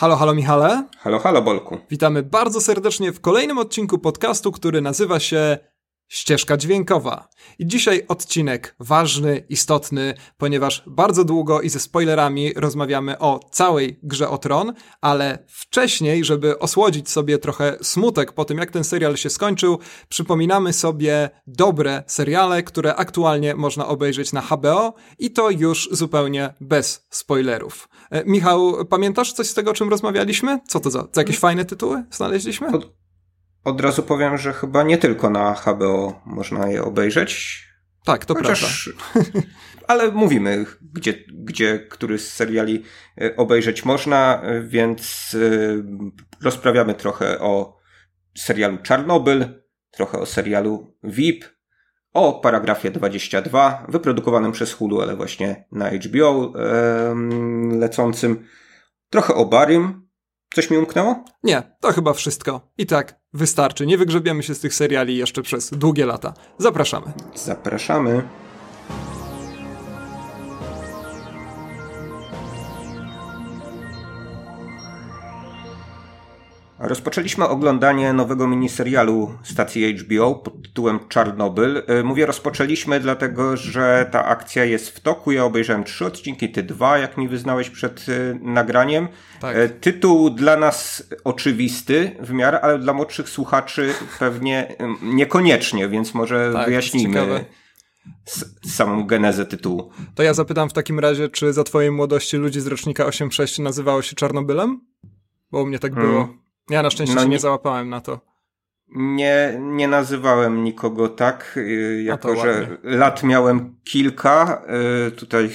Halo, halo Michale. Halo, halo Bolku. Witamy bardzo serdecznie w kolejnym odcinku podcastu, który nazywa się ścieżka dźwiękowa. I dzisiaj odcinek ważny, istotny, ponieważ bardzo długo i ze spoilerami rozmawiamy o całej grze o tron, ale wcześniej, żeby osłodzić sobie trochę smutek po tym, jak ten serial się skończył, przypominamy sobie dobre seriale, które aktualnie można obejrzeć na HBO i to już zupełnie bez spoilerów. E, Michał, pamiętasz coś z tego, o czym rozmawialiśmy? Co to za, za jakieś fajne tytuły znaleźliśmy? Od razu powiem, że chyba nie tylko na HBO można je obejrzeć. Tak, to Chociaż, prawda. Ale mówimy, gdzie, gdzie który z seriali e, obejrzeć można, więc e, rozprawiamy trochę o serialu Czarnobyl, trochę o serialu VIP, o paragrafie 22, wyprodukowanym przez Hulu, ale właśnie na HBO lecącym, trochę o Barim, Coś mi umknęło? Nie, to chyba wszystko. I tak, wystarczy. Nie wygrzebiemy się z tych seriali jeszcze przez długie lata. Zapraszamy. Zapraszamy. Rozpoczęliśmy oglądanie nowego miniserialu stacji HBO pod tytułem Czarnobyl. E, mówię rozpoczęliśmy, dlatego że ta akcja jest w toku. Ja obejrzałem trzy odcinki, ty dwa, jak mi wyznałeś przed e, nagraniem. Tak. E, tytuł dla nas oczywisty w miarę, ale dla młodszych słuchaczy pewnie niekoniecznie, więc może tak, wyjaśnijmy samą genezę tytułu. To ja zapytam w takim razie, czy za twojej młodości ludzi z rocznika 8.6 nazywało się Czarnobylem? Bo u mnie tak było. Hmm. Ja na szczęście no, się nie załapałem na to. Nie, nie nazywałem nikogo tak, y, jako że lat miałem kilka. Y, tutaj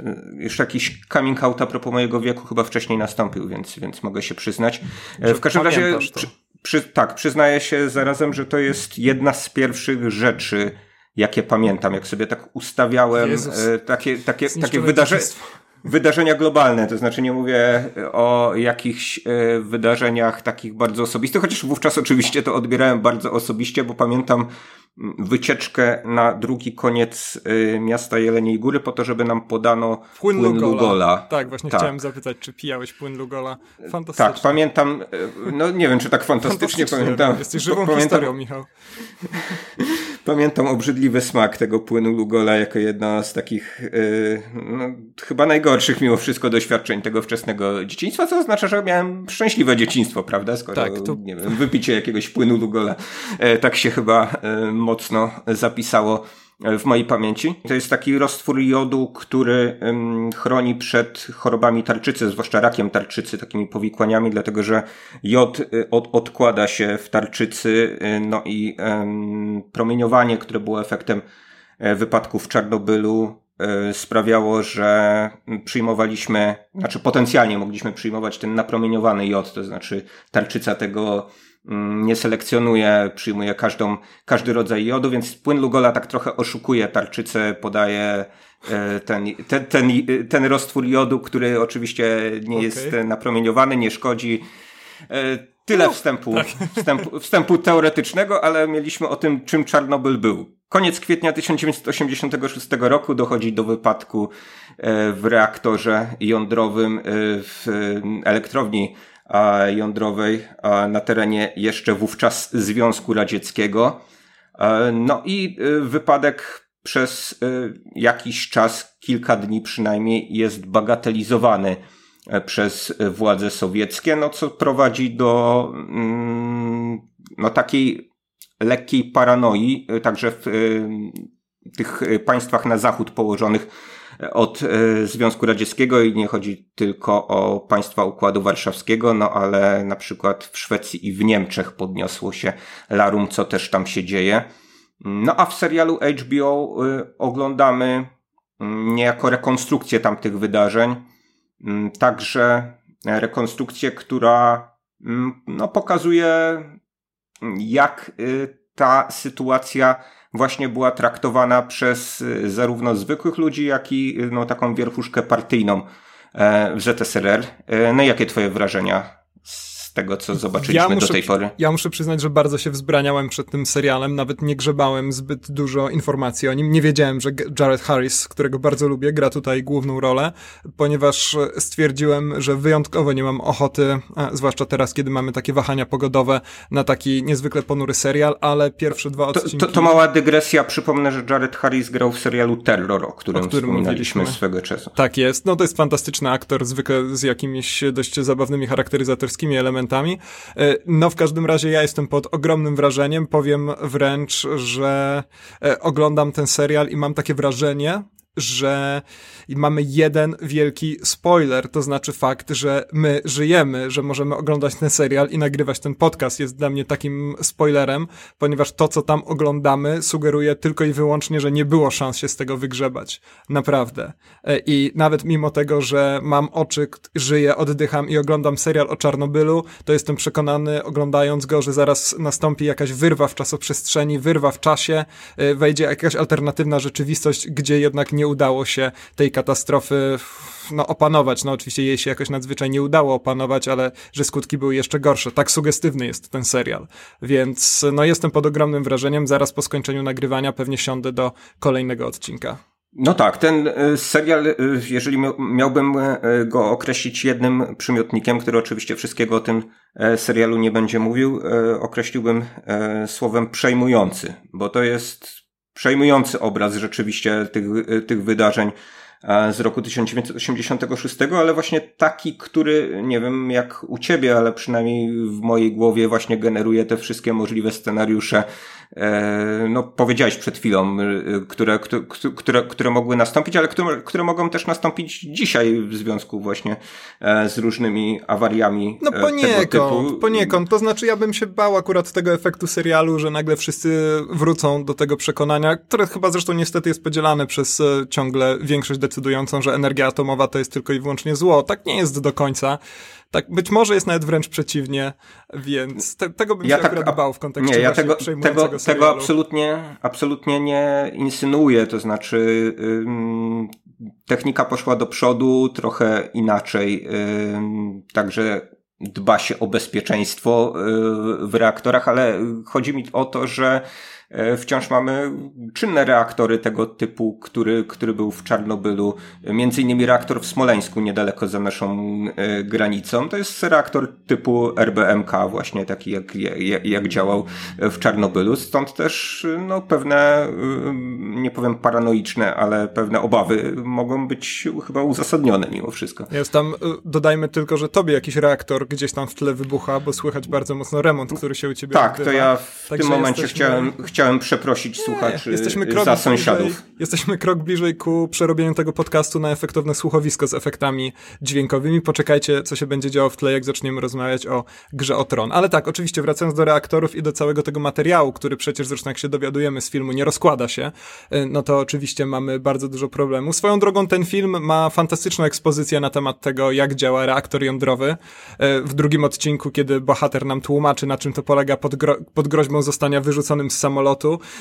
y, jeszcze jakiś coming out a propos mojego wieku chyba wcześniej nastąpił, więc, więc mogę się przyznać. W każdym razie, przy, przy, tak, przyznaję się zarazem, że to jest jedna z pierwszych rzeczy, jakie pamiętam, jak sobie tak ustawiałem Jezus. takie, takie, takie wydarzenia wydarzenia globalne, to znaczy nie mówię o jakichś e, wydarzeniach takich bardzo osobistych, chociaż wówczas oczywiście to odbierałem bardzo osobiście, bo pamiętam wycieczkę na drugi koniec y, miasta Jeleniej Góry po to, żeby nam podano płyn, płyn Lugola. Lugola. Tak, właśnie tak. chciałem zapytać, czy pijałeś płyn Lugola. Fantastycznie. Tak, pamiętam, no nie wiem, czy tak fantastycznie, fantastycznie pamiętam. Jesteś żywą pamiętam, historią, Michał. Pamiętam obrzydliwy smak tego płynu Lugola jako jedno z takich yy, no, chyba najgorszych mimo wszystko doświadczeń tego wczesnego dzieciństwa, co oznacza, że miałem szczęśliwe dzieciństwo, prawda? Skoro, tak, to... nie wiem, wypicie jakiegoś płynu Lugola. E, tak się chyba e, mocno zapisało w mojej pamięci. To jest taki roztwór jodu, który chroni przed chorobami tarczycy, zwłaszcza rakiem tarczycy, takimi powikłaniami, dlatego że jod y, od, odkłada się w tarczycy, y, no i promieniowanie, które było efektem e, wypadku w Czarnobylu, e, sprawiało, że przyjmowaliśmy, znaczy potencjalnie mogliśmy przyjmować ten napromieniowany jod, to znaczy tarczyca tego nie selekcjonuje, przyjmuje każdą, każdy rodzaj jodu, więc płyn Lugola tak trochę oszukuje tarczycę, podaje e, ten, ten, ten, ten roztwór jodu, który oczywiście nie okay. jest napromieniowany, nie szkodzi. E, tyle no, wstępu, tak. wstępu, wstępu teoretycznego, ale mieliśmy o tym, czym Czarnobyl był. Koniec kwietnia 1986 roku dochodzi do wypadku e, w reaktorze jądrowym w elektrowni jądrowej na terenie jeszcze wówczas Związku Radzieckiego. No i wypadek przez jakiś czas, kilka dni przynajmniej, jest bagatelizowany e, przez władze sowieckie, no co prowadzi do mm, no, takiej lekkiej paranoi, także w tych państwach na zachód położonych od e, Związku Radzieckiego i nie chodzi tylko o państwa Układu Warszawskiego, no ale na przykład w Szwecji i w Niemczech podniosło się larum, co też tam się dzieje. No a w serialu HBO e, oglądamy mm, niejako rekonstrukcję tamtych wydarzeń, mm, także rekonstrukcję, która mm, no, pokazuje jak y, ta sytuacja właśnie była traktowana przez y, zarówno zwykłych ludzi, jak i y, no, taką wierchuszkę partyjną e, w ZSRR. E, no jakie twoje wrażenia tego, co zobaczyliśmy ja muszę, do tej pory. Ja muszę przyznać, że bardzo się wzbraniałem przed tym serialem, nawet nie grzebałem zbyt dużo informacji o nim. Nie wiedziałem, że Jared Harris, którego bardzo lubię, gra tutaj główną rolę, ponieważ stwierdziłem, że wyjątkowo nie mam ochoty, zwłaszcza teraz, kiedy mamy takie wahania pogodowe, na taki niezwykle ponury serial, ale pierwsze dwa odcinki... To, to, to mała dygresja, przypomnę, że Jared Harris grał w serialu Terror, o którym, o którym wspominaliśmy swego czasu. Tak jest, no to jest fantastyczny aktor, zwykle z jakimiś dość zabawnymi charakteryzatorskimi elementami. E, no w każdym razie ja jestem pod ogromnym wrażeniem, powiem wręcz, że e, oglądam ten serial i mam takie wrażenie, że mamy jeden wielki spoiler, to znaczy fakt, że my żyjemy, że możemy oglądać ten serial i nagrywać ten podcast jest dla mnie takim spoilerem, ponieważ to, co tam oglądamy, sugeruje tylko i wyłącznie, że nie było szans się z tego wygrzebać. Naprawdę. E, I nawet mimo tego, że mam oczy, żyję, oddycham i oglądam serial o Czarnobylu, to jestem przekonany, oglądając go, że zaraz nastąpi jakaś wyrwa w czasoprzestrzeni, wyrwa w czasie, e, wejdzie jakaś alternatywna rzeczywistość, gdzie jednak nie udało się tej katastrofy no, opanować. No oczywiście jej się jakoś nadzwyczaj nie udało opanować, ale że skutki były jeszcze gorsze. Tak sugestywny jest ten serial. Więc no jestem pod ogromnym wrażeniem. Zaraz po skończeniu nagrywania pewnie siądę do kolejnego odcinka. No tak, ten e, serial, e, jeżeli miałbym e, go określić jednym przymiotnikiem, który oczywiście wszystkiego o tym serialu nie będzie mówił, określiłbym słowem przejmujący, bo to jest przejmujący obraz rzeczywiście tych, tych wydarzeń e, z roku 1986, ale właśnie taki, który nie wiem jak u ciebie, ale przynajmniej w mojej głowie właśnie generuje te wszystkie możliwe scenariusze no powiedziałeś przed chwilą, e, które, które, które mogły nastąpić, ale które, które mogą też nastąpić dzisiaj w związku właśnie e, z różnymi awariami No poniekąd, poniekąd. To znaczy ja bym się bał akurat tego efektu serialu, że nagle wszyscy wrócą do tego przekonania, które chyba zresztą niestety jest podzielane przez ciągle większość decydującą, że energia atomowa to jest tylko i wyłącznie zło. Tak nie jest do końca. Tak, być może jest nawet wręcz przeciwnie, więc te, tego bym ja się tak, akurat bał w kontekście nie, ja tego, tego, tego absolutnie, absolutnie nie insynuuję, to znaczy ym, technika poszła do przodu trochę inaczej, ym, także dba się o bezpieczeństwo y, w reaktorach, ale chodzi mi o to, że wciąż mamy czynne reaktory tego typu, który, który był w Czarnobylu. Między innymi reaktor w Smoleńsku, niedaleko za naszą e, granicą. To jest reaktor typu RBMK, właśnie taki jak, jak, jak działał w Czarnobylu. Stąd też no, pewne, nie powiem paranoiczne, ale pewne obawy mogą być chyba uzasadnione mimo wszystko. Jest tam, dodajmy tylko, że tobie jakiś reaktor gdzieś tam w tle wybucha, bo słychać bardzo mocno remont, który się u ciebie Tak, odbywa. to ja w Także tym momencie jesteśmy... chciałem, chciałem przeprosić słuchaczy jesteśmy krok za sąsiadów. Bliżej, jesteśmy krok bliżej ku przerobieniu tego podcastu na efektowne słuchowisko z efektami dźwiękowymi. Poczekajcie, co się będzie działo w tle, jak zaczniemy rozmawiać o grze o tron. Ale tak, oczywiście wracając do reaktorów i do całego tego materiału, który przecież zresztą jak się dowiadujemy z filmu nie rozkłada się, y, no to oczywiście mamy bardzo dużo problemów. Swoją drogą ten film ma fantastyczną ekspozycję na temat tego, jak działa reaktor jądrowy. Y, w drugim odcinku, kiedy bohater nam tłumaczy, na czym to polega pod, gro pod groźbą zostania wyrzuconym z samolotu,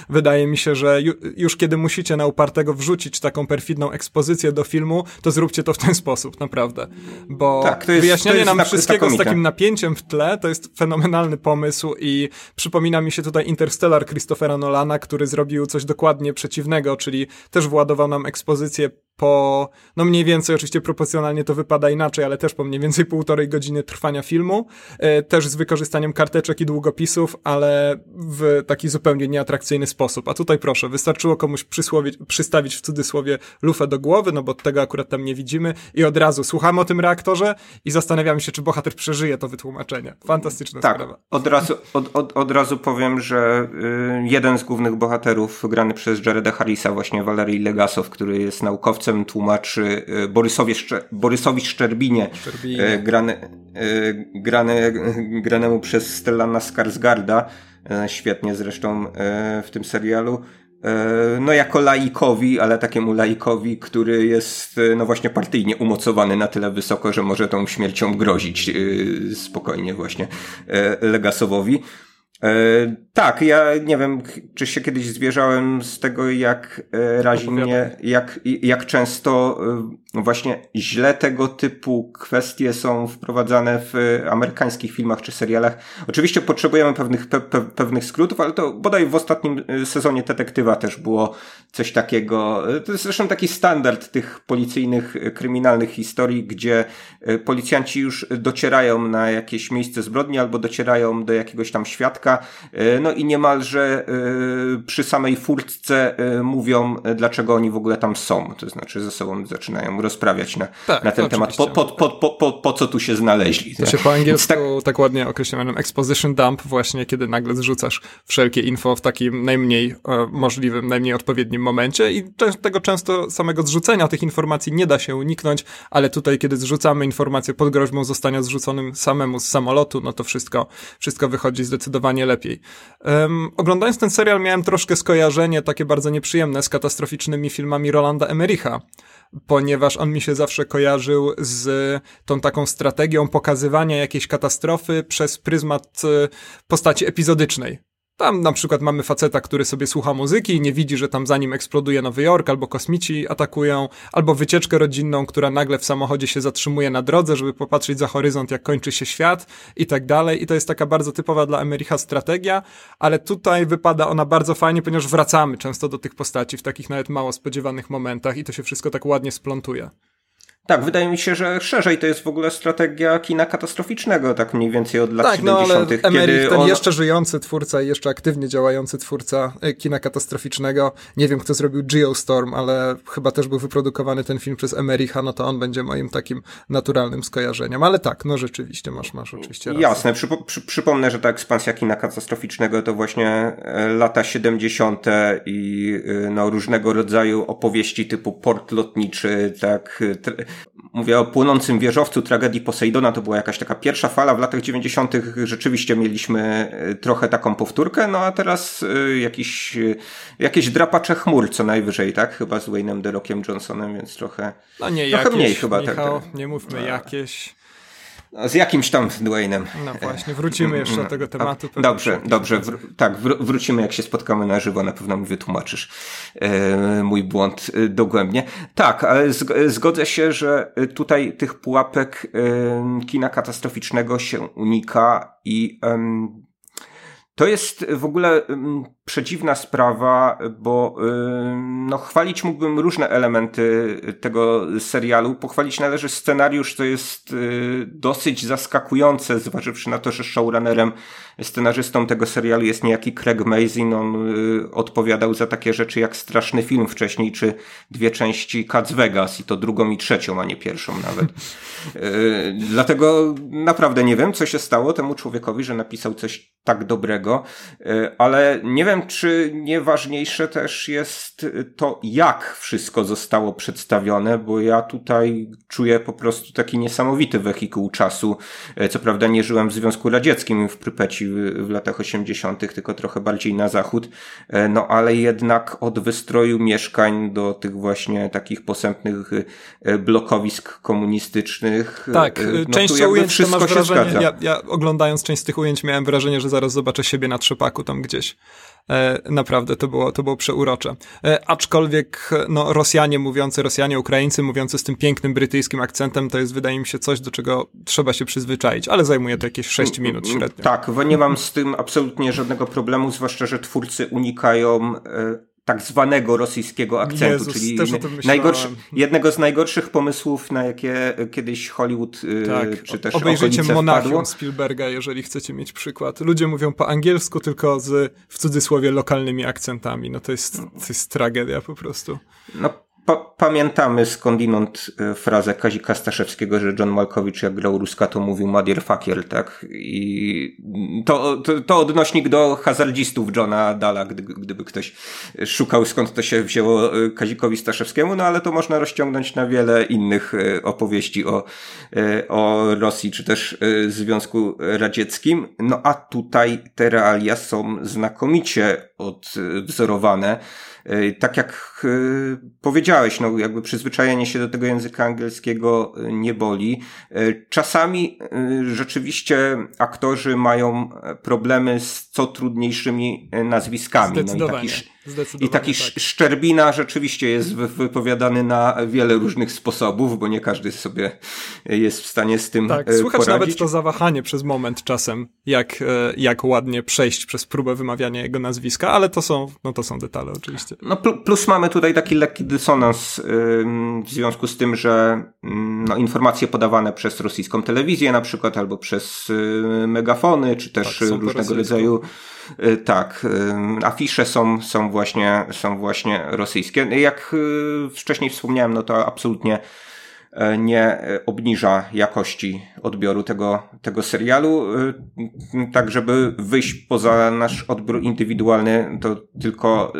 wydaje mi się, że ju, już kiedy musicie na upartego wrzucić taką perfidną ekspozycję do filmu, to zróbcie to w ten sposób, naprawdę. Bo tak, jest, wyjaśnianie nam wszystkiego z takim napięciem w tle, to jest fenomenalny pomysł i przypomina mi się tutaj Interstellar Christophera Nolana, który zrobił coś dokładnie przeciwnego, czyli też władował nam ekspozycję po, no mniej więcej, oczywiście proporcjonalnie to wypada inaczej, ale też po mniej więcej półtorej godziny trwania filmu, e, też z wykorzystaniem karteczek i długopisów, ale w taki zupełnie nieatrakcyjny sposób. A tutaj proszę, wystarczyło komuś przystawić w cudzysłowie lufę do głowy, no bo tego akurat tam nie widzimy i od razu słuchamy o tym reaktorze i zastanawiamy się, czy bohater przeżyje to wytłumaczenie. Fantastyczna tak, sprawa. Od razu, od, od, od razu powiem, że y, jeden z głównych bohaterów grany przez Jareda Harrisa, właśnie Valerii Legasow, który jest naukowcem tłumaczy e, Borysowie Szcze Borysowi Szczerbinie, Szczerbinie. E, grany, e, grany, granemu przez Stellana Skarsgarda, świetnie zresztą w tym serialu. No, jako laikowi, ale takiemu laikowi, który jest, no właśnie, partyjnie umocowany na tyle wysoko, że może tą śmiercią grozić spokojnie właśnie Legasowowi. E, tak, ja nie wiem, czy się kiedyś zwierzałem z tego, jak e, razi mnie, jak, jak często e, właśnie źle tego typu kwestie są wprowadzane w amerykańskich filmach czy serialach. Oczywiście potrzebujemy pewnych, pe, pe, pewnych skrótów, ale to bodaj w ostatnim sezonie Detektywa też było coś takiego. To jest zresztą taki standard tych policyjnych, kryminalnych historii, gdzie policjanci już docierają na jakieś miejsce zbrodni albo docierają do jakiegoś tam świadka, E, no i niemalże e, przy samej furtce e, mówią, dlaczego oni w ogóle tam są. To znaczy ze sobą zaczynają rozprawiać na, tak, na ten temat, po, po, po, po, po, co tu się znaleźli. To się po angielsku tak, tak ładnie określa exposition dump, właśnie kiedy nagle zrzucasz wszelkie info w takim najmniej możliwym, najmniej odpowiednim momencie i tego często samego zrzucenia tych informacji nie da się uniknąć, ale tutaj, kiedy zrzucamy informację pod groźbą zostania zrzuconym samemu z samolotu, no to wszystko, wszystko wychodzi zdecydowanie lepiej. Um, oglądając ten serial miałem troszkę skojarzenie takie bardzo nieprzyjemne z katastroficznymi filmami Rolanda Emericha, ponieważ on mi się zawsze kojarzył z tą taką strategią pokazywania jakiejś katastrofy przez pryzmat e, postaci epizodycznej. Tam na przykład mamy faceta, który sobie słucha muzyki i nie widzi, że tam za nim eksploduje Nowy Jork, albo kosmici atakują, albo wycieczkę rodzinną, która nagle w samochodzie się zatrzymuje na drodze, żeby popatrzeć za horyzont, jak kończy się świat i tak dalej. I to jest taka bardzo typowa dla Emericha strategia, ale tutaj wypada ona bardzo fajnie, ponieważ wracamy często do tych postaci w takich nawet mało spodziewanych momentach i to się wszystko tak ładnie splątuje. Tak, wydaje mi się, że szerzej to jest w ogóle strategia kina katastroficznego, tak mniej więcej od lat tak, 70. No, ale Emerich, ten on... jeszcze żyjący twórca i jeszcze aktywnie działający twórca e, kina katastroficznego, nie wiem kto zrobił Geostorm, ale chyba też był wyprodukowany ten film przez Emericha, no to on będzie moim takim naturalnym skojarzeniem. Ale tak, no rzeczywiście, masz, masz oczywiście rację. Jasne, Przypo przy, przypomnę, że ta ekspansja kina katastroficznego to właśnie e, lata 70. i e, no, różnego rodzaju opowieści typu port lotniczy, tak, mówię o płonącym wieżowcu tragedii Poseidona, to była jakaś taka pierwsza fala. W latach 90. rzeczywiście mieliśmy e, trochę taką powtórkę, no a teraz e, jakiś, e, jakieś drapacze chmur co najwyżej, tak? Chyba z Wayne'em The Rockiem Johnsonem, więc trochę, no nie, trochę jakieś, mniej chyba. Tak, Michał, tak, nie mówmy a. jakieś. No, z jakimś tam Dwayne'em. No właśnie, wrócimy jeszcze do tego mm, tematu. Dobrze, dobrze. Wr tak, wr wrócimy jak się spotkamy na żywo, na pewno mi wytłumaczysz e, mój błąd e, dogłębnie. Tak, ale zgodzę się, że tutaj tych pułapek e, kina katastroficznego się unika i to jest w ogóle przedziwna sprawa, bo no, chwalić mógłbym różne elementy tego serialu. Pochwalić należy scenariusz, co jest y, dosyć zaskakujące, zważywszy na to, że showrunnerem, scenarzystą tego serialu jest niejaki Craig Mazin. On y, odpowiadał za takie rzeczy jak Straszny Film wcześniej, czy dwie części Cats Vegas i to drugą i trzecią, a nie pierwszą nawet. Y, dlatego naprawdę nie wiem, co się stało temu człowiekowi, że napisał coś tak dobrego, ale nie wiem, czy nieważniejsze też jest to, jak wszystko zostało przedstawione, bo ja tutaj czuję po prostu taki niesamowity wehikuł czasu. E, co prawda nie żyłem w Związku Radzieckim w Prypeci w, latach 80., tylko trochę bardziej na zachód, e, no ale jednak od wystroju mieszkań do tych właśnie takich posępnych e, blokowisk komunistycznych. Tak, no, część ujęć wszystko masz wrażenie, ja, ja oglądając część z tych ujęć miałem wrażenie, że zaraz zobaczę siebie na trzepaku tam gdzieś. E, naprawdę to było, to było przeurocze. E, aczkolwiek no, Rosjanie mówiący, Rosjanie, Ukraińcy mówiący z tym pięknym brytyjskim akcentem, to jest wydaje mi się coś, do czego trzeba się przyzwyczaić, ale zajmuje to jakieś 6 minut mm, średnio. Tak, bo nie mam z tym absolutnie żadnego problemu, zwłaszcza, że twórcy unikają e, tak zwanego rosyjskiego akcentu, Jezus, czyli najgorszy, jednego z najgorszych pomysłów, na jakie kiedyś Hollywood y, tak, czy też Obejrzyjcie Monachium Spielberga, jeżeli chcecie mieć przykład. Ludzie mówią po angielsku, tylko z w cudzysłowie lokalnymi akcentami. No to jest, to jest tragedia po prostu. No pa pamiętamy skądinąd e, frazę Kazika Staszewskiego, że John Malkowicz jak grał Ruska to mówił motherfucker, tak? I to, to, to odnośnik do hazardzistów Johna Dala, gdy, gdyby ktoś szukał skąd to się wzięło e, Kazikowi Staszewskiemu, no ale to można rozciągnąć na wiele innych e, opowieści o, o Rosji czy też Związku Radzieckim. No a tutaj te realia są znakomicie odwzorowane. Tak jak powiedziałeś, no jakby przyzwyczajenie się do tego języka angielskiego nie boli. Czasami rzeczywiście aktorzy mają problemy z co trudniejszymi nazwiskami. Zdecydowanie. No i taki, tak. Szczerbina rzeczywiście jest wypowiadany na wiele różnych sposobów, bo nie każdy sobie jest w stanie z tym Tak, e, słychać poradzić. nawet to zawahanie przez moment czasem, jak, e, jak ładnie przejść przez próbę wymawiania jego nazwiska, ale to są, no to są detale oczywiście. No plus mamy tutaj taki lekki dysonans w związku z tym, że no, informacje podawane przez rosyjską telewizję na przykład, albo przez y, megafony, czy też tak, różnego rodzaju tak, y, afisze są, są właśnie, są właśnie rosyjskie. Jak wcześniej wspomniałem, no to absolutnie E, nie obniża jakości odbioru tego, tego serialu. E, tak, żeby wyjść poza nasz odbiór indywidualny, to tylko e,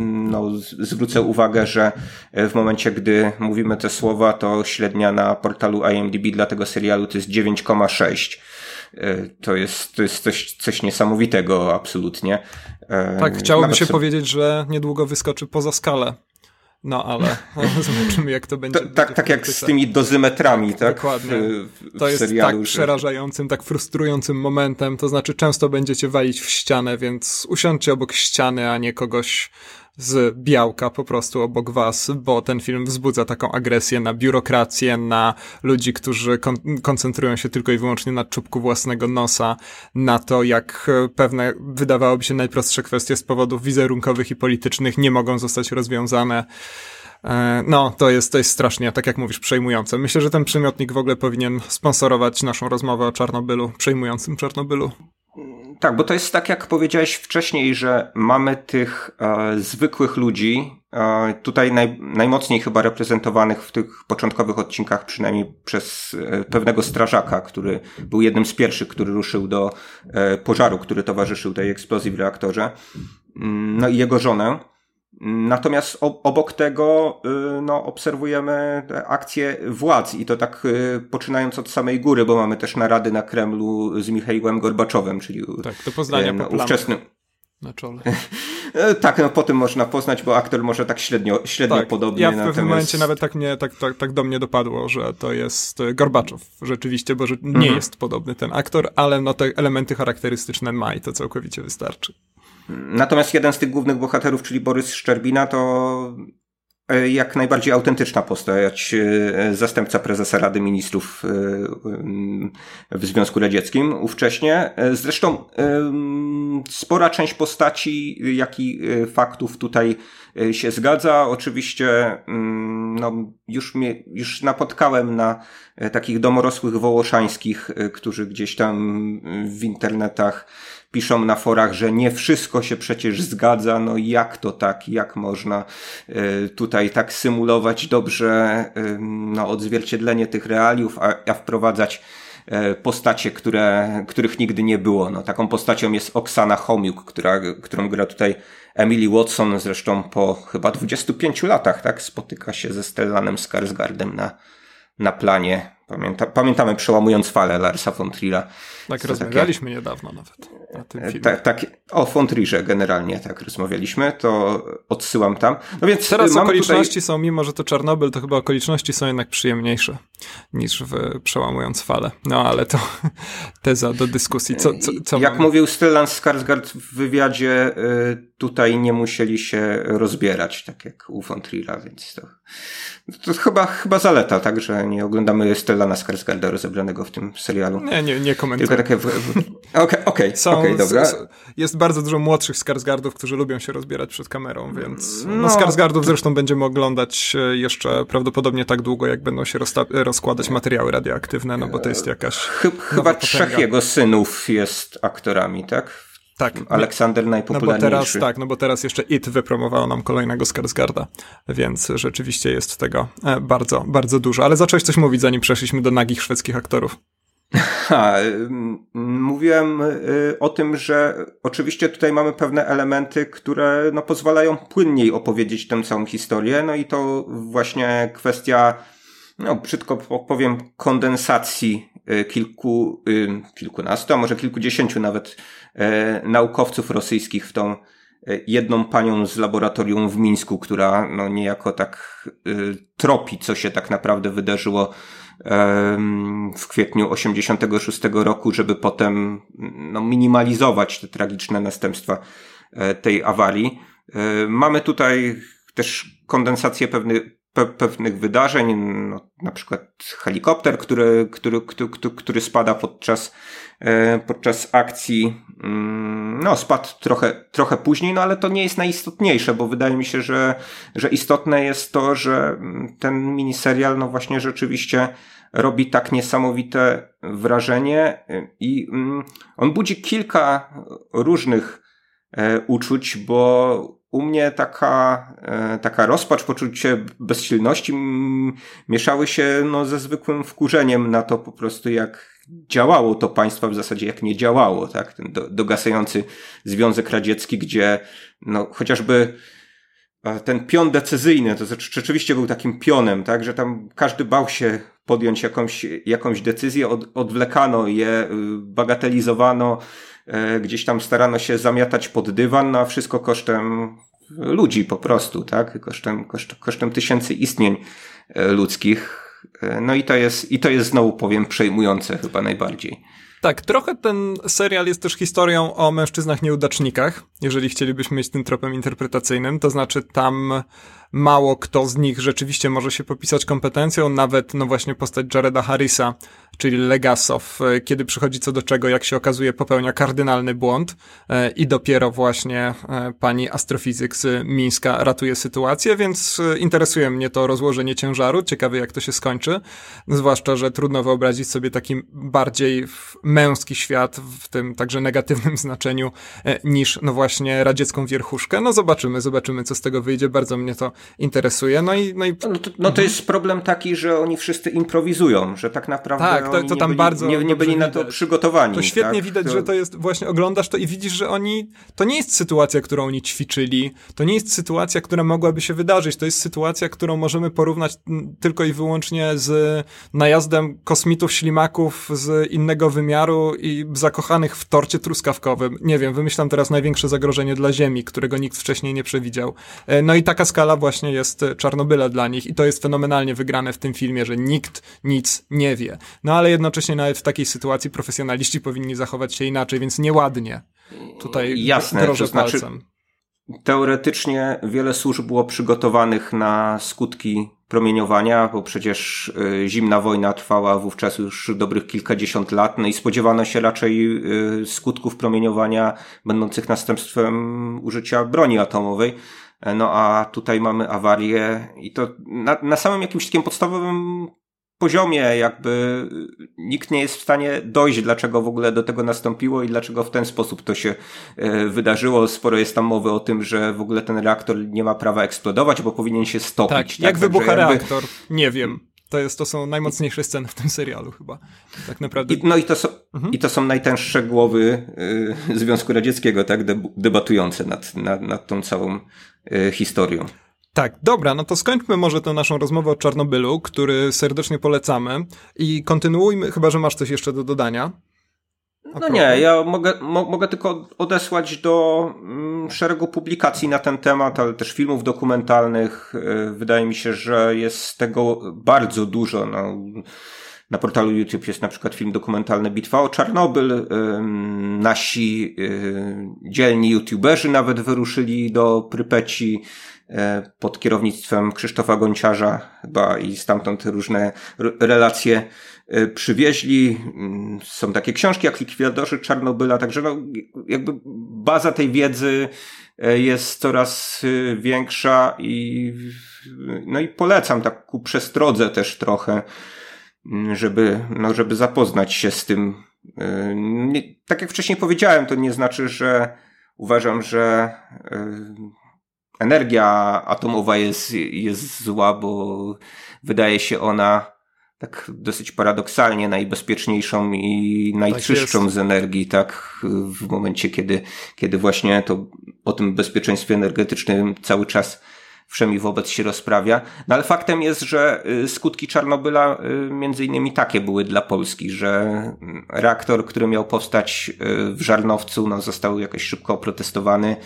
no, zwrócę uwagę, że w momencie, gdy mówimy te słowa, to średnia na portalu IMDb dla tego serialu to jest 9,6 to jest, to jest coś, coś niesamowitego, absolutnie. Tak, chciałoby się sobie... powiedzieć, że niedługo wyskoczy poza skalę no ale zobaczymy, jak to będzie. Tak, tak jak z tymi dozymetrami, tak? Dokładnie. W, w to jest serialu, tak że... przerażającym, tak frustrującym momentem. To znaczy, często będziecie walić w ścianę, więc usiądźcie obok ściany, a nie kogoś z białka po prostu obok was, bo ten film wzbudza taką agresję na biurokrację, na ludzi, którzy kon koncentrują się tylko i wyłącznie na czubku własnego nosa, na to, jak pewne wydawałoby się najprostsze kwestie z powodów wizerunkowych i politycznych nie mogą zostać rozwiązane. E, no, to jest, to jest strasznie, tak jak mówisz, przejmujące. Myślę, że ten przymiotnik w ogóle powinien sponsorować naszą rozmowę o Czarnobylu, przejmującym Czarnobylu. Tak, bo to jest tak, jak powiedziałeś wcześniej, że mamy tych e, zwykłych ludzi, e, tutaj naj, najmocniej chyba reprezentowanych w tych początkowych odcinkach, przynajmniej przez e, pewnego strażaka, który był jednym z pierwszych, który ruszył do e, pożaru, który towarzyszył tej eksplozji w reaktorze, mm, no i jego żonę. Natomiast obok tego y, no, obserwujemy akcje władz i to tak y, poczynając od samej góry, bo mamy też narady na Kremlu z Michałem Gorbaczowem, czyli tak, do Poznania no, ówczesnym na czole. E, tak, no po tym można poznać, bo aktor może tak średnio, średnio tak, podobny. Ja w pewnym natomiast... momencie nawet tak, mnie, tak, tak, tak do mnie dopadło, że to jest Gorbaczow rzeczywiście, bo nie mhm. jest podobny ten aktor, ale no te elementy charakterystyczne ma i to całkowicie wystarczy. Natomiast jeden z tych głównych bohaterów, czyli Borys Szczerbina, to e, jak najbardziej autentyczna postać, e, zastępca prezesa Rady Ministrów e, w Związku Radzieckim ówcześnie. Zresztą spora część postaci, jak i faktów tutaj się zgadza. Oczywiście mm, no, już, mnie, już napotkałem na takich domorosłych wołoszańskich, którzy gdzieś tam w internetach piszą na forach, że nie wszystko się przecież zgadza, no jak to tak, jak można e, tutaj tak symulować dobrze e, no, odzwierciedlenie tych realiów, a, a wprowadzać e, postacie, które, których nigdy nie było. No, taką postacią jest Oksana Homiuk, która, którą gra tutaj Emily Watson, zresztą po chyba 25 latach, tak, spotyka się ze Stellanem Skarsgardem na, na planie. Pamięta, pamiętamy przełamując falę Larsa von Trilla. Tak, rozmawialiśmy takie... niedawno nawet o tym filmie. Tak, tak, o von Trierze generalnie tak rozmawialiśmy, to odsyłam tam. No więc Teraz okoliczności tutaj... są, mimo że to Czarnobyl, to chyba okoliczności są jednak przyjemniejsze niż w przełamując falę. No ale to teza do dyskusji. Co, co, co Jak mamy? mówił Stellan Skarsgård w wywiadzie, y, tutaj nie musieli się rozbierać, tak jak u von Trilla, więc to, to chyba, chyba zaleta, tak, że nie oglądamy Stellana Skarsgarda rozebranego w tym serialu. Nie, nie, nie komentuję. Tylko takie... Okej, okej, okej, dobra. Jest bardzo dużo młodszych Skarsgardów, którzy lubią się rozbierać przed kamerą, więc no, no Skarsgardów zresztą będziemy oglądać e, jeszcze prawdopodobnie tak długo, jak będą się rozkładać materiały radioaktywne, no bo to jest jakaś Chyba trzech jego synów jest aktorami, tak? Tak. Aleksander najpopularniejszy. No bo teraz, tak, no bo teraz jeszcze IT wypromowało nam kolejnego Skarsgarda, więc rzeczywiście jest tego e, bardzo, bardzo dużo. Ale zacząłeś coś mówić, zanim przeszliśmy do nagich szwedzkich aktorów. Ha, mówiłem y, o tym, że oczywiście tutaj mamy pewne elementy, które no, pozwalają płynniej opowiedzieć tę całą historię, no i to właśnie kwestia, no brzydko powiem, kondensacji y, kilku, y, kilkunastu, a może kilkudziesięciu nawet naukowców rosyjskich w tą jedną panią z laboratorium w Mińsku, która no niejako tak tropi, co się tak naprawdę wydarzyło w kwietniu 86 roku, żeby potem no, minimalizować te tragiczne następstwa e, tej awarii. E, mamy tutaj też kondensację pewnych, pe, pewnych wydarzeń, no, na przykład helikopter, który, który, który, który spada podczas, e, podczas akcji, mm, no spadł trochę, trochę później, no ale to nie jest najistotniejsze, bo wydaje mi się, że, że istotne jest to, że ten miniserial, no właśnie rzeczywiście robi tak niesamowite wrażenie i mm, on budzi kilka różnych uczuć, bo u mnie taka, e, taka rozpacz, poczucie bezsilności mieszały się no, ze zwykłym wkurzeniem na to po prostu, jak działało to państwo, w zasadzie jak nie działało, tak? Ten do, dogasający Związek Radziecki, gdzie no, chociażby e, ten pion decyzyjny, to znaczy rzeczywiście był takim pionem, tak, że tam każdy bał się podjąć jakąś, jakąś decyzję, od, odwlekano je, y, bagatelizowano, e, gdzieś tam starano się zamiatać pod dywan, no a wszystko kosztem ludzi po prostu, tak? Kosztem, koszt, kosztem tysięcy istnień e, ludzkich. E, no i to jest, i to jest znowu powiem przejmujące chyba najbardziej. Tak, trochę ten serial jest też historią o mężczyznach nieudacznikach, jeżeli chcielibyśmy mieć tym tropem interpretacyjnym, to znaczy tam mało kto z nich rzeczywiście może się popisać kompetencją, nawet no właśnie postać Jareda Harrisa, czyli Legasow, e, kiedy przychodzi co do czego, jak się okazuje, popełnia kardynalny błąd e, i dopiero właśnie e, pani astrofizyk z Mińska ratuje sytuację, więc interesuje mnie to rozłożenie ciężaru, ciekawe jak to się skończy, zwłaszcza, że trudno wyobrazić sobie taki bardziej męski świat w tym także negatywnym znaczeniu niż no właśnie radziecką wierchuszkę. No zobaczymy, zobaczymy co z tego wyjdzie, bardzo mnie to interesuje. No i, no, i... no, to, no to jest problem taki, że oni wszyscy improwizują, że tak naprawdę tak, to, to tam byli, bardzo nie, nie byli na to przygotowani. To świetnie tak? widać, to... że to jest właśnie oglądasz to i widzisz, że oni to nie jest sytuacja, którą oni ćwiczyli, to nie jest sytuacja, która mogłaby się wydarzyć, to jest sytuacja, którą możemy porównać tylko i wyłącznie z najazdem kosmitów, ślimaków z innego wymiaru i zakochanych w torcie truskawkowym. Nie wiem, wymyślam teraz największe zagrożenie dla Ziemi, którego nikt wcześniej nie przewidział. E, no i taka skala właśnie jest Czarnobyla dla nich i to jest fenomenalnie wygrane w tym filmie, że nikt nic nie wie. No ale jednocześnie nawet w takiej sytuacji profesjonaliści powinni zachować się inaczej, więc nieładnie. Tutaj Jasne, to znaczy, palcem. Teoretycznie wiele służb było przygotowanych na skutki promieniowania, bo przecież y, zimna wojna trwała wówczas już dobrych kilkadziesiąt lat, no i spodziewano się raczej y, skutków promieniowania będących następstwem użycia broni atomowej. No a tutaj mamy awarię i to na, na samym jakimś takim podstawowym poziomie jakby nikt nie jest w stanie dojść, dlaczego w ogóle do tego nastąpiło i dlaczego w ten sposób to się e, wydarzyło. Sporo jest tam mowy o tym, że w ogóle ten reaktor nie ma prawa eksplodować, bo powinien się stopić. Tak, tak? jak wybucha jakby... reaktor? Nie wiem. To, jest, to są najmocniejsze sceny w tym serialu chyba. Tak naprawdę. I, no i to są, mhm. i to są najtęższe głowy y, Związku Radzieckiego, tak, debatujące nad, nad, nad tą całą y, historią. Tak, dobra, no to skończmy może tę naszą rozmowę o Czarnobylu, który serdecznie polecamy i kontynuujmy, chyba że masz coś jeszcze do dodania. No nie, ja mogę, mo, mogę tylko odesłać do mm, szeregu publikacji na ten temat, ale też filmów dokumentalnych. Y, wydaje mi się, że jest tego bardzo dużo. No, na portalu YouTube jest na przykład film dokumentalny Bitwa o Czarnobyl. Y, nasi y, dzielni youtuberzy nawet wyruszyli do Prypeci pod kierownictwem Krzysztofa Gonciarza chyba i stamtąd różne relacje e, przywieźli. Mm, są takie książki jak Likwidorzy Czarnobyla, także no, jakby baza tej wiedzy e, jest coraz większa i no i polecam tak ku przestrodze też trochę, mm, żeby, no, żeby zapoznać się z tym. Tak jak wcześniej powiedziałem, to nie znaczy, że uważam, że energia atomowa jest, jest zła, bo wydaje się ona tak dosyć paradoksalnie najbezpieczniejszą i najczystszą tak z energii, tak, w momencie, kiedy, kiedy właśnie to o tym bezpieczeństwie energetycznym cały czas wszemi wobec się rozprawia. No ale faktem jest, że y, skutki Czarnobyla y, między innymi takie były dla Polski, że reaktor, który miał powstać y, w Żarnowcu, no, został jakoś szybko oprotestowany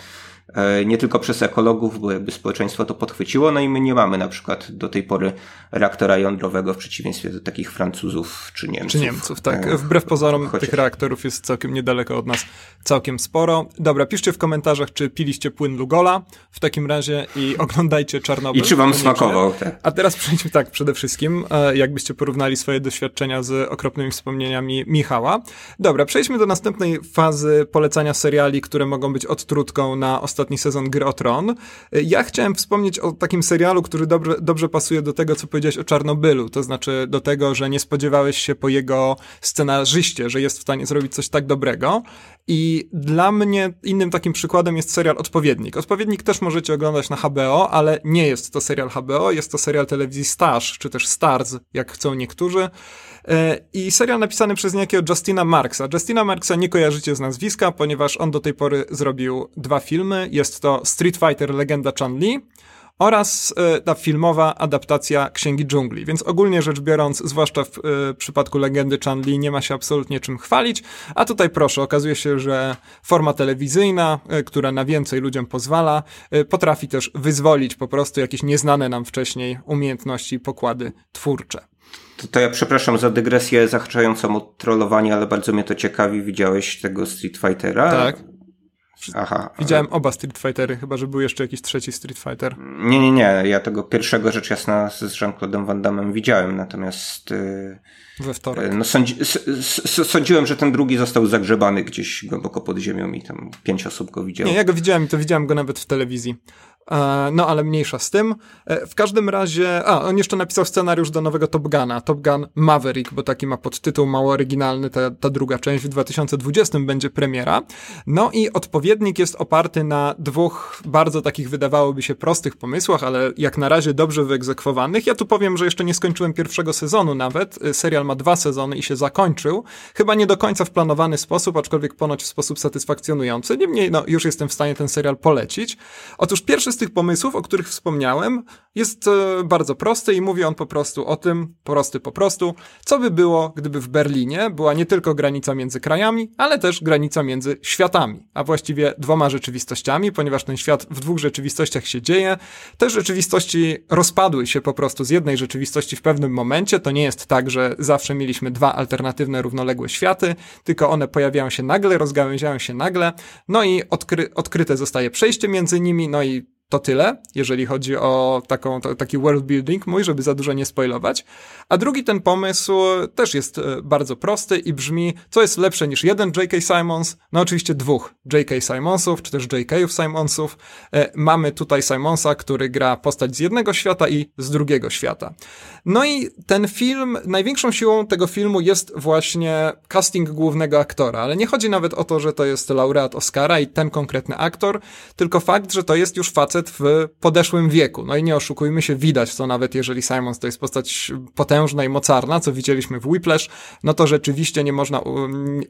nie tylko przez ekologów, bo jakby społeczeństwo to podchwyciło, no i my nie mamy na przykład do tej pory reaktora jądrowego w przeciwieństwie do takich Francuzów czy Niemców. Czy Niemców, tak. E, Wbrew pozorom Chociaż... tych reaktorów jest całkiem niedaleko od nas, całkiem sporo. Dobra, piszcie w komentarzach, czy piliście płyn Lugola w takim razie i oglądajcie Czarnobyl. I czy wam smakował. Tak. A teraz przejdźmy tak, przede wszystkim, e, jakbyście porównali swoje doświadczenia z okropnymi wspomnieniami Michała. Dobra, przejdźmy do następnej fazy polecania seriali, które mogą być odtrutką na ostatni ostatni sezon Gry o Tron. Ja chciałem wspomnieć o takim serialu, który dobrze, dobrze pasuje do tego, co powiedziałeś o Czarnobylu, to znaczy do tego, że nie spodziewałeś się po jego scenarzyście, że jest w stanie zrobić coś tak dobrego. I dla mnie innym takim przykładem jest serial Odpowiednik. Odpowiednik też możecie oglądać na HBO, ale nie jest to serial HBO, jest to serial telewizji Stars, czy też Stars, jak chcą niektórzy. E, I serial napisany przez niejakiego Justina Marksa. Justina Marksa nie kojarzycie z nazwiska, ponieważ on do tej pory zrobił dwa filmy. Jest to Street Fighter Legenda Chun-Li oraz e, ta filmowa adaptacja Księgi Dżungli. Więc ogólnie rzecz biorąc, zwłaszcza w y, przypadku legendy Chan-Li, nie ma się absolutnie czym chwalić, a tutaj proszę, okazuje się, że forma telewizyjna, która na więcej ludziom pozwala, potrafi też wyzwolić po prostu jakieś nieznane nam wcześniej umiejętności, pokłady twórcze. To, ja przepraszam za dygresję zahaczającą o trollowanie, ale bardzo mnie to ciekawi. Widziałeś tego Street Fightera? Tak. Aha. Widziałem oba Street Fightery, chyba że był jeszcze jakiś trzeci Street Fighter. Nie, nie, nie. Ja tego pierwszego rzecz jasna z Jean-Claude'em Van Damme widziałem, natomiast. Yy, We wtorek. No, sądzi, sądziłem, że ten drugi został zagrzebany gdzieś głęboko pod ziemią i tam pięć osób go widziało. Nie, ja go widziałem i to widziałem go nawet w telewizji. E, no, ale mniejsza z tym. E, w każdym razie, a, on jeszcze napisał scenariusz do nowego Top Guna, Top Gun Maverick, bo taki ma podtytuł mało oryginalny, ta, ta druga część w 2020 będzie premiera. No i odpowiednik jest oparty na dwóch bardzo takich wydawałoby się prostych pomysłach, ale jak na razie dobrze wyegzekwowanych. Ja tu powiem, że jeszcze nie skończyłem pierwszego sezonu nawet. E, serial ma dwa sezony i się zakończył. Chyba nie do końca w planowany sposób, aczkolwiek ponoć w sposób satysfakcjonujący. Niemniej, no, już jestem w stanie ten serial polecić. Otóż pierwszy z tych pomysłów, o których wspomniałem, jest e, bardzo prosty i mówi on po prostu o tym, prosty po prostu, co by było, gdyby w Berlinie była nie tylko granica między krajami, ale też granica między światami, a właściwie dwoma rzeczywistościami, ponieważ ten świat w dwóch rzeczywistościach się dzieje. Te rzeczywistości rozpadły się po prostu z jednej rzeczywistości w pewnym momencie. To nie jest tak, że zawsze mieliśmy dwa alternatywne, równoległe światy, tylko one pojawiają się nagle, rozgałęziają się nagle, no i odkry odkryte zostaje przejście między nimi, no i to tyle, jeżeli chodzi o taką, to, taki world building mój, żeby za dużo nie spoilować. A drugi ten pomysł też jest e, bardzo prosty i brzmi, co jest lepsze niż jeden J.K. Simons? No oczywiście dwóch J.K. Simonsów, czy też J.K.ów Simonsów. E, mamy tutaj Simonsa, który gra postać z jednego świata i z drugiego świata. No i ten film, największą siłą tego filmu jest właśnie casting głównego aktora, ale nie chodzi nawet o to, że to jest laureat Oscara i ten konkretny aktor, tylko fakt, że to jest już facet, w podeszłym wieku. No i nie oszukujmy się, widać to nawet jeżeli Simons to jest postać potężna i mocarna, co widzieliśmy w Whiplash, no to rzeczywiście nie można,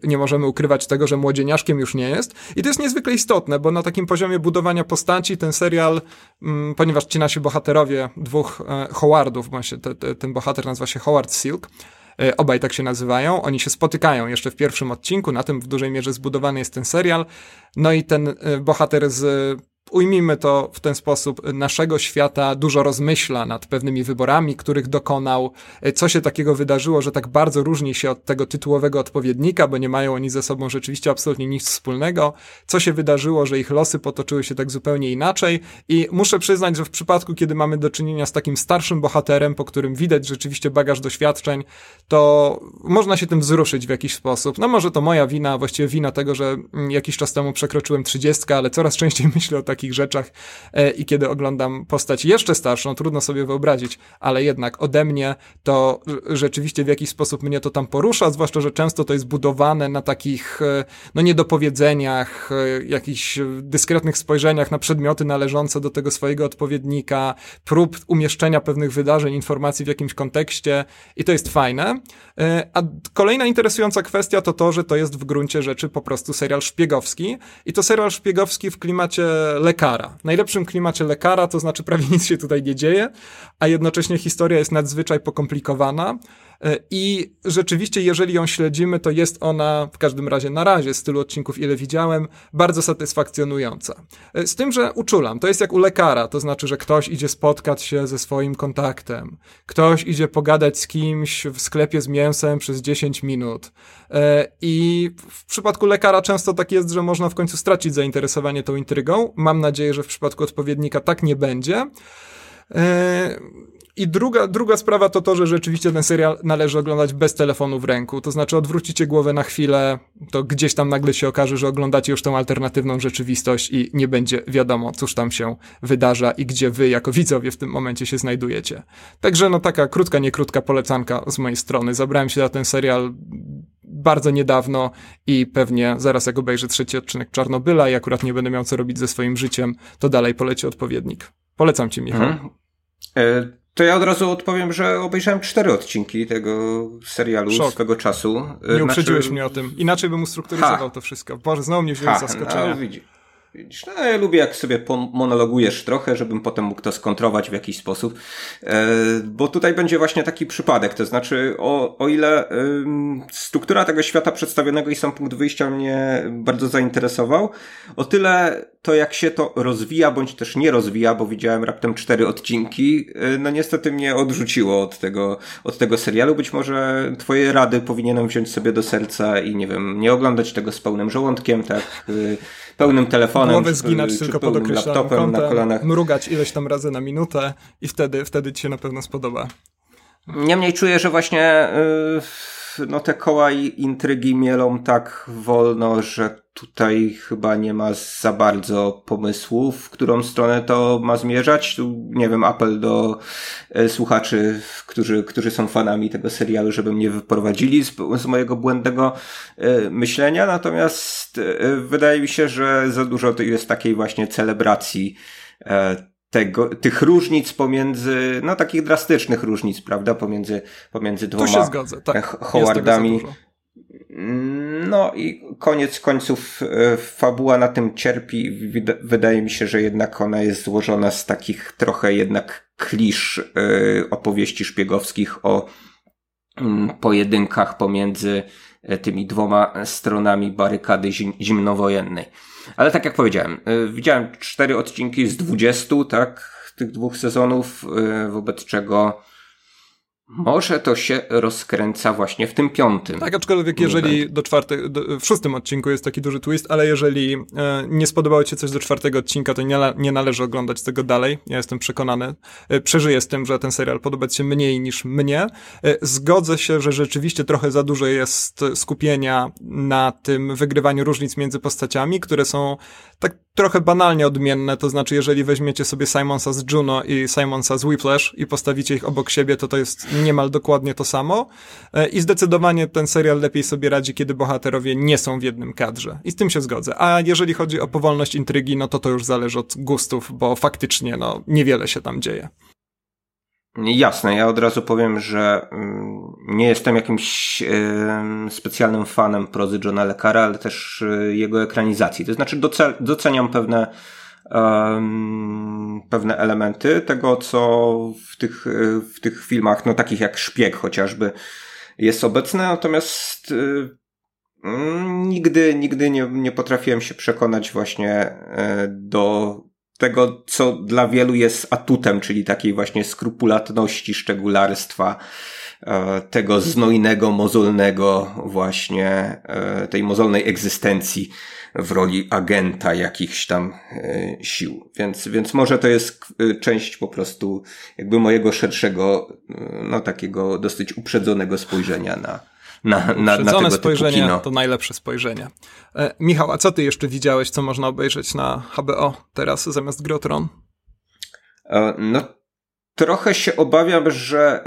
nie możemy ukrywać tego, że młodzieniaszkiem już nie jest. I to jest niezwykle istotne, bo na takim poziomie budowania postaci ten serial, mm, ponieważ ci nasi bohaterowie, dwóch e, Howardów, właśnie te, ten bohater nazywa się Howard Silk, e, obaj tak się nazywają, oni się spotykają jeszcze w pierwszym odcinku, na tym w dużej mierze zbudowany jest ten serial, no i ten e, bohater z ujmijmy to w ten sposób, naszego świata dużo rozmyśla nad pewnymi wyborami, których dokonał, co się takiego wydarzyło, że tak bardzo różni się od tego tytułowego odpowiednika, bo nie mają oni ze sobą rzeczywiście absolutnie nic wspólnego, co się wydarzyło, że ich losy potoczyły się tak zupełnie inaczej? I muszę przyznać, że w przypadku, kiedy mamy do czynienia z takim starszym bohaterem, po którym widać rzeczywiście bagaż doświadczeń, to można się tym wzruszyć w jakiś sposób. No może to moja wina, właściwie wina tego, że jakiś czas temu przekroczyłem trzydziestkę, ale coraz częściej myślę o takim takich rzeczach e, i kiedy oglądam postać jeszcze starszą, trudno sobie wyobrazić, ale jednak ode mnie to rzeczywiście w jakiś sposób mnie to tam porusza, zwłaszcza, że często to jest budowane na takich e, no niedopowiedzeniach, e, jakichś dyskretnych spojrzeniach na przedmioty należące do tego swojego odpowiednika, prób umieszczenia pewnych wydarzeń, informacji w jakimś kontekście i to jest fajne. A kolejna interesująca kwestia to to, że to jest w gruncie rzeczy po prostu serial szpiegowski i to serial szpiegowski w klimacie lekara. W najlepszym klimacie lekara, to znaczy prawie nic się tutaj nie dzieje, a jednocześnie historia jest nadzwyczaj pokomplikowana. E, I rzeczywiście, jeżeli ją śledzimy, to jest ona, w każdym razie na razie, z tylu odcinków, ile widziałem, bardzo satysfakcjonująca. E, z tym, że uczulam, to jest jak u lekarza, to znaczy, że ktoś idzie spotkać się ze swoim kontaktem, ktoś idzie pogadać z kimś w sklepie z mięsem przez 10 minut. E, I w przypadku lekarza często tak jest, że można w końcu stracić zainteresowanie tą intrygą. Mam nadzieję, że w przypadku odpowiednika tak nie będzie. I druga, druga sprawa to to, że rzeczywiście ten serial należy oglądać bez telefonu w ręku. To znaczy odwrócicie głowę na chwilę, to gdzieś tam nagle się okaże, że oglądacie już tą alternatywną rzeczywistość i nie będzie wiadomo, cóż tam się wydarza i gdzie wy jako widzowie w tym momencie się znajdujecie. Także no taka krótka, niekrótka polecanka z mojej strony. Zabrałem się na ten serial bardzo niedawno i pewnie zaraz jak obejrzę trzeci odcinek Czarnobyla i akurat nie będę miał co robić ze swoim życiem, to dalej poleci odpowiednik. Polecam ci, Michał. Mhm. E to ja od razu odpowiem, że obejrzałem cztery odcinki tego serialu Szok. swego czasu. Nie znaczy- uprzedziłeś znaczy... mnie o tym. Inaczej bym ustrukturyzował ha. to wszystko. Boże, znowu mnie wziąłeś zaskoczenia. No, widzi. Widzisz, no ja lubię jak sobie monologujesz trochę, żebym potem mógł to skontrować w jakiś sposób, e, bo tutaj będzie właśnie taki przypadek, to znaczy o, o ile struktura tego świata przedstawionego i sam punkt wyjścia mnie bardzo zainteresował, o tyle to jak się to rozwija, bądź też nie rozwija, bo widziałem raptem cztery odcinki, e, no niestety mnie odrzuciło od tego, od tego serialu. Być może twoje rady powinienem wziąć sobie do serca i nie wiem, nie oglądać tego z pełnym żołądkiem, tak, e, pełnym telefonem. Głowę zginać czy, tylko pod określonym kątem, na kolanach. mrugać ileś tam razy na minutę i wtedy, wtedy ci się na pewno spodoba. Niemniej czuję, że właśnie yy, no te koła i intrygi mielą tak wolno, że tutaj chyba nie ma za bardzo pomysłów, w którą stronę to ma zmierzać. Tu, nie wiem, apel do e, słuchaczy, którzy, którzy są fanami tego serialu, żeby mnie wyprowadzili z, z mojego błędnego e, myślenia. Natomiast e, wydaje mi się, że za dużo jest takiej właśnie celebracji tego, tych różnic pomiędzy, no takich drastycznych różnic, prawda, pomiędzy, pomiędzy dwoma tak. Howardami. No i koniec końców e, fabuła na tym cierpi. Wydaje mi się, że jednak ona jest złożona z takich trochę jednak klisz e, opowieści szpiegowskich o mm, pojedynkach pomiędzy e, tymi dwoma stronami barykady zimnowojennej. Ale tak jak powiedziałem, widziałem cztery odcinki z dwudziestu, tak, tych dwóch sezonów, wobec czego może to się rozkręca właśnie w tym piątym. Tak, aczkolwiek jeżeli do czwartego, w szóstym odcinku jest taki duży twist, ale jeżeli e, nie spodobało ci coś do czwartego odcinka, to nie, nie należy oglądać tego dalej. Ja jestem przekonany. E, przeżyję z tym, że ten serial podoba ci się mniej niż mnie. E, zgodzę się, że rzeczywiście trochę za dużo jest skupienia na tym wygrywaniu różnic między postaciami, które są tak trochę banalnie odmienne, to znaczy jeżeli weźmiecie sobie Simonsa z Juno i Simonsa z Whiplash i postawicie ich obok siebie, to to jest niemal dokładnie to samo e, i zdecydowanie ten serial lepiej sobie radzi, kiedy bohaterowie nie są w jednym kadrze i z tym się zgodzę. A jeżeli chodzi o powolność intrygi, no to to już zależy od gustów, bo faktycznie no niewiele się tam dzieje. Jasne, ja od razu powiem, że mm, nie jestem jakimś specjalnym fanem prozy Johna Le Carra, ale też y, jego ekranizacji. To znaczy doceniam pewne pewne elementy tego, co w tych, y, w tych filmach, no takich jak Szpieg chociażby, jest obecne, natomiast y, nigdy, nigdy nie, nie potrafiłem się przekonać właśnie e, do tego, co dla wielu jest atutem, czyli takiej właśnie skrupulatności, szczególarstwa, e, tego znojnego, mozolnego właśnie, e, tej mozolnej egzystencji w roli agenta jakichś tam e, sił. Więc, więc może to jest część po prostu jakby mojego szerszego, no takiego dosyć uprzedzonego spojrzenia na, na, na, na tego spojrzenie kino. to najlepsze spojrzenie. E, Michał, a co ty jeszcze widziałeś, co można obejrzeć na HBO teraz zamiast Grotron? E, no, trochę się obawiam, że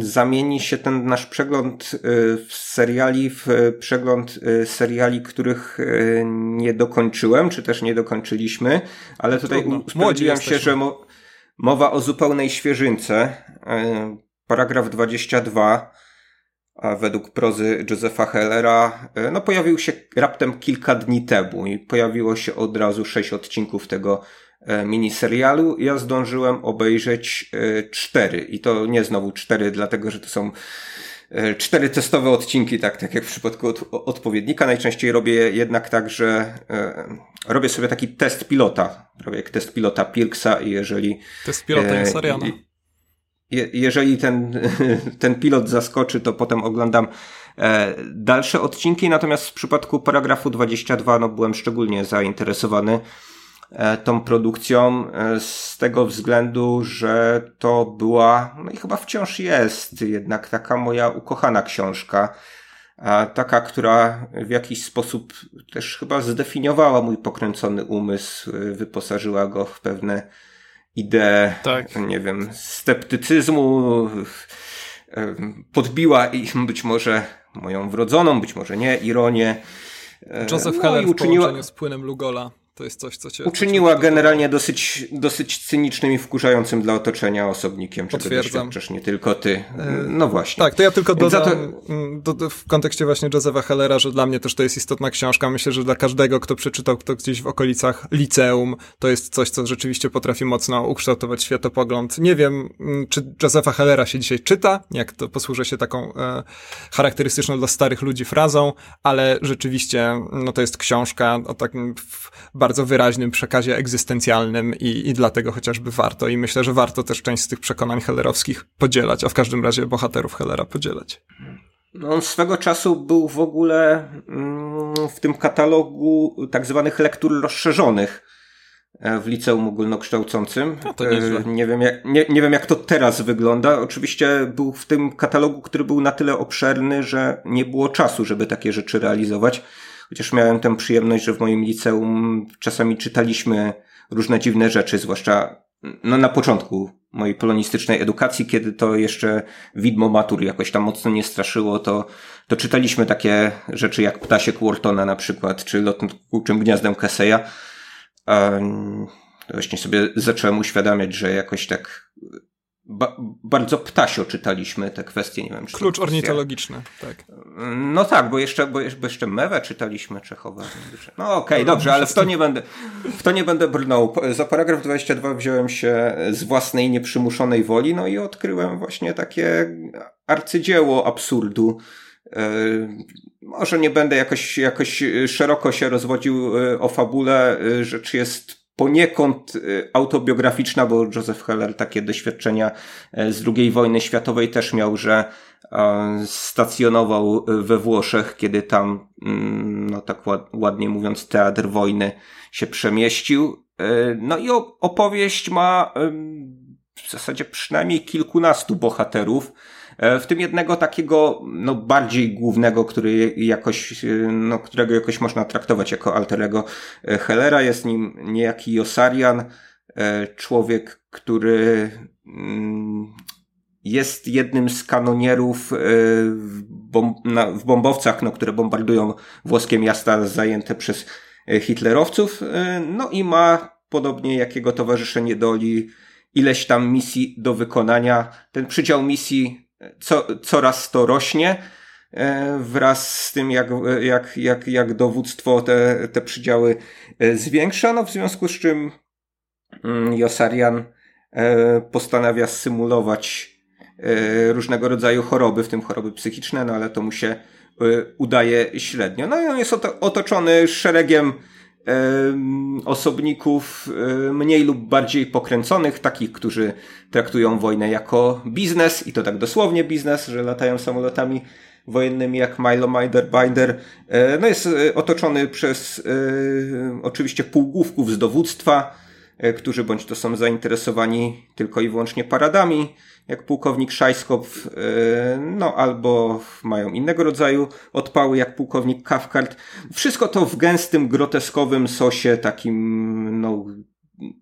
y, zamieni się ten nasz przegląd y, w seriali w przegląd y, seriali, których y, nie dokończyłem, czy też nie dokończyliśmy, ale tutaj usprawiedliwiam się, że mo mowa o zupełnej świeżynce. Y, paragraf 22 a według prozy Josepha Hellera, e, no pojawił się raptem kilka dni temu i pojawiło się od razu sześć odcinków tego miniserialu. Ja zdążyłem obejrzeć e, cztery i to nie znowu cztery, dlatego że to są e, cztery testowe odcinki, tak, tak jak w przypadku od, odpowiednika. Najczęściej robię jednak tak, że e, robię sobie taki test pilota. Robię jak test pilota Pilksa i jeżeli... Test pilota e, Sariana. Je, jeżeli ten, ten pilot zaskoczy, to potem oglądam e, dalsze odcinki, natomiast w przypadku paragrafu 22 no, byłem szczególnie zainteresowany e, tą produkcją e, z tego względu, że to była, no i chyba wciąż jest jednak taka moja ukochana książka, a taka, która w jakiś sposób też chyba zdefiniowała mój pokręcony umysł, wyposażyła go w pewne idee, tak. nie wiem, sceptycyzmu, podbiła i być może moją wrodzoną, być może nie, ironię. Joseph no, Heller w uczyniła... z płynem Lugola. To jest coś, co cię... Uczyniła generalnie dosyć, dosyć cynicznym i wkurzającym dla otoczenia osobnikiem, czego doświadczasz nie tylko ty. E, no właśnie. Tak, to ja tylko dodam to... Mm, do, w kontekście właśnie Josepha Hellera, że dla mnie też to jest istotna książka. Myślę, że dla każdego, kto przeczytał to gdzieś w okolicach liceum, to jest coś, co rzeczywiście potrafi mocno ukształtować światopogląd. Nie wiem, mm, czy Josepha Hellera się dzisiaj czyta, jak to posłużę się taką e, charakterystyczną dla starych ludzi frazą, ale rzeczywiście no to jest książka o takim bardzo wyraźnym przekazie egzystencjalnym i, i dlatego chociażby warto. I myślę, że warto też część z tych przekonań hellerowskich podzielać, a w każdym razie bohaterów Hellera podzielać. No, on swego czasu był w ogóle mm, w tym katalogu tak zwanych lektur rozszerzonych e, w liceum ogólnokształcącym. No to nieźle. Nie wiem, jak, nie, nie wiem, jak to teraz wygląda. Oczywiście był w tym katalogu, który był na tyle obszerny, że nie było czasu, żeby takie rzeczy realizować. Chociaż miałem tę przyjemność, że w moim liceum czasami czytaliśmy różne dziwne rzeczy, zwłaszcza no, na początku mojej polonistycznej edukacji, kiedy to jeszcze widmo matur jakoś tam mocno nie straszyło, to, to czytaliśmy takie rzeczy jak Ptasiek Whartona na przykład, czy Lot nad Kółczym Gniazdem Kesseya. Um, właśnie sobie zacząłem uświadamiać, że jakoś tak ba bardzo ptasio czytaliśmy te kwestie, nie wiem. Czy Klucz ornitologiczny, tak. No tak, bo jeszcze, bo jeszcze Mewę czytaliśmy Czechowa. No okej, okay, dobrze, ale w to nie będę, w to nie będę brnął. Za paragraf 22 wziąłem się z własnej nieprzymuszonej woli, no i odkryłem właśnie takie arcydzieło absurdu. E, może nie będę jakoś, jakoś szeroko się rozwodził e, o fabule, e, rzecz jest poniekąd y, autobiograficzna, bo Joseph Heller takie doświadczenia e, z II wojny światowej też miał, że e, stacjonował we Włoszech, kiedy tam, mm, no tak ładnie mówiąc, teatr wojny się przemieścił. No i opowieść ma w zasadzie przynajmniej kilkunastu bohaterów, w tym jednego takiego, no, bardziej głównego, który jakoś, e, no, którego jakoś można traktować jako alterego e, Hellera. Jest nim niejaki Josarian, człowiek, który mm, jest jednym z kanonierów w, w bombowcach, no, które bombardują włoskie miasta zajęte przez hitlerowców. No i ma, podobnie jak jego towarzysze niedoli, ileś tam misji do wykonania. Ten przydział misji co, coraz to rośnie e, wraz z tym, jak, jak, jak, jak dowództwo te, te przydziały e, zwiększa, no w związku z czym mm, Josarian e, postanawia symulować różnego rodzaju choroby, w tym choroby psychiczne, no ale to mu się udaje średnio. No i on jest otoczony szeregiem osobników mniej lub bardziej pokręconych, takich, którzy traktują wojnę jako biznes i to tak dosłownie biznes, że latają samolotami wojennymi jak Milo Binder. E, no jest e, otoczony przez e, oczywiście półgłówków z dowództwa, którzy bądź to są zainteresowani tylko i wyłącznie paradami, jak pułkownik Szajskow, no albo mają innego rodzaju odpały, jak pułkownik Kafkart. Wszystko to w gęstym, groteskowym sosie, takim, no,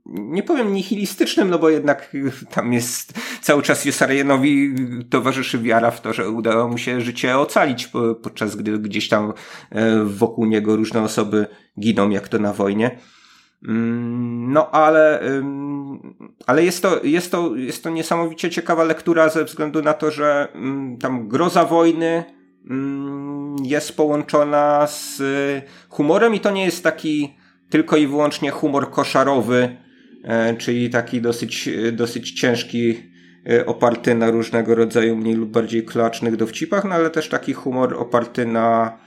nie powiem nihilistycznym, no bo jednak tam jest cały czas Jesarienowi towarzyszy wiara w to, że udało mu się życie ocalić, podczas gdy gdzieś tam e, wokół niego różne osoby giną, jak to na wojnie. Mm, no ale, ale jest to, jest to, jest to niesamowicie ciekawa lektura ze względu na to, że mm, tam groza wojny mm, jest połączona z humorem i to nie jest taki tylko i wyłącznie humor koszarowy, czyli taki dosyć, dosyć ciężki, oparty na różnego rodzaju mniej lub bardziej klacznych dowcipach, no ale też taki humor oparty na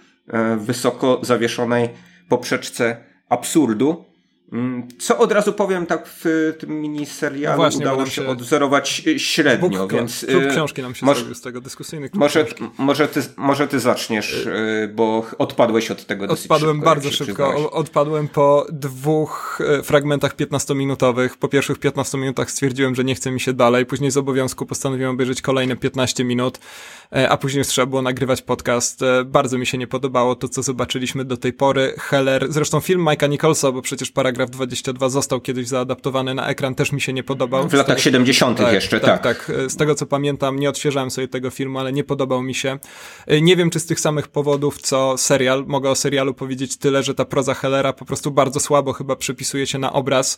wysoko zawieszonej poprzeczce absurdu. Mm, co od razu powiem, tak w tym miniserialu no właśnie, udało się, się odwzorować e, średnio, Book, więc... Klub e, książki nam się może, zrobił z tego, dyskusyjny klub może, może, ty, może ty zaczniesz, e, bo odpadłeś od tego dosyć Odpadłem szybko, bardzo szybko, odpadłem po dwóch fragmentach 15-minutowych. Po pierwszych 15 minutach stwierdziłem, że nie chce mi się dalej, później z obowiązku postanowiłem obejrzeć kolejne 15 minut, a później trzeba było nagrywać podcast. Bardzo mi się nie podobało to, co zobaczyliśmy do tej pory. Heller, zresztą film Mike'a Nicholsa, bo przecież paragraf Paragraf 22 został kiedyś zaadaptowany na ekran, też mi się nie podobał. W latach tego, 70. Tak, jeszcze, tak, tak. Tak, z tego co pamiętam, nie odświeżałem sobie tego filmu, ale nie podobał mi się. Nie wiem, czy z tych samych powodów, co serial. Mogę o serialu powiedzieć tyle, że ta proza Hellera po prostu bardzo słabo chyba przypisuje się na obraz.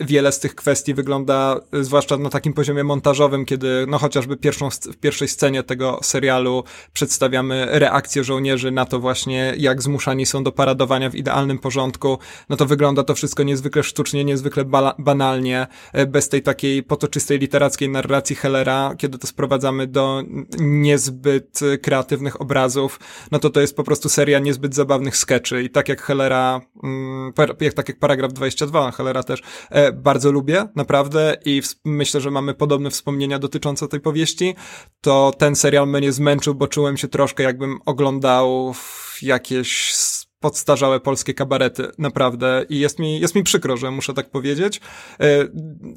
Wiele z tych kwestii wygląda, zwłaszcza na takim poziomie montażowym, kiedy no chociażby pierwszą, w pierwszej scenie tego serialu przedstawiamy reakcję żołnierzy na to właśnie, jak zmuszani są do paradowania w idealnym porządku, no to wygląda to wszystko niezwykle sztucznie, niezwykle ba banalnie, e, bez tej takiej potoczystej literackiej narracji Hellera, kiedy to sprowadzamy do niezbyt kreatywnych obrazów, no to to jest po prostu seria niezbyt zabawnych skeczy. I tak jak Hellera, mm, jak, tak jak paragraf 22 Hellera też e, bardzo lubię, naprawdę i myślę, że mamy podobne wspomnienia dotyczące tej powieści, to ten serial mnie zmęczył, bo czułem się troszkę jakbym oglądał jakieś podstarzałe polskie kabarety, naprawdę. I jest mi, jest mi przykro, że muszę tak powiedzieć. E,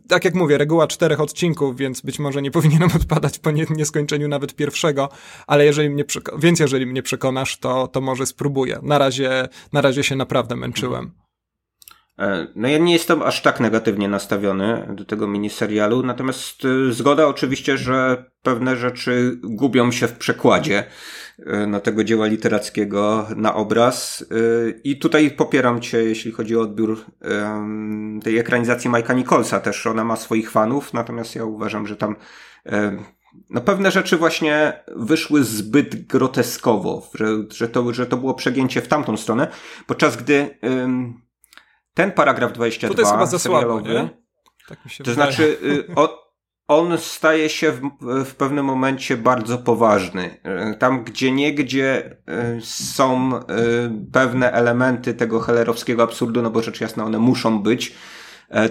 tak jak mówię, reguła czterech odcinków, więc być może nie powinienem odpadać po nie, nieskończeniu nawet pierwszego, ale jeżeli mnie, więc jeżeli mnie przekonasz, to, to może spróbuję. Na razie, na razie się naprawdę męczyłem. E, no ja nie jestem aż tak negatywnie nastawiony do tego miniserialu, natomiast e, zgoda oczywiście, że pewne rzeczy gubią się w przekładzie e, na tego dzieła literackiego na obraz. I tutaj popieram Cię, jeśli chodzi o odbiór tej ekranizacji Mike'a Nicholsa. Też ona ma swoich fanów, natomiast ja uważam, że tam no pewne rzeczy właśnie wyszły zbyt groteskowo, że, że, to, że to było przegięcie w tamtą stronę, podczas gdy ten paragraf 22 to jest chyba za słabo, nie? Tak mi się to wydaje. znaczy y, o, on staje się w, w, pewnym momencie bardzo poważny. Y, tam gdzie niegdzie y, są pewne elementy tego hellerowskiego absurdu, no bo rzecz jasna one muszą być.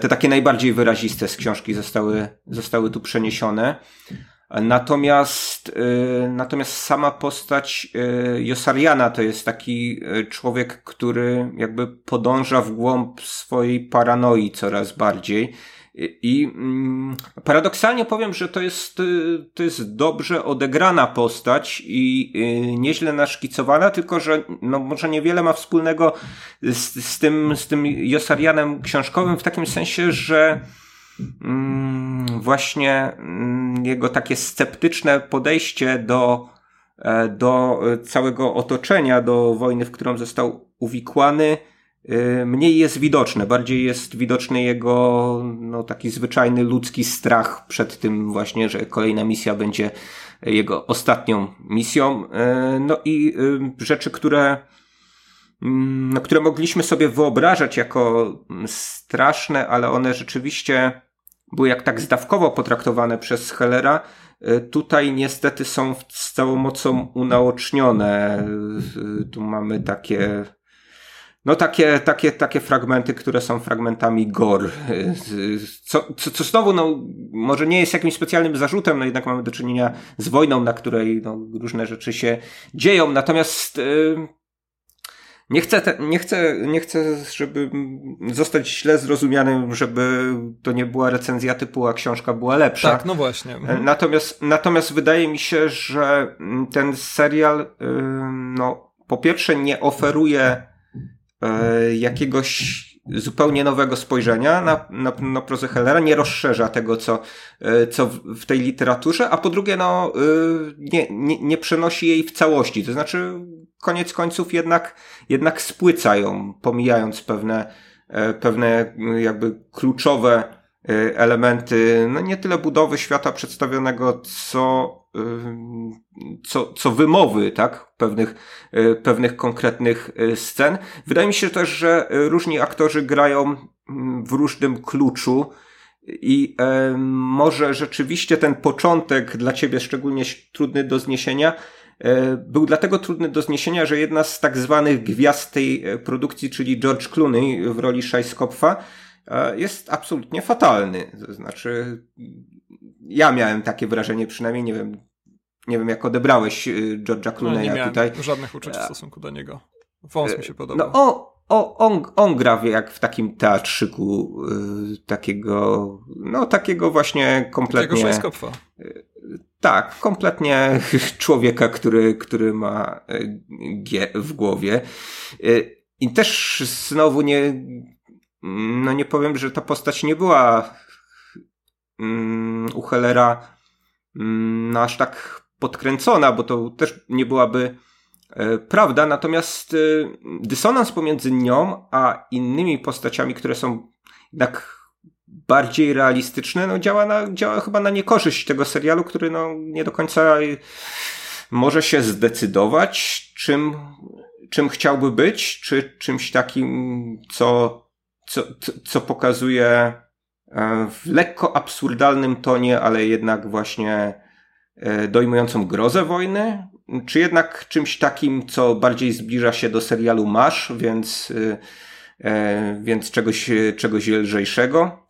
Te takie najbardziej wyraziste z książki zostały, zostały tu przeniesione. Natomiast, y, natomiast sama postać y, Josariana to jest taki y, człowiek, który jakby podąża w głąb swojej paranoi coraz bardziej. I mm, paradoksalnie powiem, że to jest, to jest dobrze odegrana postać i nieźle naszkicowana, tylko że no może niewiele ma wspólnego z, z, tym, z tym Josarianem książkowym w takim sensie, że właśnie mm, jego takie sceptyczne podejście do, e, do całego otoczenia, do wojny, w którą został uwikłany, e, mniej jest widoczne. Bardziej jest widoczny jego no, taki zwyczajny ludzki strach przed tym właśnie, że kolejna misja będzie jego ostatnią misją. E, no i rzeczy, które no, które mogliśmy sobie wyobrażać jako straszne, ale one rzeczywiście były jak tak zdawkowo potraktowane przez Hellera, y, tutaj niestety są z całą mocą unaocznione. Y, tu mamy takie no takie, takie, takie fragmenty, które są fragmentami gore. Y, co, co, co znowu, no, może nie jest jakimś specjalnym zarzutem, no jednak mamy do czynienia z wojną, na której no, różne rzeczy się dzieją. Natomiast yy, nie chcę, te, nie, chcę, nie chcę, żeby zostać źle zrozumianym, żeby to nie była recenzja typu, a książka była lepsza. Tak, no właśnie. Mhm. Natomiast, natomiast wydaje mi się, że ten serial, no, po pierwsze nie oferuje e, jakiegoś zupełnie nowego spojrzenia na, na, na prozę Hellera, nie rozszerza tego, co, e, co w tej literaturze, a po drugie, no, e, nie, nie, nie przenosi jej w całości. To znaczy, koniec końców jednak, jednak spłyca ją, pomijając pewne, e, pewne jakby kluczowe elementy, no nie tyle budowy świata przedstawionego, co co, co wymowy, tak? Pewnych, pewnych konkretnych scen. Wydaje mi się też, że różni aktorzy grają w różnym kluczu. I e, może rzeczywiście ten początek dla ciebie szczególnie trudny do zniesienia był dlatego trudny do zniesienia, że jedna z tak zwanych gwiazd tej produkcji, czyli George Clooney w roli Scheiskopfa, e, jest absolutnie fatalny. To znaczy, ja miałem takie wrażenie, przynajmniej nie wiem, nie wiem jak odebrałeś e, George'a Clooney'a no, nie tutaj. żadnych uczuć w e, stosunku do niego. Wąs mi się podobał. No, o, o, on, on gra jak w takim teatrzyku y, takiego, no takiego właśnie kompletnie... Takiego y, Tak, kompletnie człowieka, który, który ma y, G w głowie. Y, I też znowu nie, no nie powiem, że ta postać nie była u Hellera no aż tak podkręcona, bo to też nie byłaby E, prawda, natomiast e, dysonans pomiędzy nią a innymi postaciami, które są jednak bardziej realistyczne, no działa, na, działa chyba na niekorzyść tego serialu, który no nie do końca może się zdecydować, czym, czym chciałby być, czy czymś takim, co, co, co pokazuje e, w lekko absurdalnym tonie, ale jednak właśnie dojmującą grozę wojny, czy jednak czymś takim, co bardziej zbliża się do serialu Masz, więc, e, więc czegoś, czegoś lżejszego?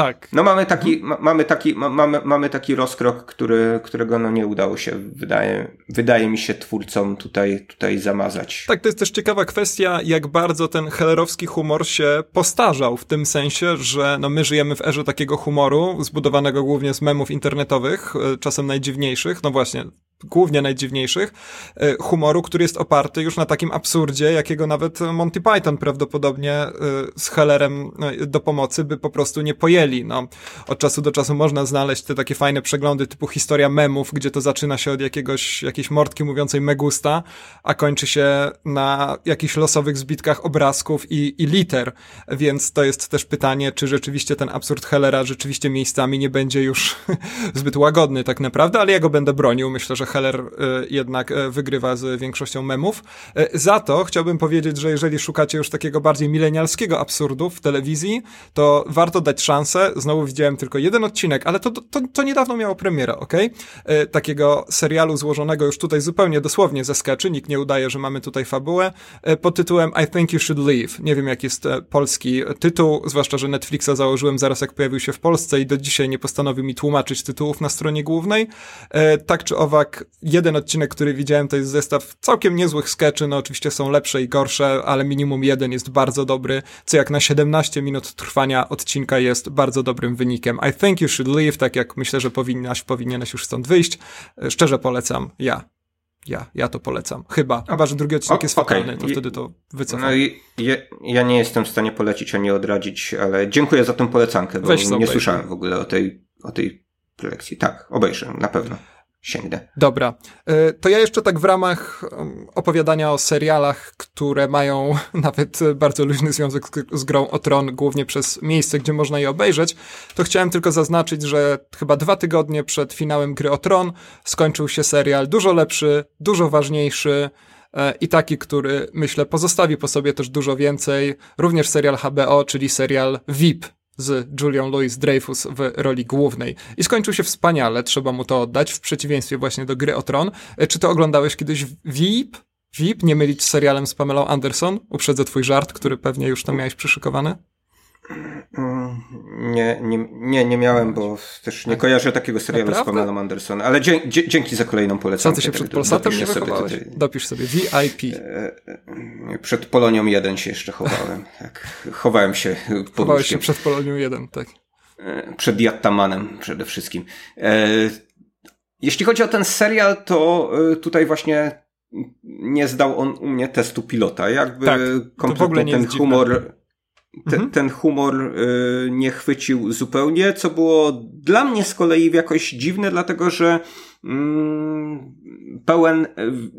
Tak. No mamy taki, ma, mamy taki, ma, mamy, mamy taki rozkrok, który, którego no nie udało się, wydaje, wydaje mi się, twórcom tutaj, tutaj zamazać. Tak, to jest też ciekawa kwestia, jak bardzo ten hellerowski humor się postarzał, w tym sensie, że no my żyjemy w erze takiego humoru, zbudowanego głównie z memów internetowych, e, czasem najdziwniejszych, no właśnie, głównie najdziwniejszych, e, humoru, który jest oparty już na takim absurdzie, jakiego nawet Monty Python prawdopodobnie e, z Hellerem e, do pomocy by po prostu nie pojęli. No, od czasu do czasu można znaleźć te takie fajne przeglądy typu historia memów, gdzie to zaczyna się od jakiegoś, jakiejś mordki mówiącej megusta, a kończy się na jakichś losowych zbitkach obrazków i, i liter. Więc to jest też pytanie, czy rzeczywiście ten absurd Hellera rzeczywiście miejscami nie będzie już zbyt łagodny tak naprawdę, ale ja go będę bronił. Myślę, że Heller y, jednak y, wygrywa z większością memów. Y, za to chciałbym powiedzieć, że jeżeli szukacie już takiego bardziej milenialskiego absurdu w telewizji, to warto dać szansę. Znowu widziałem tylko jeden odcinek, ale to, to, to niedawno miało premierę, ok? Takiego serialu złożonego już tutaj zupełnie dosłownie ze sketchy, nikt nie udaje, że mamy tutaj fabułę, pod tytułem I Think You Should Leave. Nie wiem, jaki jest polski tytuł, zwłaszcza, że Netflixa założyłem zaraz jak pojawił się w Polsce i do dzisiaj nie postanowił mi tłumaczyć tytułów na stronie głównej. Tak czy owak, jeden odcinek, który widziałem, to jest zestaw całkiem niezłych skeczy, no oczywiście są lepsze i gorsze, ale minimum jeden jest bardzo dobry, co jak na 17 minut trwania odcinka jest bardzo dobrym wynikiem. I think you should leave, tak jak myślę, że powinnaś, powinieneś już stąd wyjść. Szczerze polecam, ja. Ja, ja to polecam. Chyba. Chyba, że drugi odcinek o, jest okay. fatalny, to I, wtedy to wycofam. No i ja, ja, nie jestem w stanie polecić ani odradzić, ale dziękuję za tę polecankę, bo Weź nie słyszałem w ogóle o tej, o tej prelekcji. Tak, obejrzę, na pewno sięgnę. Dobra. E, to ja jeszcze tak w ramach opowiadania o serialach, które mają nawet bardzo luźny związek z grą o tron, głównie przez miejsce, gdzie można je obejrzeć, to chciałem tylko zaznaczyć, że chyba dwa tygodnie przed finałem gry o tron skończył się serial dużo lepszy, dużo ważniejszy, e, i taki, który myślę pozostawi po sobie też dużo więcej. Również serial HBO, czyli serial VIP, z Julią Louis-Dreyfus w roli głównej. I skończył się wspaniale, trzeba mu to oddać, w przeciwieństwie właśnie do gry o Tron. E, czy to oglądałeś kiedyś VIP? VIP? Nie mylić z serialem z Pamelą Anderson? Uprzedzę twój żart, który pewnie już tam miałeś przyszykowany. Nie, nie, nie, nie miałem, bo też nie kojarzę takiego serialu Naprawdę? z Pamelą Anderson, ale dzie, dzie, dzięki za kolejną. Co ty się przed Polsatem nie wychowałeś? Tutaj... Dopisz sobie VIP. E, e, przed Polonią 1 się jeszcze chowałem. tak. Chowałem się pod Chowałeś się przed Polonią 1, tak. E, przed Jattamanem przede wszystkim. Jeśli chodzi o ten serial, to tutaj właśnie nie zdał on u mnie testu pilota. Jakby tak, kompletnie ten humor... Dziwne te, mhm. ten humor y, nie chwycił zupełnie, co było dla mnie z kolei jakoś dziwne, dlatego że mm, pełen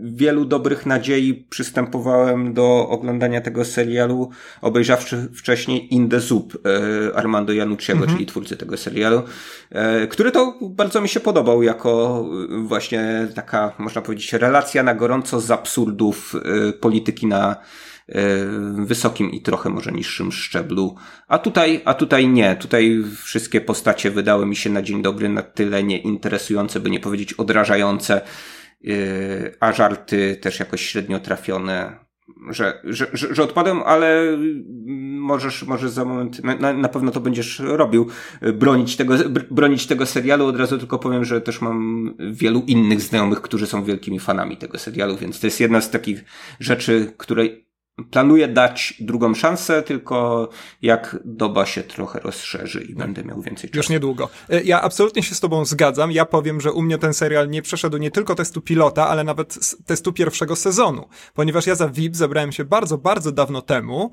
wielu dobrych nadziei przystępowałem do oglądania tego serialu, obejrzawszy wcześniej In the Soup e, Armando Janucciego, mhm. czyli twórcy tego serialu, e, który to bardzo mi się podobał jako właśnie taka, można powiedzieć, relacja na gorąco z absurdów polityki na wysokim i trochę może niższym szczeblu. A tutaj, a tutaj nie. Tutaj wszystkie postacie wydały mi się na dzień dobry na tyle nieinteresujące, by nie powiedzieć odrażające, yy, a żarty też jakoś średnio trafione, że, że, że, że odpadłem, ale możesz, możesz za moment, na, na pewno to będziesz robił, bronić tego, bronić tego serialu. Od razu tylko powiem, że też mam wielu innych znajomych, którzy są wielkimi fanami tego serialu, więc to jest jedna z takich rzeczy, której Planuję dać drugą szansę, tylko jak doba się trochę rozszerzy i będę miał więcej czasu. Już niedługo. E, ja absolutnie się z tobą zgadzam. Ja powiem, że u mnie ten serial nie przeszedł nie tylko testu pilota, ale nawet testu pierwszego sezonu. Ponieważ ja za VIP zebrałem się bardzo, bardzo dawno temu.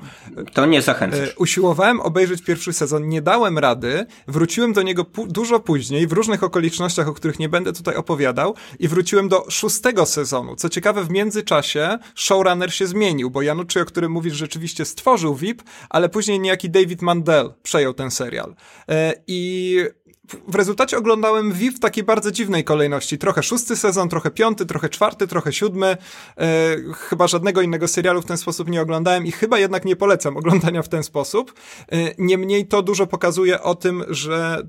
To nie zachęcasz. E, usiłowałem obejrzeć pierwszy sezon, nie dałem rady. Wróciłem do niego dużo później, w różnych okolicznościach, o których nie będę tutaj opowiadał i wróciłem do szóstego sezonu. Co ciekawe, w międzyczasie showrunner się zmienił, bo Janusz o którym mówisz, rzeczywiście stworzył VIP, ale później niejaki David Mandel przejął ten serial. E, I w rezultacie oglądałem VIP w takiej bardzo dziwnej kolejności. Trochę szósty sezon, trochę piąty, trochę czwarty, trochę siódmy. E, chyba żadnego innego serialu w ten sposób nie oglądałem i chyba jednak nie polecam oglądania w ten sposób. E, niemniej to dużo pokazuje o tym, że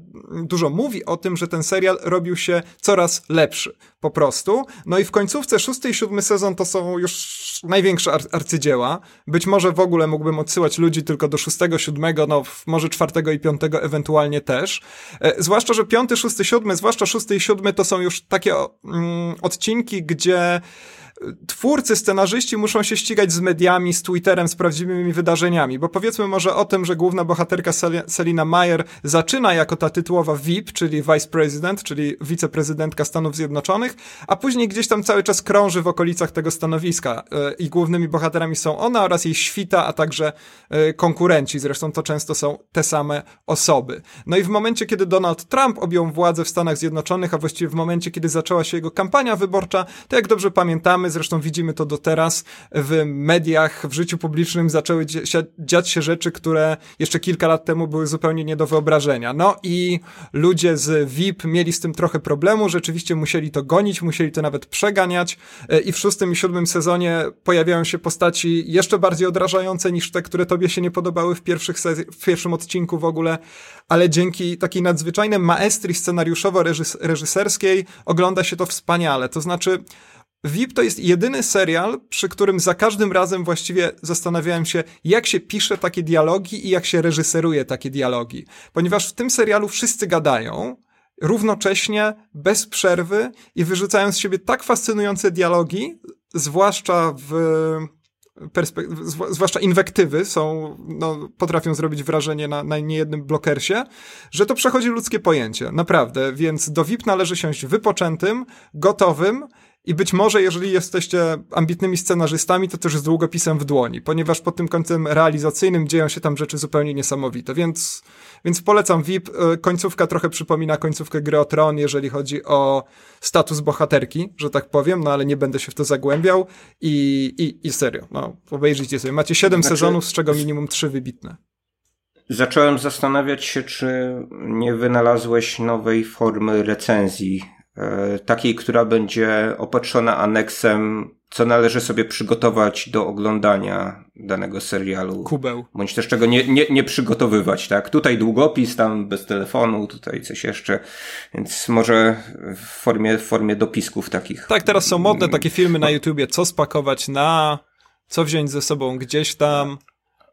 dużo mówi o tym, że ten serial robił się coraz lepszy. Po prostu. No i w końcówce szósty i siódmy sezon to są już największe ar arcydzieła. Być może w ogóle mógłbym odsyłać ludzi tylko do szóstego, siódmego, no może czwartego i piątego ewentualnie też. E, zwłaszcza, że piąty, szósty, siódmy, zwłaszcza szósty i siódmy to są już takie mm, odcinki, gdzie twórcy, scenarzyści muszą się ścigać z mediami, z Twitterem, z prawdziwymi wydarzeniami, bo powiedzmy może o tym, że główna bohaterka Selina Mayer zaczyna jako ta tytułowa VIP, czyli Vice President, czyli wiceprezydentka Stanów Zjednoczonych, a później gdzieś tam cały czas krąży w okolicach tego stanowiska e, i głównymi bohaterami są ona oraz jej świta, a także e, konkurenci, zresztą to często są te same osoby. No i w momencie, kiedy Donald Trump objął władzę w Stanach Zjednoczonych, a właściwie w momencie, kiedy zaczęła się jego kampania wyborcza, to jak dobrze pamiętamy, zresztą widzimy to do teraz, w mediach, w życiu publicznym zaczęły dziać się rzeczy, które jeszcze kilka lat temu były zupełnie nie do wyobrażenia. No i ludzie z VIP mieli z tym trochę problemu, rzeczywiście musieli to gonić, musieli to nawet przeganiać e, i w szóstym i siódmym sezonie pojawiają się postaci jeszcze bardziej odrażające niż te, które tobie się nie podobały w, pierwszych w pierwszym odcinku w ogóle, ale dzięki takiej nadzwyczajnej maestrii scenariuszowo-reżyserskiej ogląda się to wspaniale. To znaczy, VIP to jest jedyny serial, przy którym za każdym razem właściwie zastanawiałem się, jak się pisze takie dialogi i jak się reżyseruje takie dialogi. Ponieważ w tym serialu wszyscy gadają, równocześnie, bez przerwy i wyrzucają z siebie tak fascynujące dialogi, zwłaszcza w zwłaszcza inwektywy są, no, potrafią zrobić wrażenie na, na niejednym blokersie, że to przechodzi ludzkie pojęcie, naprawdę, więc do VIP należy siąść wypoczętym, gotowym i być może, jeżeli jesteście ambitnymi scenarzystami, to też z długopisem w dłoni, ponieważ pod tym kątem realizacyjnym dzieją się tam rzeczy zupełnie niesamowite, więc, więc polecam VIP. E, końcówka trochę przypomina końcówkę gry o Tron, jeżeli chodzi o status bohaterki, że tak powiem, no ale nie będę się w to zagłębiał i, i, i serio, no obejrzyjcie sobie. Macie siedem znaczy... sezonów, z czego minimum trzy wybitne. Zacząłem zastanawiać się, czy nie wynalazłeś nowej formy recenzji takiej, która będzie opatrzona aneksem, co należy sobie przygotować do oglądania danego serialu. Kubeł. Bądź też czego nie, nie, nie przygotowywać, tak? Tutaj długopis, tam bez telefonu, tutaj coś jeszcze, więc może w formie, w formie dopisków takich. Tak, teraz są modne takie filmy na YouTubie, co spakować na, co wziąć ze sobą gdzieś tam.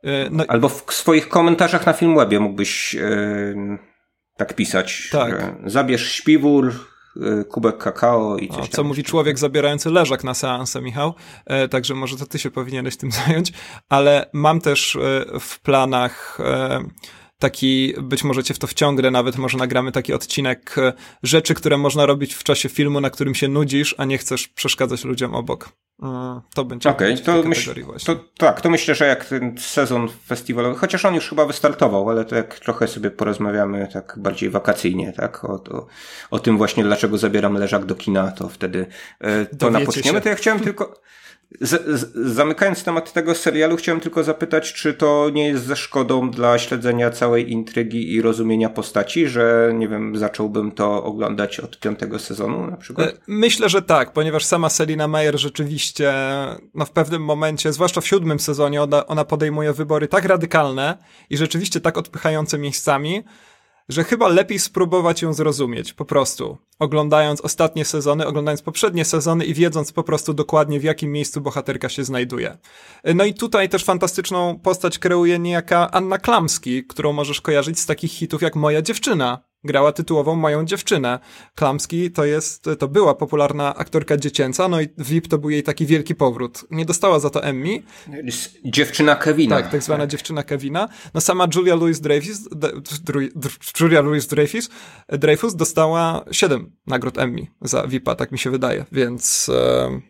E, no. Albo w swoich komentarzach na Filmwebie mógłbyś yy, tak pisać. Tak. Zabierz śpiwór, kubek kakao i coś o, Co mówi człowiek zabierający leżak na seansę, Michał. E, także może to ty się powinieneś tym zająć. Ale mam też e, w planach e, taki, być może cię w to wciągnę, nawet może nagramy taki odcinek e, rzeczy, które można robić w czasie filmu, na którym się nudzisz, a nie chcesz przeszkadzać ludziom obok. Mm, to będzie okay, to, myśl, to tak, to myślę, że jak ten sezon festiwalowy, chociaż on już chyba wystartował, ale to jak trochę sobie porozmawiamy tak bardziej wakacyjnie, tak, o, o, o tym właśnie, dlaczego zabieram leżak do kina, to wtedy e, to napoczniemy. To ja chciałem tylko, z, z, zamykając temat tego serialu, chciałem tylko zapytać, czy to nie jest ze szkodą dla śledzenia całej intrygi i rozumienia postaci, że nie wiem, zacząłbym to oglądać od piątego sezonu na przykład? E, myślę, że tak, ponieważ sama Selina Meyer rzeczywiście no w pewnym momencie, zwłaszcza w siódmym sezonie, ona, ona podejmuje wybory tak radykalne i rzeczywiście tak odpychające miejscami, że chyba lepiej spróbować ją zrozumieć, po prostu. Oglądając ostatnie sezony, oglądając poprzednie sezony i wiedząc po prostu dokładnie w jakim miejscu bohaterka się znajduje. No i tutaj też fantastyczną postać kreuje niejaka Anna Klamski, którą możesz kojarzyć z takich hitów jak Moja dziewczyna, grała tytułową moją dziewczynę. Klamski to jest, to była popularna aktorka dziecięca, no i VIP to był jej taki wielki powrót. Nie dostała za to Emmy. Dziewczyna Kevina. Tak, tak zwana tak. dziewczyna Kevina. No sama Julia Louis-Dreyfus, Julia Louis-Dreyfus Dreyfus dostała siedem nagród Emmy za VIPa, tak mi się wydaje, więc, e,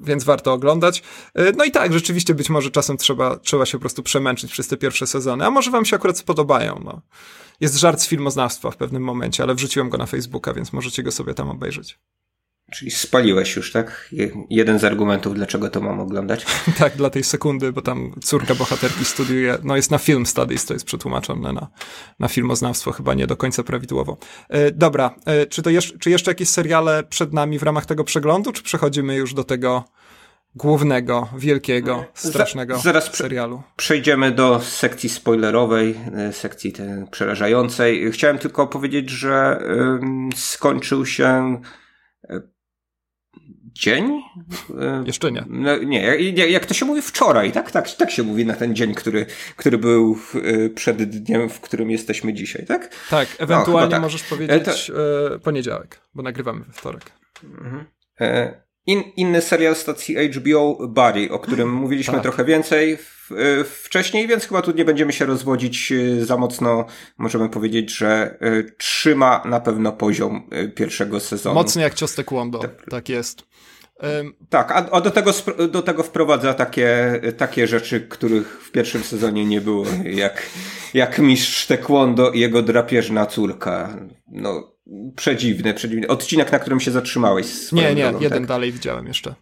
więc warto oglądać. E, no i tak, rzeczywiście być może czasem trzeba, trzeba się po prostu przemęczyć przez te pierwsze sezony, a może wam się akurat spodobają, no. Jest żart z filmoznawstwa w pewnym momencie, ale wrzuciłem go na Facebooka, więc możecie go sobie tam obejrzeć. Czyli spaliłeś już, tak? Jeden z argumentów, dlaczego to mam oglądać. tak, dla tej sekundy, bo tam córka bohaterki studiuje, no jest na film studies, to jest przetłumaczone na, na filmoznawstwo, chyba nie do końca prawidłowo. E, dobra, e, czy, to jeszcze, czy jeszcze jakieś seriale przed nami w ramach tego przeglądu, czy przechodzimy już do tego głównego, wielkiego, strasznego Zaraz serialu. Przejdziemy do sekcji spoilerowej, e, sekcji tej przerażającej. Chciałem tylko powiedzieć, że skończył się e, dzień? E, Jeszcze nie. No, nie, jak to się mówi wczoraj, tak? Tak, tak się mówi na ten dzień, który, który był przed dniem, w którym jesteśmy dzisiaj, tak? Tak, ewentualnie no, tak. możesz powiedzieć to... poniedziałek, bo nagrywamy we wtorek. Mhm. In, inny serial stacji HBO, Barry, o którym mówiliśmy tak. trochę więcej w, y, wcześniej, więc chyba tu nie będziemy się rozwodzić y, za mocno. Możemy powiedzieć, że y, trzyma na pewno poziom pierwszego sezonu. Mocny jak cios taekwondo, tak jest. Tak, a, a, do, tego, do tego wprowadza takie, takie rzeczy, których w pierwszym sezonie nie było, jak, jak mistrz taekwondo i jego drapieżna córka. No, przedziwny, przedziwny. Odcinek, na którym się zatrzymałeś. Nie, nie, drogą, jeden tak? dalej widziałem jeszcze.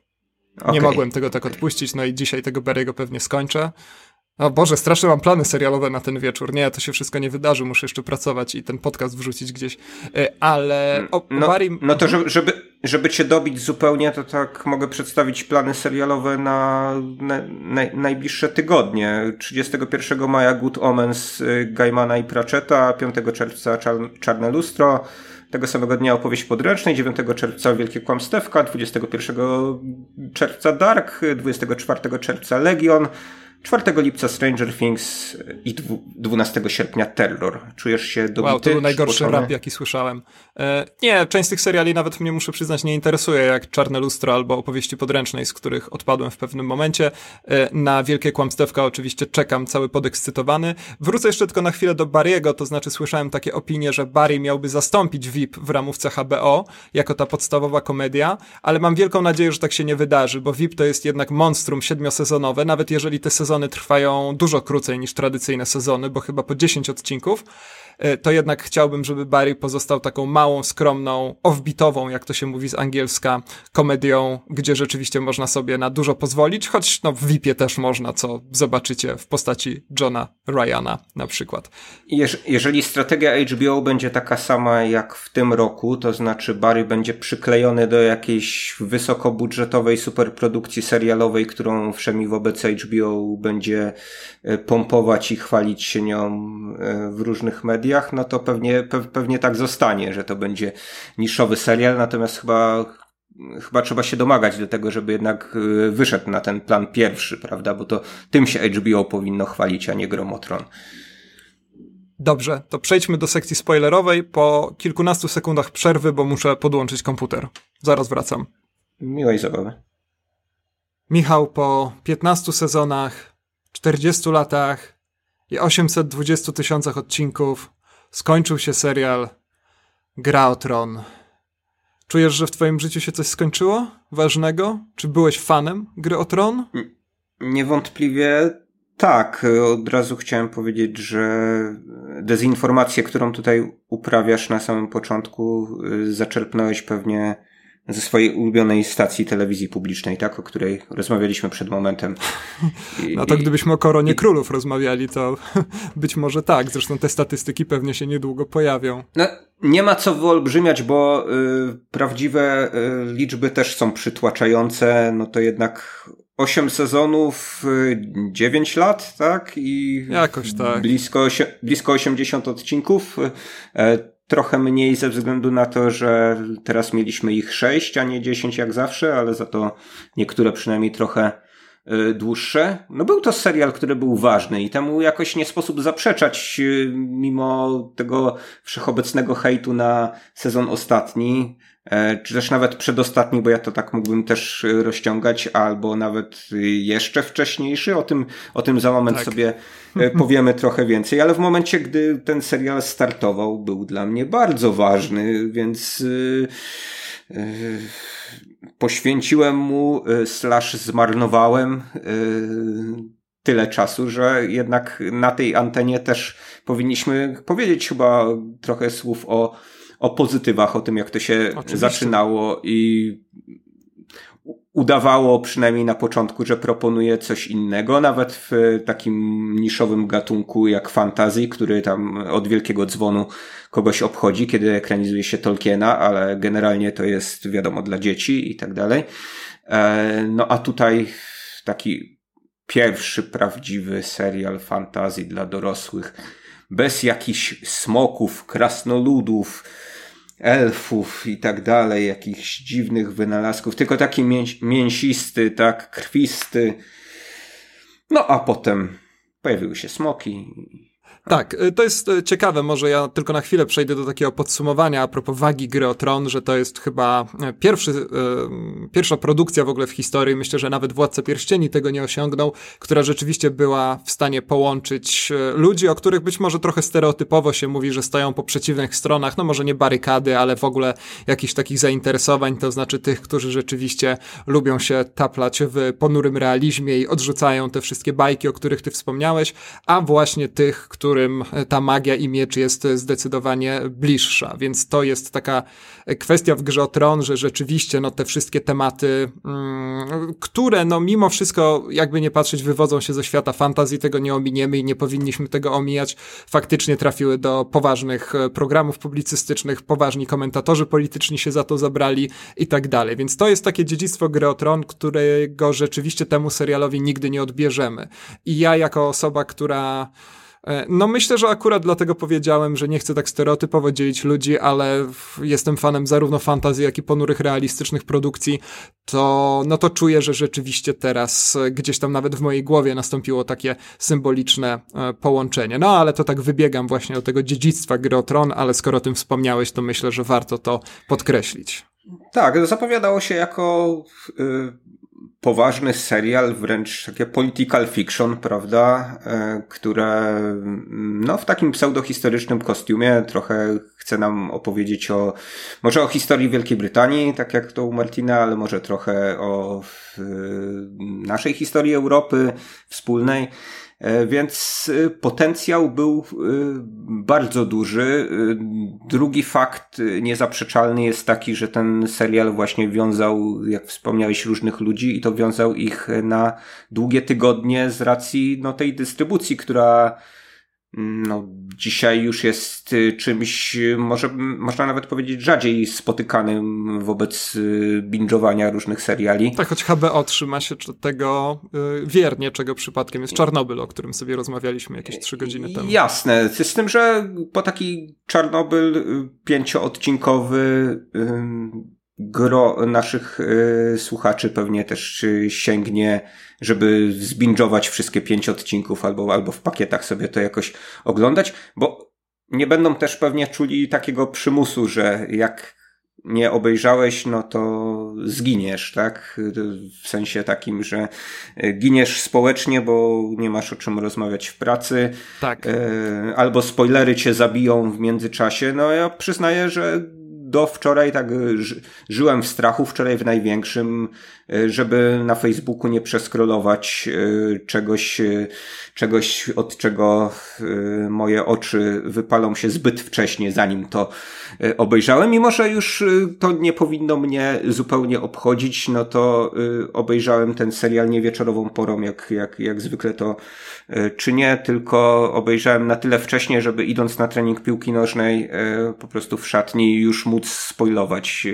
Okay. Nie mogłem tego tak odpuścić, no i dzisiaj tego Berego pewnie skończę. O Boże, straszne mam plany serialowe na ten wieczór. Nie, to się wszystko nie wydarzy, muszę jeszcze pracować i ten podcast wrzucić gdzieś. E, ale o, no, Barry... no to żeby, żeby, żeby cię dobić zupełnie, to tak mogę przedstawić plany serialowe na, na, na najbliższe tygodnie. 31 maja Good Omens y, Gaimana i Pratchetta, 5 czerwca Czarne Lustro, tego samego dnia opowieść podręcznej, 9 czerwca Wielkie Kłamstewka, 21 czerwca Dark, 24 czerwca Legion, 4 lipca Stranger Things i 12 sierpnia Terror. Czujesz się dobity? Wow, to był najgorszy rap, jaki słyszałem. E, nie, część z tych seriali nawet mnie, muszę przyznać, nie interesuje, jak Czarne Lustro albo opowieści podręcznej, z których odpadłem w pewnym momencie. E, na Wielkie Kłamstewka oczywiście czekam, cały podekscytowany. Wrócę jeszcze tylko na chwilę do Barry'ego, to znaczy słyszałem takie opinie, że Barry miałby zastąpić VIP w ramówce HBO, jako ta podstawowa komedia, ale mam wielką nadzieję, że tak się nie wydarzy, bo VIP to jest jednak monstrum siedmiosezonowe, nawet jeżeli te sezony sezony trwają dużo krócej niż tradycyjne sezony, bo chyba po 10 odcinków, to jednak chciałbym, żeby Barry pozostał taką małą, skromną, offbeatową, jak to się mówi z angielska, komedią, gdzie rzeczywiście można sobie na dużo pozwolić, choć no w VIP-ie też można, co zobaczycie w postaci Johna Ryana na przykład. Jeż jeżeli strategia HBO będzie taka sama jak w tym roku, to znaczy Barry będzie przyklejony do jakiejś wysokobudżetowej superprodukcji serialowej, którą wszemi wobec HBO będzie e, pompować i chwalić się nią e, w różnych mediach, no to pewnie, pewnie tak zostanie, że to będzie niszowy serial, natomiast chyba chyba trzeba się domagać do tego, żeby jednak e, wyszedł na ten plan pierwszy, prawda? Bo to tym się HBO powinno chwalić, a nie Gromotron. Dobrze, to przejdźmy do sekcji spoilerowej po kilkunastu sekundach przerwy, bo muszę podłączyć komputer. Zaraz wracam. Miłej zabawy. Michał po 15 sezonach, 40 latach i 820 tysiącach odcinków skończył się serial Gra o Tron. Czujesz, że w twoim życiu się coś skończyło ważnego? Czy byłeś fanem Gry o Tron? Niewątpliwie tak. Od razu chciałem powiedzieć, że dezinformację, którą tutaj uprawiasz na samym początku, y, zaczerpnąłeś pewnie ze swojej ulubionej stacji telewizji publicznej, tak, o której rozmawialiśmy przed momentem. I, no to gdybyśmy o koronie i, królów rozmawiali, to być może tak. Zresztą te statystyki pewnie się niedługo pojawią. No, nie ma co wyolbrzymiać, bo y, prawdziwe y, liczby też są przytłaczające. No to jednak 8 sezonów, 9 y, lat, tak? I Jakoś tak. Blisko, blisko 80 odcinków. Trochę mniej ze względu na to, że teraz mieliśmy ich sześć, a nie dziesięć jak zawsze, ale za to niektóre przynajmniej trochę dłuższe. No był to serial, który był ważny i temu jakoś nie sposób zaprzeczać, y, mimo tego wszechobecnego hejtu na sezon ostatni. E, czy też nawet przedostatni, bo ja to tak mógłbym też e, rozciągać, albo nawet jeszcze wcześniejszy. O tym, o tym za moment tak. sobie e, powiemy trochę więcej, ale w momencie, gdy ten serial startował, był dla mnie bardzo ważny, więc poświęciłem mu, slash zmarnowałem tyle czasu, że jednak na tej antenie też powinniśmy powiedzieć chyba trochę słów o o pozytywach, o tym, jak to się Oczywiście. zaczynało i udawało przynajmniej na początku, że proponuje coś innego, nawet w takim niszowym gatunku jak fantasy, który tam od wielkiego dzwonu kogoś obchodzi, kiedy ekranizuje się Tolkiena, ale generalnie to jest wiadomo dla dzieci i tak dalej. E, no a tutaj taki pierwszy prawdziwy serial fantasy dla dorosłych, bez jakichś smoków, krasnoludów, elfów i tak dalej, jakichś dziwnych wynalazków, tylko taki mięs mięsisty, tak, krwisty. No a potem pojawiły się smoki tak, y, to jest y, ciekawe, może ja tylko na chwilę przejdę do takiego podsumowania a propos wagi gry o tron, że to jest chyba y, pierwszy, pierwsza produkcja w ogóle w historii, myślę, że nawet Władca Pierścieni tego nie osiągnął, która rzeczywiście była w stanie połączyć ludzi, o których być może trochę stereotypowo się mówi, że stoją po przeciwnych stronach, no może nie barykady, ale w ogóle jakichś takich zainteresowań, to znaczy tych, którzy rzeczywiście lubią się taplać w ponurym realizmie i odrzucają te wszystkie bajki, o których ty wspomniałeś, a właśnie tych, którzy którym ta magia i miecz jest zdecydowanie bliższa. Więc to jest taka kwestia w grze o tron, że rzeczywiście no, te wszystkie tematy, mm, które no mimo wszystko, jakby nie patrzeć, wywodzą się ze świata fantazji, tego nie ominiemy i nie powinniśmy tego omijać, faktycznie trafiły do poważnych programów publicystycznych, poważni komentatorzy polityczni się za to zabrali i tak dalej. Więc to jest takie dziedzictwo gry o tron, którego rzeczywiście temu serialowi nigdy nie odbierzemy. I ja jako osoba, która E, no myślę, że akurat dlatego powiedziałem, że nie chcę tak stereotypowo dzielić ludzi, ale jestem fanem zarówno fantazji, jak i ponurych realistycznych produkcji, to no to czuję, że rzeczywiście teraz gdzieś tam nawet w mojej głowie nastąpiło takie symboliczne e, połączenie. No ale to tak wybiegam właśnie od tego dziedzictwa gry tron, ale skoro o tym wspomniałeś, to myślę, że warto to podkreślić. Tak, zapowiadało się jako y, poważny serial, wręcz takie political fiction, prawda, e, które no, w takim pseudohistorycznym kostiumie trochę chce nam opowiedzieć o, może o historii Wielkiej Brytanii, tak jak to u Martina, ale może trochę o naszej historii Europy wspólnej. E, więc e, potencjał był e, bardzo duży. Drugi fakt niezaprzeczalny jest taki, że ten serial właśnie wiązał, jak wspomniałeś, różnych ludzi i to wiązał ich na długie tygodnie z racji no, tej dystrybucji, która no, dzisiaj już jest y, czymś, y, może można nawet powiedzieć, rzadziej spotykanym wobec y, binge'owania różnych seriali. Tak, choć HBO trzyma się tego wiernie, czego przypadkiem jest Czarnobyl, o którym sobie rozmawialiśmy jakieś trzy godziny temu. Jasne, z tym, że po taki Czarnobyl pięcioodcinkowy gro naszych y, słuchaczy pewnie też y, sięgnie, żeby zbingować wszystkie pięć odcinków albo, albo w pakietach sobie to jakoś oglądać, bo nie będą też pewnie czuli takiego przymusu, że jak nie obejrzałeś, no to zginiesz, tak? W sensie takim, że giniesz społecznie, bo nie masz o czym rozmawiać w pracy. Tak. Albo spoilery cię zabiją w międzyczasie. No ja przyznaję, że do wczoraj tak ży żyłem w strachu, wczoraj w największym, e, żeby na Facebooku nie przeskrolować e, czegoś, czegoś, od czego moje oczy wypalą się zbyt wcześnie, zanim to obejrzałem. Mimo, że już to nie powinno mnie zupełnie obchodzić, no to obejrzałem ten serial nie wieczorową porą, jak, jak, jak zwykle to czy nie, tylko obejrzałem na tyle wcześnie, żeby idąc na trening piłki nożnej po prostu w szatni już móc spoilować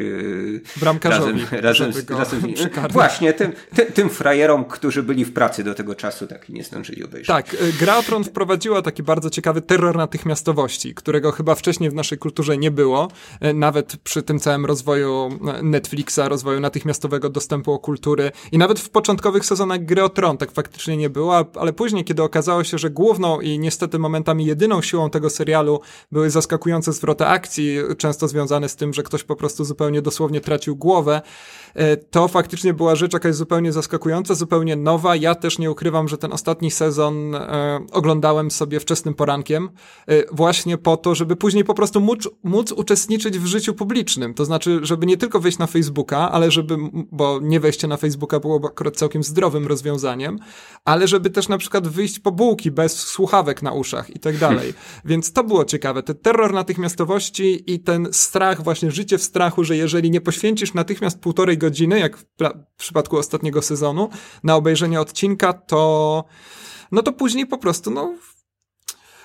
e, razem, razem, razem Właśnie, tym, tym, tym frajerom, którzy byli w pracy do tego czasu, tak nie zdążyli obejrzeć. Tak, e, Gra o Tron wprowadziła taki bardzo ciekawy terror natychmiastowości, którego chyba wcześniej w naszej kulturze nie było, e, nawet przy tym całym rozwoju Netflixa, rozwoju natychmiastowego dostępu do kultury. I nawet w początkowych sezonach Gry o Tron tak faktycznie nie było, ale później, kiedy okazało się, że główną i niestety momentami jedyną siłą tego serialu były zaskakujące zwroty akcji, często związane z z tym, że ktoś po prostu zupełnie dosłownie tracił głowę, e, to faktycznie była rzecz jakaś zupełnie zaskakująca, zupełnie nowa. Ja też nie ukrywam, że ten ostatni sezon e, oglądałem sobie wczesnym porankiem, e, właśnie po to, żeby później po prostu móc, móc uczestniczyć w życiu publicznym. To znaczy, żeby nie tylko wejść na Facebooka, ale żeby, bo nie wejście na Facebooka było akurat całkiem zdrowym rozwiązaniem, ale żeby też na przykład wyjść po bułki bez słuchawek na uszach i tak dalej. Więc to było ciekawe. Ten terror natychmiastowości i ten strach właśnie życie w strachu, że jeżeli nie poświęcisz natychmiast półtorej godziny, jak w, w przypadku ostatniego sezonu, na obejrzenie odcinka, to no to później po prostu, no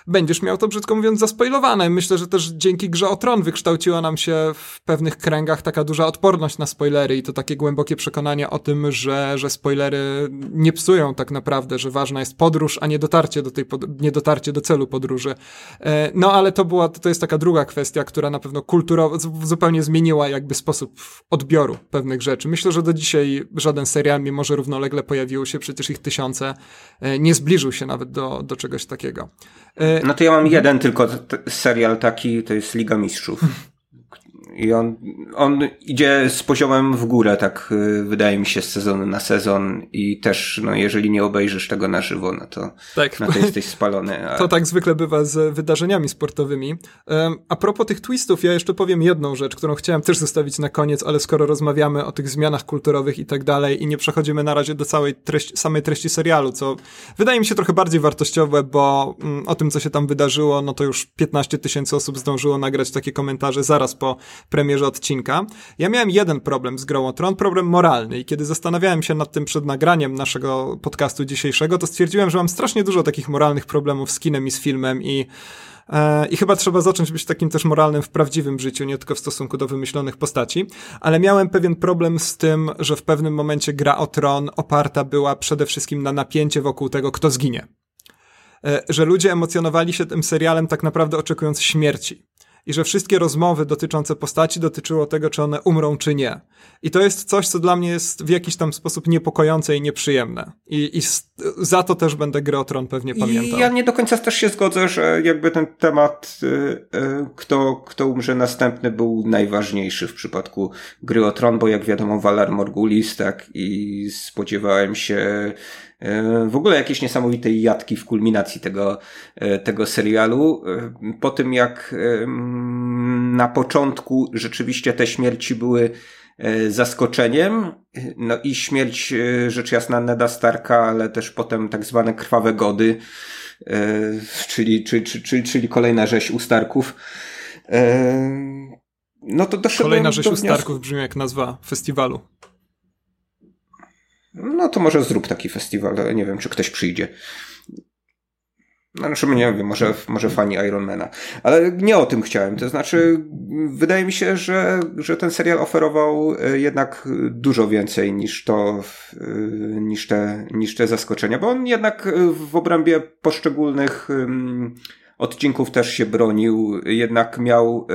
będziesz miał to brzydko mówiąc zaspoilowane. Myślę, że też dzięki grze o Tron wykształciła nam się w pewnych kręgach taka duża odporność na spoilery i to takie głębokie przekonanie o tym, że, że spoilery nie psują tak naprawdę, że ważna jest podróż, a nie dotarcie do tej, nie dotarcie do celu podróży. E, no ale to była, to jest taka druga kwestia, która na pewno kulturowo zupełnie zmieniła jakby sposób odbioru pewnych rzeczy. Myślę, że do dzisiaj żaden serial, mimo że równolegle pojawiło się przecież ich tysiące, e, nie zbliżył się nawet do, do czegoś takiego. E, no to ja mam jeden tylko serial taki, to jest Liga Mistrzów. I on, on idzie z poziomem w górę, tak y, wydaje mi się, z sezonu na sezon i też, no jeżeli nie obejrzysz tego na żywo, no to, tak. no to jesteś spalony. A... To tak zwykle bywa z wydarzeniami sportowymi. A propos tych twistów, ja jeszcze powiem jedną rzecz, którą chciałem też zostawić na koniec, ale skoro rozmawiamy o tych zmianach kulturowych i tak dalej i nie przechodzimy na razie do całej treści, samej treści serialu, co wydaje mi się trochę bardziej wartościowe, bo mm, o tym, co się tam wydarzyło, no to już 15 tysięcy osób zdążyło nagrać takie komentarze zaraz po premierze odcinka. Ja miałem jeden problem z grą o Tron, problem moralny i kiedy zastanawiałem się nad tym przed nagraniem naszego podcastu dzisiejszego, to stwierdziłem, że mam strasznie dużo takich moralnych problemów z kinem i z filmem i e, i chyba trzeba zacząć być takim też moralnym w prawdziwym życiu, nie tylko w stosunku do wymyślonych postaci. Ale miałem pewien problem z tym, że w pewnym momencie gra o tron oparta była przede wszystkim na napięcie wokół tego, kto zginie. E, że ludzie emocjonowali się tym serialem tak naprawdę oczekując śmierci i że wszystkie rozmowy dotyczące postaci dotyczyło tego, czy one umrą, czy nie. I to jest coś, co dla mnie jest w jakiś tam sposób niepokojące i nieprzyjemne. I, i za to też będę grę o Tron pewnie pamiętał. I ja nie do końca też się zgodzę, że jakby ten temat, y, y, kto, kto umrze następny, był najważniejszy w przypadku gry o Tron, bo jak wiadomo, Valar Morgulis, tak, i spodziewałem się w ogóle jakieś niesamowitej jatki w kulminacji tego, e, tego serialu. E, po tym jak na początku rzeczywiście te śmierci były e, zaskoczeniem, no i śmierć rzecz jasna Neda Starka, ale też potem tak zwane krwawe gody, czyli, czyli, czyli, czyli kolejna rzeź u Starków. No to Kolejna rzeź u Starków brzmi jak nazwa festiwalu. No to może zrób taki festiwal, nie wiem, czy ktoś przyjdzie. No, znaczy, nie wiem, może, może fani Ironmana. Ale nie o tym chciałem. To znaczy, wydaje mi się, że, że ten serial oferował e, jednak dużo więcej niż to, e, niż te, niż te zaskoczenia, bo on jednak w obrębie poszczególnych odcinków też się bronił, jednak miał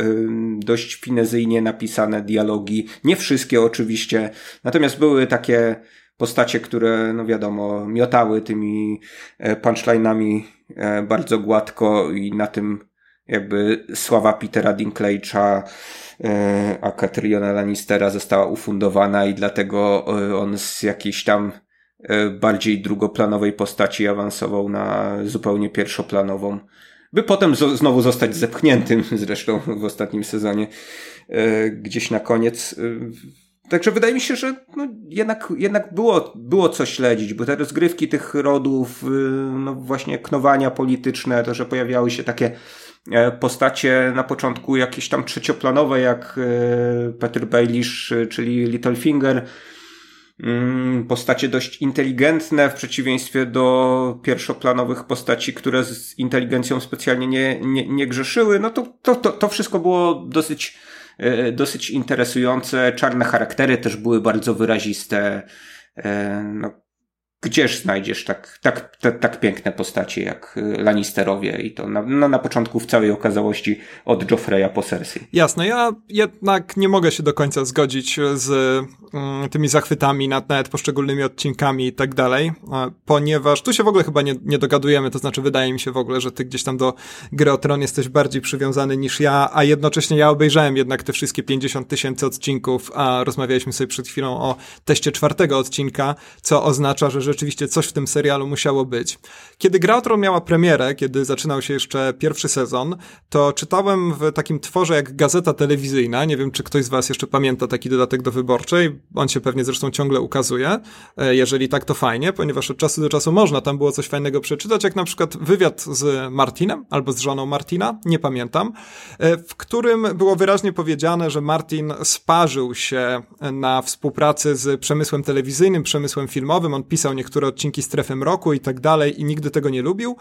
dość finezyjnie napisane dialogi. Nie wszystkie oczywiście, natomiast były takie postacie, które, no wiadomo, miotały tymi e, punchline'ami e, bardzo gładko i na tym jakby sława Petera Dinklage'a e, a Catriona Lannistera została ufundowana i dlatego on z jakiejś tam bardziej drugoplanowej postaci awansował na zupełnie pierwszoplanową. By potem znowu zostać zepchniętym, zresztą w ostatnim sezonie, gdzieś na koniec. Także wydaje mi się, że no jednak, jednak było, było co śledzić, bo te rozgrywki tych rodów, no właśnie knowania polityczne, to, że pojawiały się takie E, postacie na początku jakieś tam trzecioplanowe, jak e, Peter Baelish, e, czyli Littlefinger, mm, postacie dość inteligentne w przeciwieństwie do pierwszoplanowych postaci, które z inteligencją specjalnie nie, nie, nie grzeszyły, no to, to, to, to wszystko było dosyć, dosyć interesujące. Czarne charaktery też były bardzo wyraziste. No, gdzież znajdziesz tak, tak, tak, tak piękne postacie jak y, Lannisterowie i to na, no, na początku w całej okazałości od Joffreya po Cersei. Jasne, ja jednak nie mogę się do końca zgodzić z mm, tymi zachwytami nad nawet poszczególnymi odcinkami i tak dalej, ponieważ tu się w ogóle chyba nie, nie dogadujemy, to znaczy wydaje mi się w ogóle, że ty gdzieś tam do gry o Tron jesteś bardziej przywiązany niż ja, a jednocześnie ja obejrzałem jednak te wszystkie 50 tysięcy odcinków, a rozmawialiśmy sobie przed chwilą o teście czwartego odcinka, co oznacza, że rzeczywiście coś w tym serialu musiało być. Kiedy Gra miała premierę, kiedy zaczynał się jeszcze pierwszy sezon, to czytałem w takim tworze jak gazeta telewizyjna, nie wiem czy ktoś z was jeszcze pamięta taki dodatek do wyborczej, on się pewnie zresztą ciągle ukazuje, e, jeżeli tak to fajnie, ponieważ od czasu do czasu można tam było coś fajnego przeczytać, jak na przykład wywiad z Martinem, albo z żoną Martina, nie pamiętam, e, w którym było wyraźnie powiedziane, że Martin sparzył się na współpracy z przemysłem telewizyjnym, przemysłem filmowym, on pisał niektóre odcinki Strefy Mroku i tak dalej i nigdy tego nie lubił.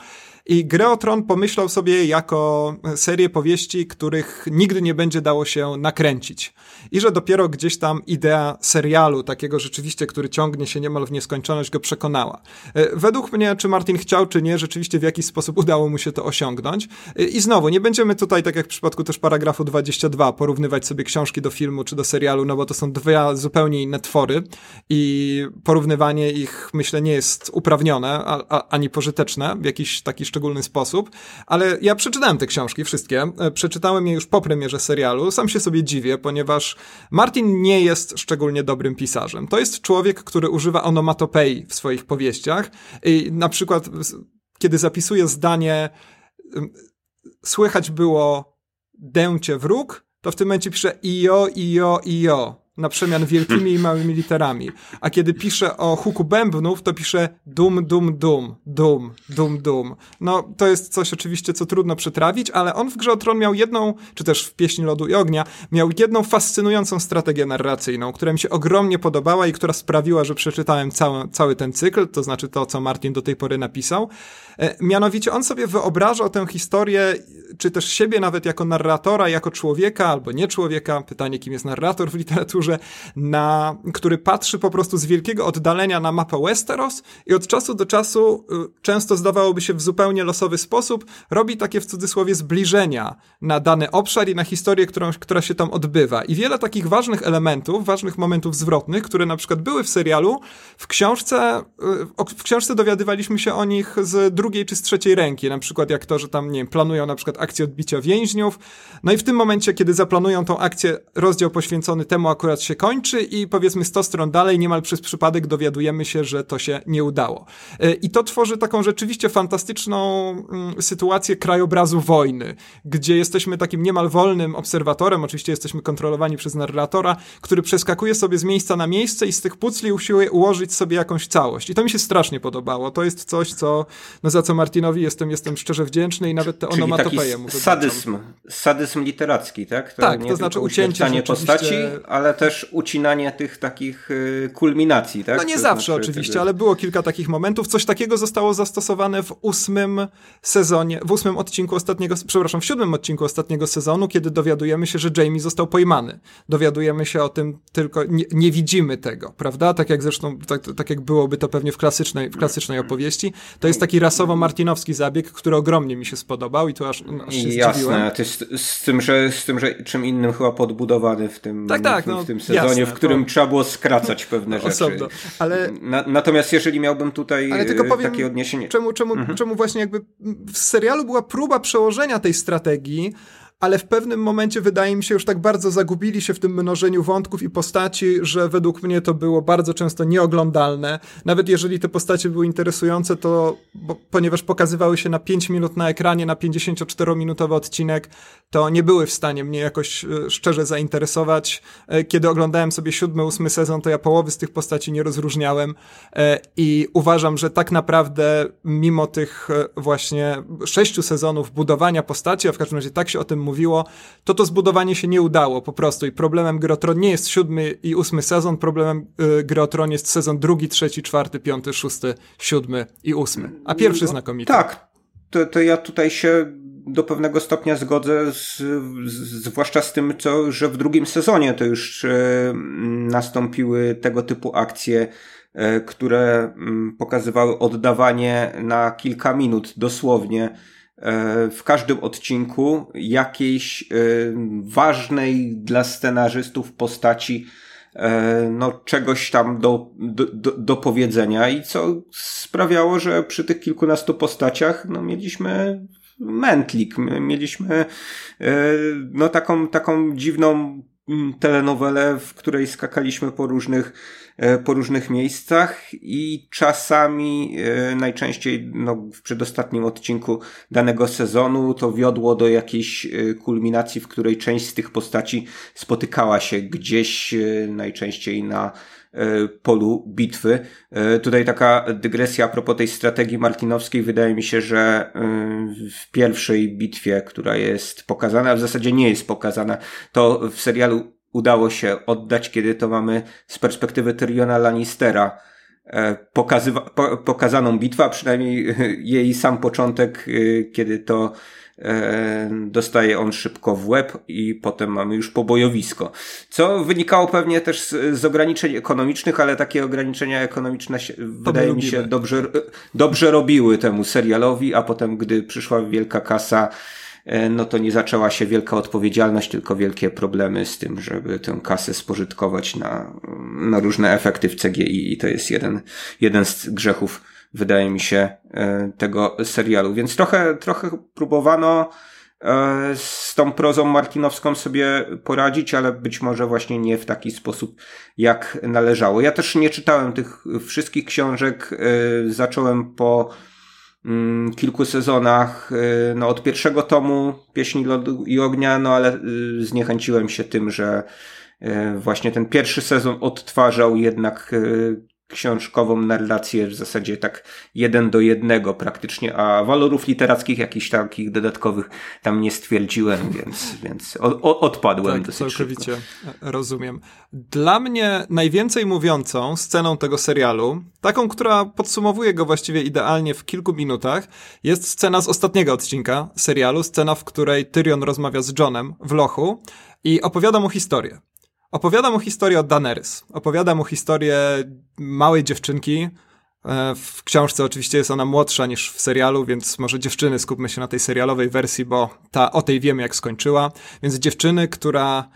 I Greotron pomyślał sobie jako serię powieści, których nigdy nie będzie dało się nakręcić. I że dopiero gdzieś tam idea serialu, takiego rzeczywiście, który ciągnie się niemal w nieskończoność, go przekonała. E, według mnie, czy Martin chciał, czy nie, rzeczywiście w jakiś sposób udało mu się to osiągnąć. E, I znowu, nie będziemy tutaj, tak jak w przypadku też paragrafu 22, porównywać sobie książki do filmu czy do serialu, no bo to są dwa zupełnie inne twory i porównywanie ich, myślę, nie jest uprawnione, a, a, ani pożyteczne w jakiś taki szczególny sposób, ale ja przeczytałem te książki wszystkie, e, przeczytałem je już po premierze serialu, sam się sobie dziwię, ponieważ Martin nie jest szczególnie dobrym pisarzem. To jest człowiek, który używa onomatopei w swoich powieściach i na przykład kiedy zapisuje zdanie słychać było dęcie wróg, to w tym momencie pisze io, io, io na przemian wielkimi i małymi literami. A kiedy pisze o huku bębnów, to pisze dum, dum, dum, dum, dum, dum. No, to jest coś oczywiście, co trudno przetrawić, ale on w Grze o Tron miał jedną, czy też w Pieśni Lodu i Ognia, miał jedną fascynującą strategię narracyjną, która mi się ogromnie podobała i która sprawiła, że przeczytałem cały, cały ten cykl, to znaczy to, co Martin do tej pory napisał. E, mianowicie on sobie wyobrażał tę historię, czy też siebie nawet jako narratora, jako człowieka albo nie człowieka, pytanie kim jest narrator w literaturze, na, który patrzy po prostu z wielkiego oddalenia na mapę Westeros i od czasu do czasu, y, często zdawałoby się w zupełnie losowy sposób, robi takie w cudzysłowie zbliżenia na dany obszar i na historię, którą, która się tam odbywa. I wiele takich ważnych elementów, ważnych momentów zwrotnych, które na przykład były w serialu, w książce, y, w książce dowiadywaliśmy się o nich z drugiej czy z trzeciej ręki, na przykład jak to, że tam, nie wiem, planują na przykład akcję odbicia więźniów, no i w tym momencie, kiedy zaplanują tą akcję, rozdział poświęcony temu akurat się kończy i powiedzmy 100 stron dalej, niemal przez przypadek dowiadujemy się, że to się nie udało. E, I to tworzy taką rzeczywiście fantastyczną mm, sytuację krajobrazu wojny, gdzie jesteśmy takim niemal wolnym obserwatorem, oczywiście jesteśmy kontrolowani przez narratora, który przeskakuje sobie z miejsca na miejsce i z tych pucli usiłuje ułożyć sobie jakąś całość. I to mi się strasznie podobało. To jest coś, co, no za co Martinowi jestem, jestem szczerze wdzięczny i nawet te onomatopeje mu sadyzm, sadyzm literacki, tak? To tak, to znaczy ucięcie postaci, ale też ucinanie tych takich y, kulminacji, tak? No nie to zawsze znaczy oczywiście, tego... ale było kilka takich momentów. Coś takiego zostało zastosowane w ósmym sezonie, w ósmym odcinku ostatniego, przepraszam, w siódmym odcinku ostatniego sezonu, kiedy dowiadujemy się, że Jamie został pojmany. Dowiadujemy się o tym tylko, nie, nie widzimy tego, prawda? Tak jak zresztą, tak, tak jak byłoby to pewnie w klasycznej, w klasycznej opowieści. To jest taki rasowo-martinowski zabieg, który ogromnie mi się spodobał i tu aż, aż się Jasne, zdziwiłem. z, z, tym, że, z tym, że czym innym chyba podbudowany w tym, tak, tak, no, w, tym sezonie, Jasne, w którym to... trzeba było skracać pewne rzeczy. Osobno. Ale... Na, natomiast jeżeli miałbym tutaj ale tylko powiem, takie odniesienie... Czemu, czemu, mhm. czemu właśnie jakby w serialu była próba przełożenia tej strategii, ale w pewnym momencie wydaje mi się już tak bardzo zagubili się w tym mnożeniu wątków i postaci, że według mnie to było bardzo często nieoglądalne. Nawet jeżeli te postacie były interesujące, to bo, ponieważ pokazywały się na 5 minut na ekranie, na 54-minutowy odcinek, to nie były w stanie mnie jakoś e, szczerze zainteresować. E, kiedy oglądałem sobie siódmy, ósmy sezon, to ja połowy z tych postaci nie rozróżniałem e, i uważam, że tak naprawdę mimo tych właśnie sześciu sezonów budowania postaci, a w każdym razie tak się o tym mówiło, to to zbudowanie się nie udało po prostu i problemem Gry nie jest siódmy i ósmy sezon, problemem Gry jest sezon drugi, trzeci, czwarty, piąty, szósty, siódmy i ósmy, a pierwszy no, znakomity. Tak, to, to ja tutaj się do pewnego stopnia zgodzę, z, z, zwłaszcza z tym, co, że w drugim sezonie to już e, nastąpiły tego typu akcje, e, które m, pokazywały oddawanie na kilka minut dosłownie w każdym odcinku jakiejś e, ważnej dla scenarzystów postaci e, no, czegoś tam do, do, do, powiedzenia i co sprawiało, że przy tych kilkunastu postaciach no, mieliśmy mętlik. mieliśmy e, no taką, taką dziwną telenowelę, w której skakaliśmy po różnych, e, po różnych miejscach i czasami, e, najczęściej no, w przedostatnim odcinku danego sezonu, to wiodło do jakiejś kulminacji, w której część z tych postaci spotykała się gdzieś, najczęściej na E, polu bitwy. E, tutaj taka dygresja a propos tej strategii martinowskiej. Wydaje mi się, że e, w pierwszej bitwie, która jest pokazana, a w zasadzie nie jest pokazana, to w serialu udało się oddać, kiedy to mamy z perspektywy Tyriona Lannistera pokazywa- po- pokazaną bitwę, a przynajmniej jej sam początek, kiedy to E, dostaje on szybko w łeb i potem mamy już pobojowisko. Co wynikało pewnie też z, z ograniczeń ekonomicznych, ale takie ograniczenia ekonomiczne się, wydaje mi się dobrze, dobrze robiły temu serialowi, a potem gdy przyszła wielka kasa, e, no to nie zaczęła się wielka odpowiedzialność, tylko wielkie problemy z tym, żeby tę kasę spożytkować na, na różne efekty w CGI i to jest jeden, jeden z grzechów wydaje mi się, e, tego serialu. Więc trochę, trochę próbowano e, z tą prozą martinowską sobie poradzić, ale być może właśnie nie w taki sposób, jak należało. Ja też nie czytałem tych wszystkich książek. E, zacząłem po kilku sezonach, no od pierwszego tomu Pieśni Lodu i Ognia, no ale zniechęciłem się tym, że właśnie ten pierwszy sezon odtwarzał jednak książkową narrację w zasadzie tak jeden do jednego praktycznie, a walorów literackich jakichś takich dodatkowych tam nie stwierdziłem, więc, więc odpadłem tak, dosyć całkowicie szybko. rozumiem. Dla mnie najwięcej mówiącą sceną tego serialu, taką, która podsumowuje go właściwie idealnie w kilku minutach, jest scena z ostatniego odcinka serialu, scena, w której Tyrion rozmawia z Johnem w lochu i opowiada mu historię. Opowiada mu historię o Daenerys. Opowiada mu historię małej dziewczynki. E, w książce oczywiście jest ona młodsza niż w serialu, więc może dziewczyny skupmy się na tej serialowej wersji, bo ta, o tej wiemy jak skończyła. Więc dziewczyny, która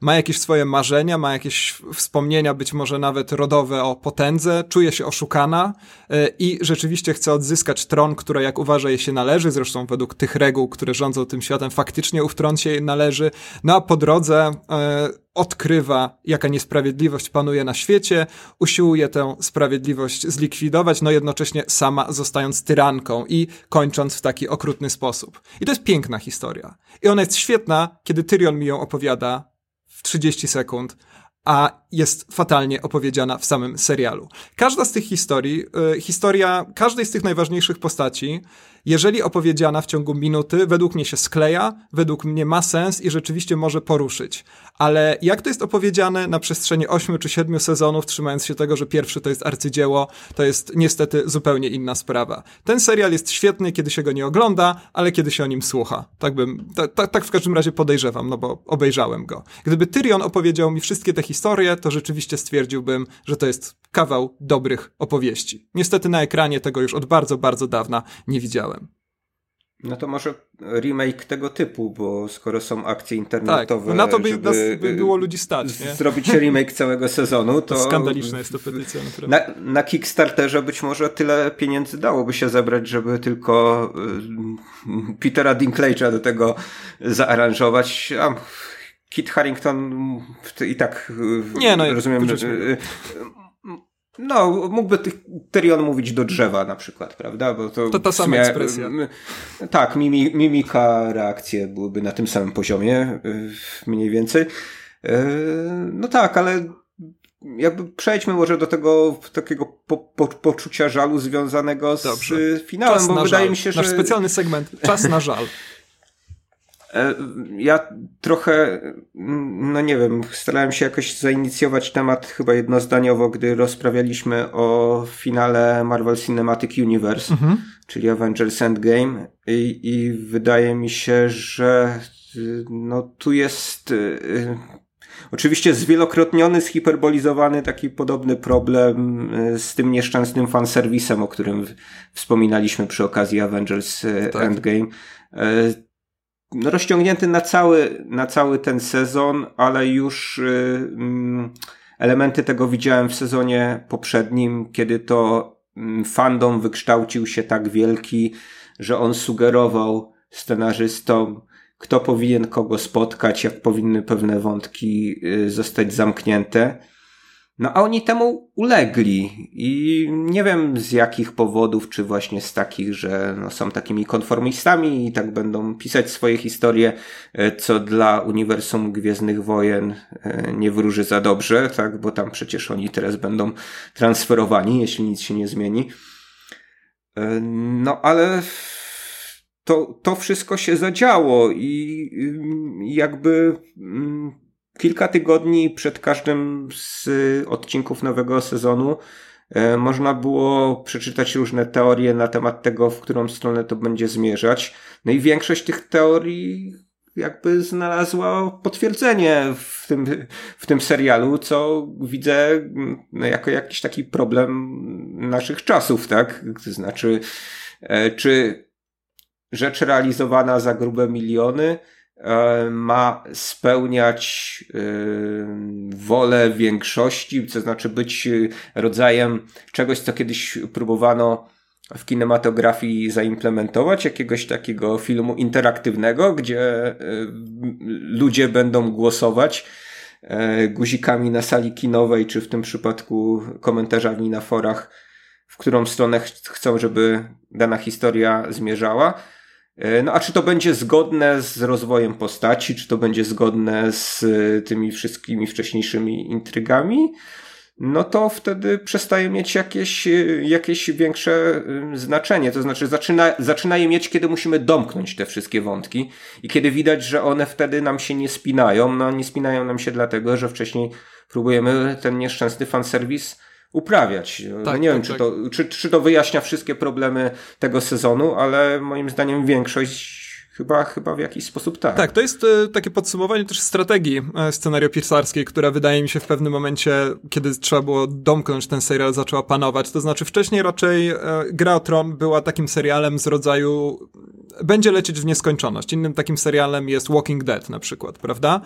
ma jakieś swoje marzenia, ma jakieś wspomnienia, być może nawet rodowe o potędze, czuje się oszukana e, i rzeczywiście chce odzyskać tron, który jak uważa jej się należy, zresztą według tych reguł, które rządzą tym światem, faktycznie ów tron się jej należy, no a po drodze e, odkrywa, jaka niesprawiedliwość panuje na świecie, usiłuje tę sprawiedliwość zlikwidować, no jednocześnie sama zostając tyranką i kończąc w taki okrutny sposób. I to jest piękna historia. I ona jest świetna, kiedy Tyrion mi ją opowiada w 30 sekund, a jest fatalnie opowiedziana w samym serialu. Każda z tych historii, y, historia każdej z tych najważniejszych postaci jeżeli opowiedziana w ciągu minuty, według mnie się skleja, według mnie ma sens i rzeczywiście może poruszyć. Ale jak to jest opowiedziane na przestrzeni 8 czy 7 sezonów, trzymając się tego, że pierwszy to jest arcydzieło, to jest niestety zupełnie inna sprawa. Ten serial jest świetny, kiedy się go nie ogląda, ale kiedy się o nim słucha. Tak bym, tak, tak w każdym razie podejrzewam, no bo obejrzałem go. Gdyby Tyrion opowiedział mi wszystkie te historie, to rzeczywiście stwierdziłbym, że to jest kawał dobrych opowieści. Niestety na ekranie tego już od bardzo, bardzo dawna nie widziałem. No to może remake tego typu, bo skoro są akcje internetowe. Tak, na to by, żeby by było ludzi stać. Nie? Zrobić remake całego sezonu. To, skandaliczna jest to petycja. Na, na Kickstarterze być może tyle pieniędzy dałoby się zebrać, żeby tylko y, Petera Dinklage'a do tego zaaranżować. A, Kit Harrington i tak y, Nie, no, rozumiem. No, mógłby Tyrion mówić do drzewa na przykład, prawda? Bo to, to ta sama sumie, ekspresja. Tak, mimi, mimika, reakcje byłyby na tym samym poziomie, y, mniej więcej. Y, no tak, ale jakby przejdźmy może do tego takiego po, po, poczucia żalu związanego z Dobrze. finałem, Czas bo wydaje żal. mi się, że... Nasz specjalny segment, czas na żal. E, ja trochę, no nie wiem, starałem się jakoś zainicjować temat chyba jednozdaniowo, gdy rozprawialiśmy o finale Marvel Cinematic Universe, mhm. czyli Avengers Endgame i, i wydaje mi się, że no tu jest y, oczywiście zwielokrotniony, zhiperbolizowany taki podobny problem y, z tym nieszczęsnym fanserwisem, o którym wspominaliśmy przy okazji Avengers y, tak. Endgame no, rozciągnięty na cały, na cały ten sezon, ale już y, mm, elementy tego widziałem w sezonie poprzednim, kiedy to y, fandom wykształcił się tak wielki, że on sugerował scenarzystom, kto powinien kogo spotkać, jak powinny pewne wątki y, zostać zamknięte. No a oni temu ulegli i nie wiem z jakich powodów, czy właśnie z takich, że no, są takimi konformistami i tak będą pisać swoje historie, e, co dla uniwersum Gwiezdnych Wojen e, nie wróży za dobrze, tak, bo tam przecież oni teraz będą transferowani, jeśli nic się nie zmieni. E, no ale to, to wszystko się zadziało i jakby mm, kilka tygodni przed każdym z odcinków nowego sezonu e, można było przeczytać różne teorie na temat tego, w którą stronę to będzie zmierzać. No i większość tych teorii jakby znalazła potwierdzenie w tym, w tym serialu, co widzę no, jako jakiś taki problem naszych czasów, tak? To znaczy, e, czy rzecz realizowana za grube miliony, ma spełniać e, wolę większości, to znaczy być rodzajem czegoś, co kiedyś próbowano w kinematografii zaimplementować, jakiegoś takiego filmu interaktywnego, gdzie e, ludzie będą głosować guzikami na sali kinowej, czy w tym przypadku komentarzami na forach, w którą stronę chcą, żeby dana historia zmierzała. E, no a czy to będzie zgodne z rozwojem postaci, czy to będzie zgodne z e, tymi wszystkimi wcześniejszymi intrygami, no to wtedy przestaje mieć jakieś, e, jakieś większe znaczenie. To znaczy zaczyna, zaczyna je mieć, kiedy musimy domknąć te wszystkie wątki i kiedy widać, że one wtedy nam się nie spinają. No nie spinają nam się dlatego, że wcześniej próbujemy ten nieszczęsny fanserwis uprawiać. No, tak, nie tak, wiem, czy, tak. to, czy, czy to wyjaśnia wszystkie problemy tego sezonu, ale moim zdaniem większość Chyba, chyba w jakiś sposób tak. Tak, to jest e, takie podsumowanie też strategii e, scenariopisarskiej, która wydaje mi się w pewnym momencie, kiedy trzeba było domknąć ten serial, zaczęła panować. To znaczy wcześniej raczej e, Gra o Tron była takim serialem z rodzaju będzie lecieć w nieskończoność. Innym takim serialem jest Walking Dead na przykład, prawda?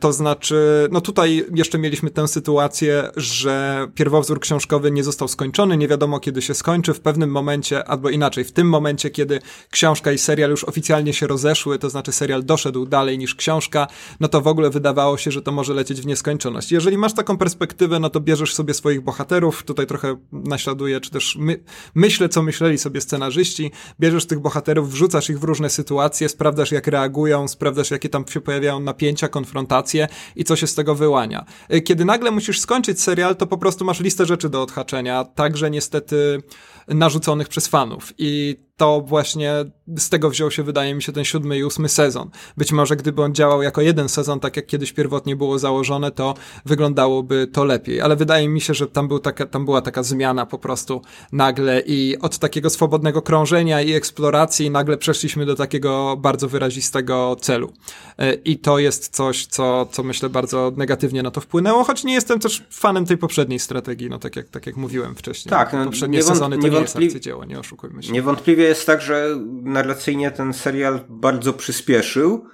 To znaczy, no tutaj jeszcze mieliśmy tę sytuację, że pierwowzór książkowy nie został skończony, nie wiadomo kiedy się skończy, w pewnym momencie, albo inaczej, w tym momencie, kiedy książka i serial już oficjalnie się rozeszły, to znaczy serial doszedł dalej niż książka, no to w ogóle wydawało się, że to może lecieć w nieskończoność. Jeżeli masz taką perspektywę, no to bierzesz sobie swoich bohaterów, tutaj trochę naśladuję, czy też my, myślę, co myśleli sobie scenarzyści, bierzesz tych bohaterów, wrzucasz wrzucasz ich w różne sytuacje, sprawdzasz jak reagują, sprawdzasz jakie tam się pojawiają napięcia, konfrontacje i co się z tego wyłania. Y, kiedy nagle musisz skończyć serial, to po prostu masz listę rzeczy do odhaczenia, także niestety narzuconych przez fanów i to właśnie z tego wziął się, wydaje mi się, ten siódmy i ósmy sezon. Być może gdyby on działał jako jeden sezon, tak jak kiedyś pierwotnie było założone, to wyglądałoby to lepiej. Ale wydaje mi się, że tam, był taka, tam była taka zmiana po prostu nagle i od takiego swobodnego krążenia i eksploracji nagle przeszliśmy do takiego bardzo wyrazistego celu. E, I to jest coś, co, co myślę bardzo negatywnie na to wpłynęło, choć nie jestem też fanem tej poprzedniej strategii, no tak jak, tak jak mówiłem wcześniej. Tak, no, poprzednie sezony to nie jest arcydzieło, nie oszukujmy się. Niewątpliwie jest tak, że narracyjnie ten serial bardzo przyspieszył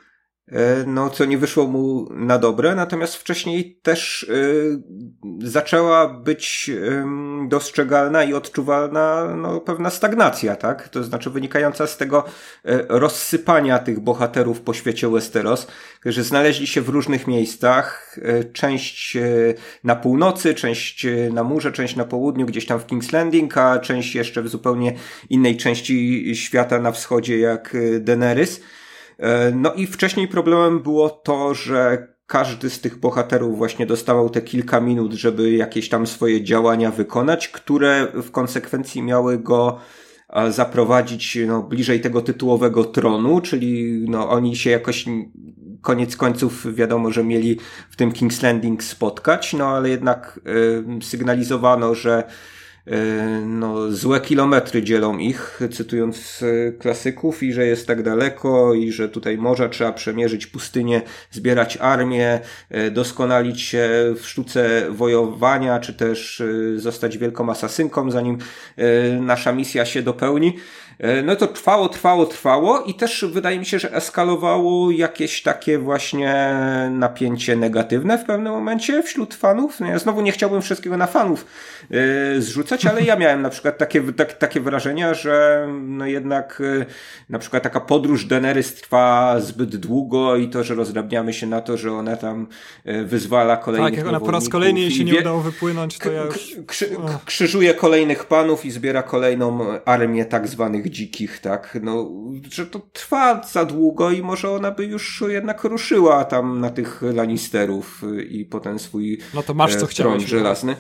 no, co nie wyszło mu na dobre, natomiast wcześniej też y, zaczęła być dostrzegalna i odczuwalna no, pewna stagnacja, tak? To znaczy wynikająca z tego y, rozsypania tych bohaterów po świecie Westeros, że znaleźli się w różnych miejscach, część na północy, część na murze, część na południu, gdzieś tam w King's Landing, a część jeszcze w zupełnie innej części świata na wschodzie, jak Daenerys. E, no i wcześniej problemem było to, że każdy z tych bohaterów właśnie dostawał te kilka minut, żeby jakieś tam swoje działania wykonać, które w konsekwencji miały go e, zaprowadzić no, bliżej tego tytułowego tronu, czyli no, oni się jakoś koniec końców wiadomo, że mieli w tym King's Landing spotkać, no ale jednak y, sygnalizowano, że no, złe kilometry dzielą ich, cytując e, klasyków, i że jest tak daleko, i że tutaj morza trzeba przemierzyć pustynię, zbierać armię, e, doskonalić się w sztuce wojowania, czy też zostać wielką asasynką, zanim nasza misja się dopełni. E, no to trwało, trwało, trwało i też wydaje mi się, że eskalowało jakieś takie właśnie napięcie negatywne w pewnym momencie wśród fanów. No ja znowu nie chciałbym wszystkiego na fanów yy, zrzucać, ale ja miałem na przykład takie, tak, takie wrażenia, że no jednak yy, na przykład taka podróż Daenerys trwa zbyt długo i to, że rozdrabniamy się na to, że ona tam wyzwala kolejnych Tak, jak ona po raz kolejny jej się nie udało wypłynąć, to ja już... krzyżuje kolejnych panów i zbiera kolejną armię tak zwanych dzikich, tak, no, że to trwa za długo i może ona by już jednak ruszyła tam na tych Lannisterów i potem swój no to masz, co e, tron no. żelazny.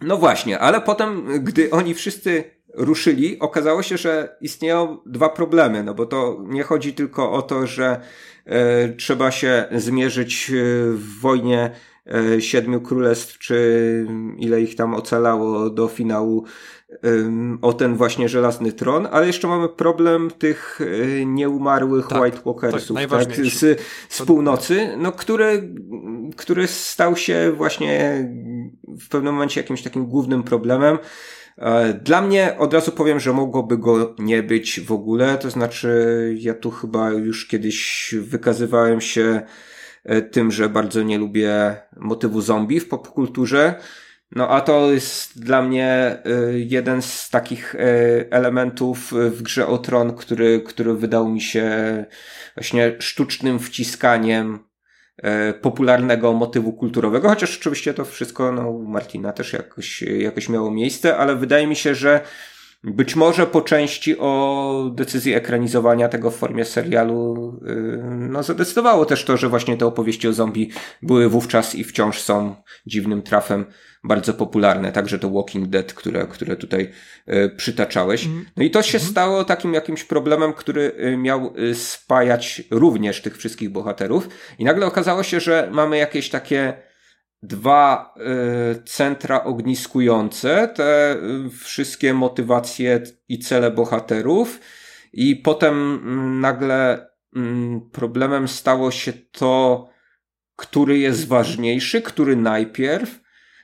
No właśnie, ale potem, gdy oni wszyscy ruszyli, okazało się, że istnieją dwa problemy, no bo to nie chodzi tylko o to, że e, trzeba się zmierzyć e, w wojnie e, siedmiu królestw, czy ile ich tam ocalało do finału o ten właśnie żelazny tron, ale jeszcze mamy problem tych e, nieumarłych tak, White Walkersów tak, tak, z, z północy, no, który, który stał się właśnie w pewnym momencie jakimś takim głównym problemem. E, dla mnie od razu powiem, że mogłoby go nie być w ogóle, to znaczy ja tu chyba już kiedyś wykazywałem się e, tym, że bardzo nie lubię motywu zombie w popkulturze. No a to jest dla mnie y, jeden z takich y, elementów w grze o tron, który, który wydał mi się właśnie sztucznym wciskaniem y, popularnego motywu kulturowego, chociaż oczywiście to wszystko no, u Martina też jakoś, jakoś miało miejsce, ale wydaje mi się, że być może po części o decyzji ekranizowania tego w formie serialu no, zadecydowało też to, że właśnie te opowieści o zombie były wówczas i wciąż są dziwnym trafem bardzo popularne, także to Walking Dead, które, które tutaj e, przytaczałeś. Mhm. No i to się mm. stało takim jakimś problemem, który e, miał spajać również tych wszystkich bohaterów. I nagle okazało się, że mamy jakieś takie dwa centra ogniskujące, te wszystkie motywacje i cele bohaterów. I potem mm, nagle mm, problemem stało się to, który jest ważniejszy, który najpierw.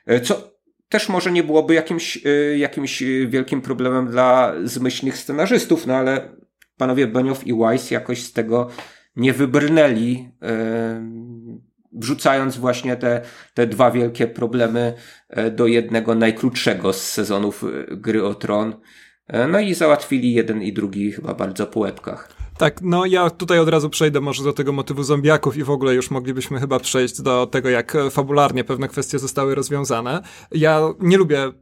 E, co też może nie byłoby jakimś, e, jakimś wielkim problemem dla zmyślnych scenarzystów, no ale panowie Benioff i Weiss jakoś z tego nie wybrnęli, wrzucając właśnie te, te dwa wielkie problemy do jednego najkrótszego z sezonów gry o tron. No i załatwili jeden i drugi chyba bardzo po łebkach. Tak, no ja tutaj od razu przejdę może do tego motywu zombiaków i w ogóle już moglibyśmy chyba przejść do tego, jak fabularnie pewne kwestie zostały rozwiązane. Ja nie lubię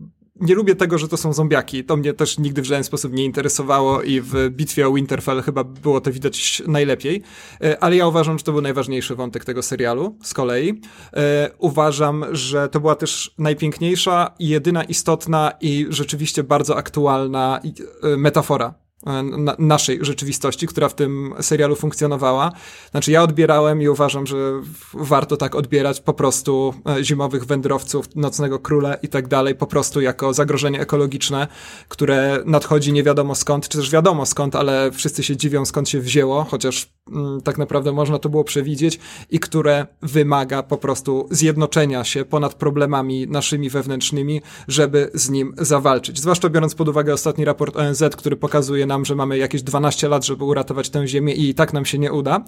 nie lubię tego, że to są zombiaki. To mnie też nigdy w żaden sposób nie interesowało i w bitwie o Winterfell chyba było to widać najlepiej. E, ale ja uważam, że to był najważniejszy wątek tego serialu z kolei. E, uważam, że to była też najpiękniejsza jedyna istotna i rzeczywiście bardzo aktualna e, metafora na, naszej rzeczywistości, która w tym serialu funkcjonowała. Znaczy ja odbierałem i uważam, że warto tak odbierać po prostu e, zimowych wędrowców, nocnego króla i tak dalej, po prostu jako zagrożenie ekologiczne, które nadchodzi nie wiadomo skąd, czy też wiadomo skąd, ale wszyscy się dziwią skąd się wzięło, chociaż mm, tak naprawdę można to było przewidzieć i które wymaga po prostu zjednoczenia się ponad problemami naszymi wewnętrznymi, żeby z nim zawalczyć. Zwłaszcza biorąc pod uwagę ostatni raport ONZ, który pokazuje nam, że mamy jakieś 12 lat, żeby uratować tę ziemię i i tak nam się nie uda,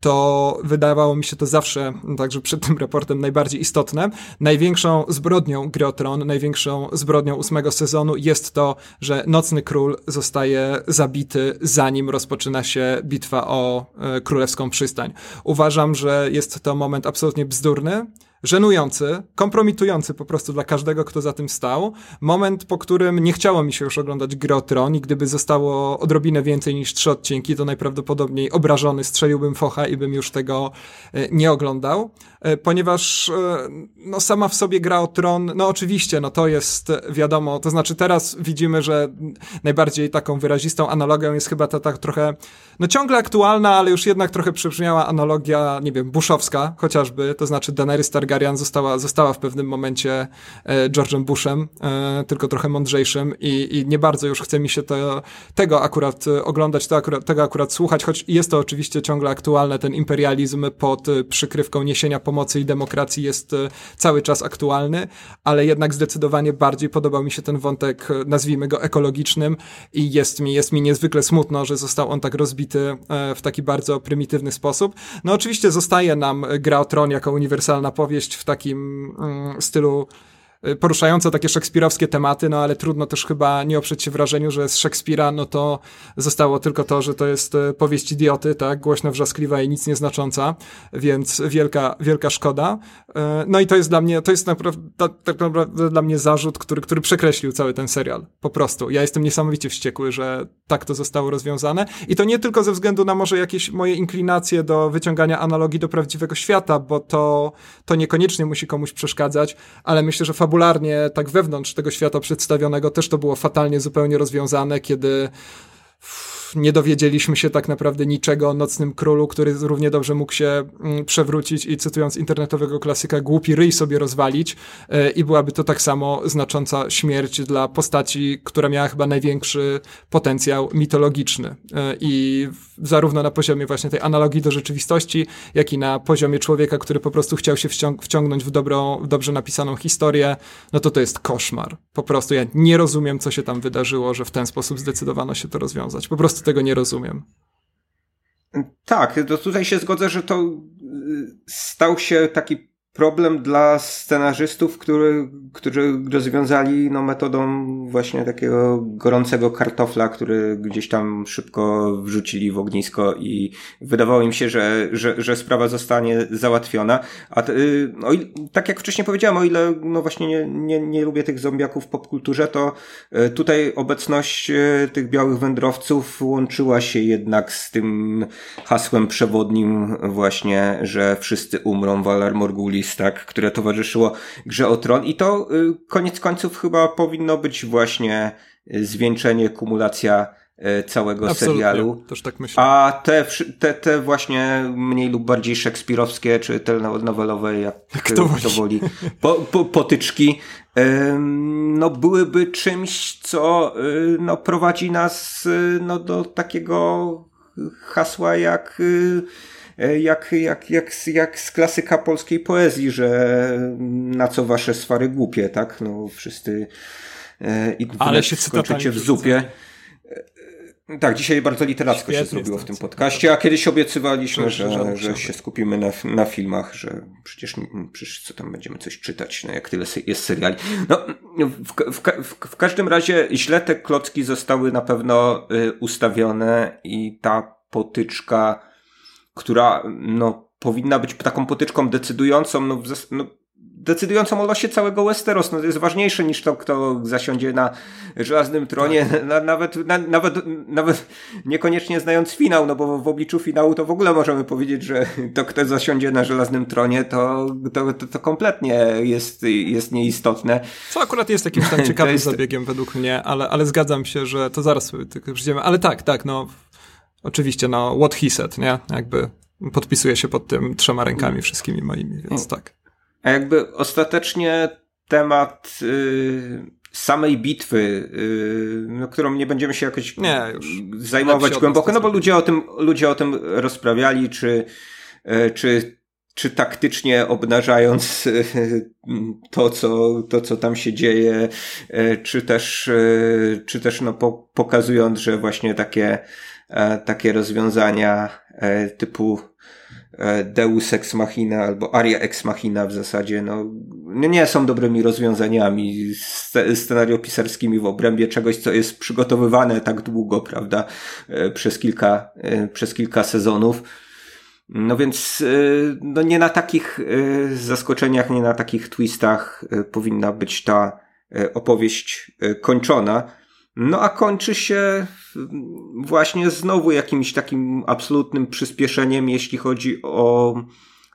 to wydawało mi się to zawsze, także przed tym raportem najbardziej istotne. Największą zbrodnią gry o Tron, największą zbrodnią ósmego sezonu jest to, że Nocny Król zostaje zabity zanim rozpoczyna się bitwa o e, Królewską Przystań. Uważam, że jest to moment absolutnie bzdurny, żenujący, kompromitujący po prostu dla każdego, kto za tym stał. Moment, po którym nie chciało mi się już oglądać gry o Tron i gdyby zostało odrobinę więcej niż trzy odcinki, to najprawdopodobniej obrażony strzeliłbym focha i bym już tego e, nie oglądał, e, ponieważ e, no sama w sobie gra o Tron, no oczywiście, no to jest wiadomo, to znaczy teraz widzimy, że najbardziej taką wyrazistą analogią jest chyba ta tak trochę, no ciągle aktualna, ale już jednak trochę przybrzmiała analogia, nie wiem, buszowska chociażby, to znaczy Daenerys Targaryen Targaryen została, została w pewnym momencie e, George'em Bushem, e, tylko trochę mądrzejszym i, i nie bardzo już chce mi się to, tego akurat e, oglądać, to akurat, tego akurat słuchać, choć jest to oczywiście ciągle aktualne, ten imperializm pod przykrywką niesienia pomocy i demokracji jest cały czas aktualny, ale jednak zdecydowanie bardziej podobał mi się ten wątek, nazwijmy go ekologicznym i jest mi, jest mi niezwykle smutno, że został on tak rozbity w taki bardzo prymitywny sposób. No oczywiście zostaje nam gra o tron jako uniwersalna powieść, opowieść w takim mm, stylu Y, poruszające takie szekspirowskie tematy, no ale trudno też chyba nie oprzeć się wrażeniu, że z Szekspira no to zostało tylko to, że to jest y, powieść idioty, tak, głośno wrzaskliwa i nic nieznacząca, więc wielka, wielka szkoda. Y, no i to jest dla mnie, to jest naprawdę, tak naprawdę dla mnie zarzut, który, który przekreślił cały ten serial. Po prostu. Ja jestem niesamowicie wściekły, że tak to zostało rozwiązane i to nie tylko ze względu na może jakieś moje inklinacje do wyciągania analogii do prawdziwego świata, bo to, to niekoniecznie musi komuś przeszkadzać, ale myślę, że fabularnie, tak wewnątrz tego świata przedstawionego też to było fatalnie zupełnie rozwiązane, kiedy nie dowiedzieliśmy się tak naprawdę niczego o Nocnym Królu, który równie dobrze mógł się mm, przewrócić i cytując internetowego klasyka, głupi ryj sobie rozwalić e, i byłaby to tak samo znacząca śmierć dla postaci, która miała chyba największy potencjał mitologiczny. E, I zarówno na poziomie właśnie tej analogii do rzeczywistości, jak i na poziomie człowieka, który po prostu chciał się wciąg wciągnąć w dobrą, w dobrze napisaną historię, no to to jest koszmar. Po prostu ja nie rozumiem, co się tam wydarzyło, że w ten sposób zdecydowano się to rozwiązać. Po prostu tego nie rozumiem. Tak, to tutaj się zgodzę, że to y, stał się taki problem dla scenarzystów, który, którzy rozwiązali no, metodą właśnie takiego gorącego kartofla, który gdzieś tam szybko wrzucili w ognisko i wydawało im się, że, że, że sprawa zostanie załatwiona. A no, tak jak wcześniej powiedziałem, o ile no właśnie nie, nie, nie lubię tych zombiaków w popkulturze, to y, tutaj obecność y, tych białych wędrowców łączyła się jednak z tym hasłem przewodnim właśnie, że wszyscy umrą, Valar Morgulis tak, które towarzyszyło grze o Tron i to y, koniec końców chyba powinno być właśnie y, zwieńczenie, kumulacja y, całego Absolutnie, serialu. Też tak myślę. A te, te, te właśnie mniej lub bardziej szekspirowskie, czy te nowelowe, jak Kto to woli, po, po, potyczki, no byłyby czymś, co no, prowadzi nas no, do takiego hasła jak jak, jak, jak, jak z klasyka polskiej poezji, że na co wasze swary głupie, tak? No wszyscy e, i Ale się skończycie w zupie. E, tak, dzisiaj bardzo literacko Świetnie się zrobiło w tym podcaście, a kiedyś obiecywaliśmy, że, że się skupimy na, na filmach, że przecież, przecież co tam będziemy coś czytać, no jak tyle jest seriali. No, w, w, w, w każdym razie źle te klocki zostały na pewno ustawione i ta potyczka która no, powinna być taką potyczką decydującą, no, no decydującą o losie całego Westeros. No, to jest ważniejsze niż to, kto zasiądzie na żelaznym tronie, tak. na, nawet, na, nawet, nawet niekoniecznie znając finał, no bo w obliczu finału to w ogóle możemy powiedzieć, że to, kto zasiądzie na żelaznym tronie, to, to, to, to kompletnie jest, jest nieistotne. Co akurat jest jakimś tam ciekawym jest... zabiegiem według mnie, ale, ale zgadzam się, że to zaraz sobie tylko przyjdziemy. Ale tak, tak, no Oczywiście, no, what he said, nie? Jakby podpisuję się pod tym trzema rękami wszystkimi moimi, więc tak. A jakby ostatecznie temat yy, samej bitwy, no, którą nie będziemy się jakoś nie, zajmować głęboko, no bo ludzie o tym, ludzie o tym rozprawiali, czy, czy czy taktycznie obnażając e, to, co, to, co tam się dzieje, e, czy też, e, czy też no, pokazując, że właśnie takie, takie rozwiązania typu Deus Ex Machina albo Aria Ex Machina w zasadzie no, nie są dobrymi rozwiązaniami scenariopisarskimi w obrębie czegoś, co jest przygotowywane tak długo, prawda, przez kilka, przez kilka sezonów. No więc no nie na takich zaskoczeniach, nie na takich twistach powinna być ta opowieść kończona. No a kończy się właśnie znowu jakimś takim absolutnym przyspieszeniem, jeśli chodzi o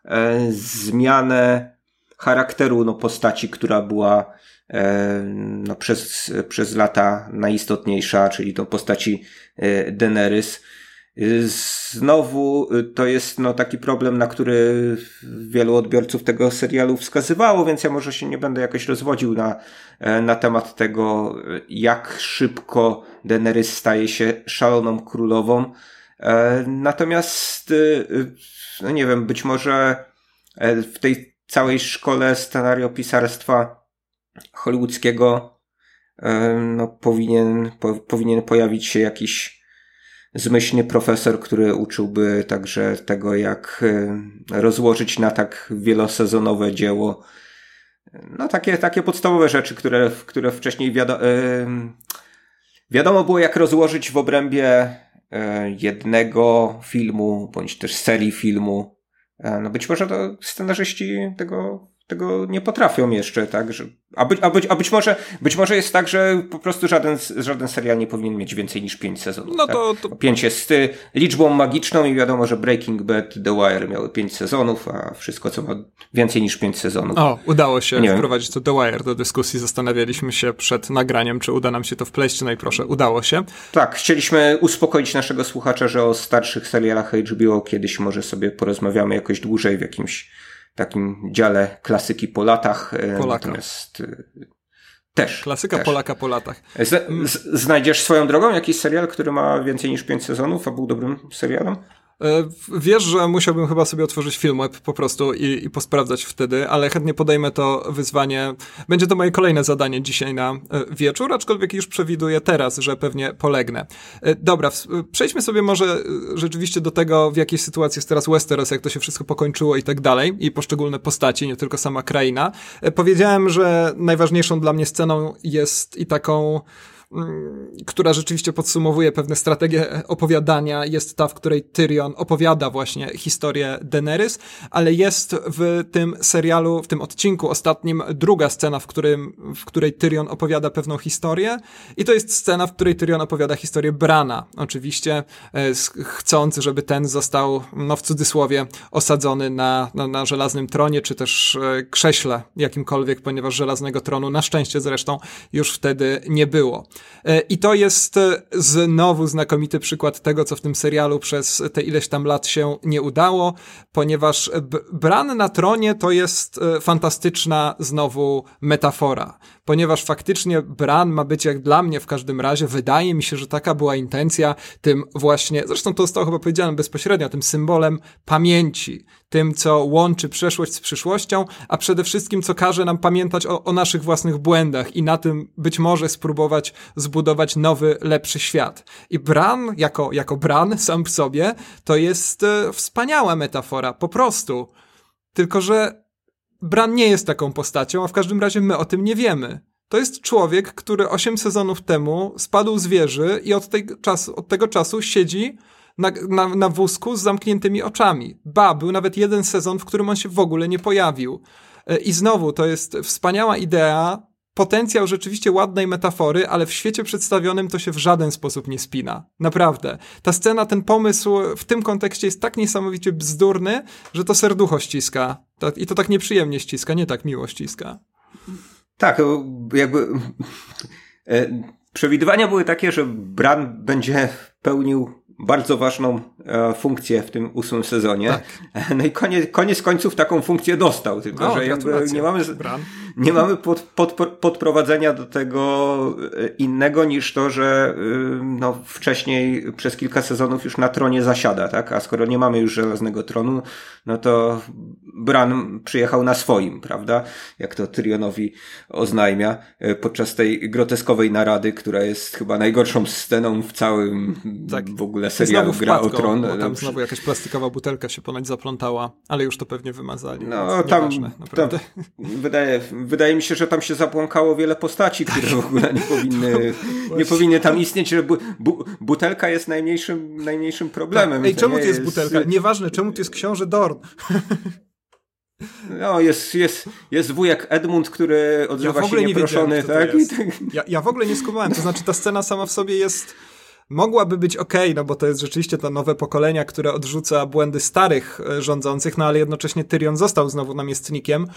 e, zmianę charakteru no, postaci, która była e, no, przez, przez lata najistotniejsza, czyli to postaci e, Daenerys. Znowu y, to jest no, taki problem, na który wielu odbiorców tego serialu wskazywało, więc ja może się nie będę jakoś rozwodził na, e, na temat tego, jak szybko Daenerys staje się szaloną królową. E, natomiast, y, no nie wiem, być może e, w tej całej szkole scenariopisarstwa hollywoodzkiego no, powinien, po, powinien pojawić się jakiś zmyślny profesor, który uczyłby także tego, jak e, rozłożyć na tak wielosezonowe dzieło no takie, takie podstawowe rzeczy, które, które wcześniej wiadomo, wiadomo było jak rozłożyć w obrębie e, jednego filmu, bądź też serii filmu. E, no być może to scenarzyści tego tego nie potrafią jeszcze, tak? Że, a, być, a, być, a być, może, być może jest tak, że po prostu żaden, żaden serial nie powinien mieć więcej niż pięć sezonów. No to, tak? to... Pięć jest liczbą magiczną i wiadomo, że Breaking Bad, The Wire miały pięć sezonów, a wszystko, co ma więcej niż pięć sezonów. O, udało się nie wprowadzić to The Wire do dyskusji. Zastanawialiśmy się przed nagraniem, czy uda nam się to wpleść. No i proszę, udało się. Tak, chcieliśmy uspokoić naszego słuchacza, że o starszych serialach HBO kiedyś może sobie porozmawiamy jakoś dłużej w jakimś takim dziale klasyki po latach. E, Polaka. Natomiast e, też. Klasyka też. Polaka po latach. Z, z, znajdziesz swoją drogą jakiś serial, który ma więcej niż pięć sezonów, a był dobrym serialem? E, wiesz, że musiałbym chyba sobie otworzyć film po prostu i, i posprawdzać wtedy, ale chętnie podejmę to wyzwanie. Będzie to moje kolejne zadanie dzisiaj na e, wieczór, aczkolwiek już przewiduję teraz, że pewnie polegnę. E, dobra, przejdźmy sobie może rzeczywiście do tego, w jakiej sytuacji jest teraz Westeros, jak to się wszystko pokończyło i tak dalej, i poszczególne postaci, nie tylko sama kraina. Powiedziałem, że najważniejszą dla mnie sceną jest i taką która rzeczywiście podsumowuje pewne strategie opowiadania, jest ta, w której Tyrion opowiada właśnie historię Daenerys, ale jest w tym serialu, w tym odcinku ostatnim druga scena, w, którym, w której Tyrion opowiada pewną historię. I to jest scena, w której Tyrion opowiada historię Brana, oczywiście e, chcąc, żeby ten został, no w cudzysłowie, osadzony na, na, na żelaznym tronie, czy też e, krześle jakimkolwiek, ponieważ żelaznego tronu na szczęście zresztą już wtedy nie było. E, I to jest e, znowu znakomity przykład tego, co w tym serialu przez te ileś tam lat się nie udało, ponieważ Bran na tronie to jest e, fantastyczna znowu metafora. Ponieważ faktycznie Bran ma być jak dla mnie w każdym razie, wydaje mi się, że taka była intencja, tym właśnie, zresztą to zostało chyba powiedziane bezpośrednio, tym symbolem pamięci, tym, co łączy przeszłość z przyszłością, a przede wszystkim, co każe nam pamiętać o, o naszych własnych błędach i na tym być może spróbować zbudować nowy, lepszy świat. I Bran, jako, jako Bran sam w sobie, to jest e, wspaniała metafora, po prostu. Tylko, że Bran nie jest taką postacią, a w każdym razie my o tym nie wiemy. To jest człowiek, który 8 sezonów temu spadł z wieży i od, tej czasu, od tego czasu siedzi na, na, na wózku z zamkniętymi oczami. Ba, był nawet jeden sezon, w którym on się w ogóle nie pojawił. E, I znowu, to jest wspaniała idea, potencjał rzeczywiście ładnej metafory, ale w świecie przedstawionym to się w żaden sposób nie spina. Naprawdę. Ta scena, ten pomysł w tym kontekście jest tak niesamowicie bzdurny, że to serducho ściska. I to tak nieprzyjemnie ściska, nie tak miło ściska. Tak, jakby e, przewidywania były takie, że Bran będzie pełnił bardzo ważną e, funkcję w tym ósmym sezonie. Tak. No i koniec, koniec końców taką funkcję dostał, tylko no, że jakby nie mamy, nie mamy pod, pod, podprowadzenia do tego e, innego niż to, że no, wcześniej przez kilka sezonów już na tronie zasiada, tak? A skoro nie mamy już żelaznego tronu, no to Bran przyjechał na swoim, prawda? Jak to Tyrionowi oznajmia podczas tej groteskowej narady, która jest chyba najgorszą sceną w całym tak. w ogóle serialu Gra o Tron. Bo tam znowu jakaś plastikowa butelka się ponoć zaplątała, ale już to pewnie wymazali. No tam, tam wydaje, wydaje mi się, że tam się zabłąkało wiele postaci, które w ogóle nie powinny, nie powinny tam istnieć, że bu, bu, butelka jest najmniejszym, najmniejszym problemem. Tak. Ej, czemu to jest, jest butelka? Nieważne, czemu to jest książę Dorn. No, jest, jest, jest wujek Edmund, który odzywa ja się nieproszony, tak? Ja, ja w ogóle nie skumałem, to znaczy ta scena sama w sobie jest mogłaby być ok, no bo to jest rzeczywiście to nowe pokolenia, które odrzuca błędy starych e, rządzących, no ale jednocześnie Tyrion został znowu namiestnikiem,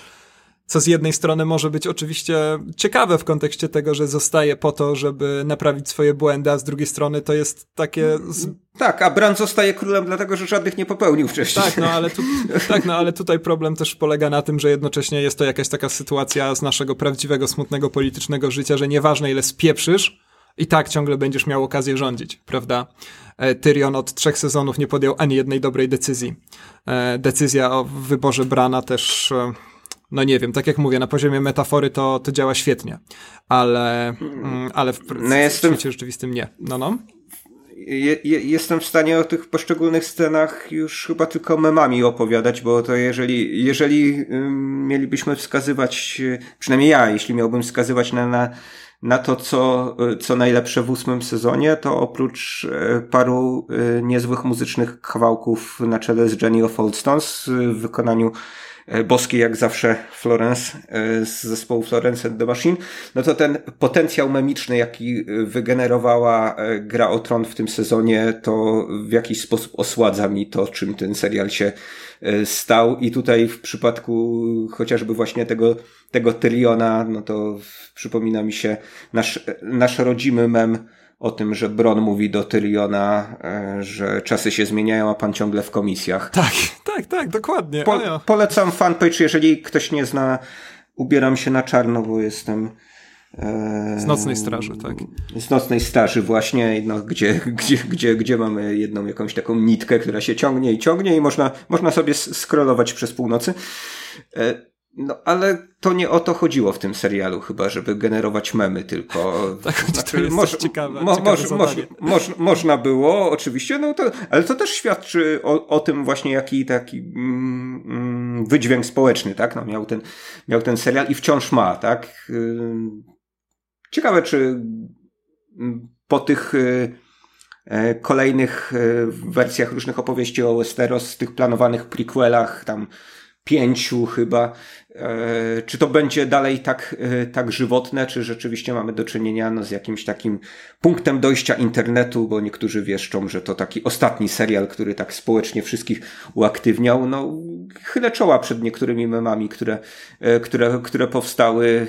co z jednej strony może być oczywiście ciekawe w kontekście tego, że zostaje po to, żeby naprawić swoje błędy, a z drugiej strony to jest takie... Z... Tak, a Bran zostaje królem dlatego, że żadnych nie popełnił wcześniej. Tak, no ale, tu, tak, no ale tutaj problem też polega na tym, że jednocześnie jest to jakaś taka sytuacja z naszego prawdziwego, smutnego politycznego życia, że nieważne ile spieprzysz, i tak ciągle będziesz miał okazję rządzić, prawda? E, Tyrion od trzech sezonów nie podjął ani jednej dobrej decyzji. E, decyzja o wyborze Brana też, e, no nie wiem, tak jak mówię, na poziomie metafory to, to działa świetnie, ale, mm, ale w, no jestem... w rzeczywistym nie. No, no. Je, je, jestem w stanie o tych poszczególnych scenach już chyba tylko memami opowiadać, bo to jeżeli, jeżeli mielibyśmy wskazywać, przynajmniej ja, jeśli miałbym wskazywać na, na na to, co, co najlepsze w ósmym sezonie, to oprócz e, paru e, niezłych muzycznych kawałków na czele z Jenny of Old Stones w wykonaniu boskiej jak zawsze Florence z zespołu Florence and the Machine, no to ten potencjał memiczny, jaki wygenerowała gra o tron w tym sezonie, to w jakiś sposób osładza mi to, czym ten serial się stał. I tutaj w przypadku chociażby właśnie tego, tego Tyriona, no to przypomina mi się nasz, nasz rodzimy mem o tym, że Bron mówi do Tyriona, e, że czasy się zmieniają, a pan ciągle w komisjach. Tak, tak, tak, dokładnie. Po, polecam fanpage, jeżeli ktoś nie zna, ubieram się na czarno, bo jestem z nocnej straży, tak. Z nocnej straży właśnie, no, gdzie, gdzie, gdzie, gdzie mamy jedną jakąś taką nitkę, która się ciągnie i ciągnie i można, można sobie scrollować przez północy. No, ale to nie o to chodziło w tym serialu chyba, żeby generować memy tylko. tak, znaczy, to jest moż, ciekawe, mo, moż, moż, moż, można było, oczywiście, no to, ale to też świadczy o, o tym właśnie, jaki taki mm, mm, wydźwięk społeczny, tak? No, miał, ten, miał ten serial i wciąż ma, tak? Ciekawe, czy po tych y, e, kolejnych y, wersjach różnych opowieści o Westeros, tych planowanych prequelach, tam pięciu chyba, e, czy to będzie dalej tak, e, tak żywotne, czy rzeczywiście mamy do czynienia no, z jakimś takim punktem dojścia internetu, bo niektórzy wieszczą, że to taki ostatni serial, który tak społecznie wszystkich uaktywniał. No, chylę czoła przed niektórymi memami, które, które, które powstały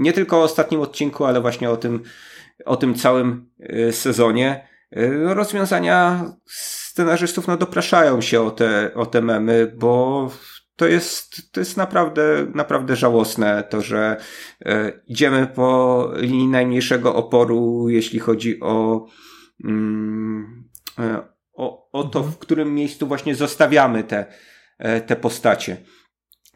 nie tylko o ostatnim odcinku, ale właśnie o tym, o tym całym e, sezonie. E, rozwiązania scenarzystów no, dopraszają się o te, o te memy, bo to jest, to jest naprawdę, naprawdę żałosne, to, że e, idziemy po linii najmniejszego oporu, jeśli chodzi o, mm, e, o, o to, w którym miejscu właśnie zostawiamy te, e, te postacie.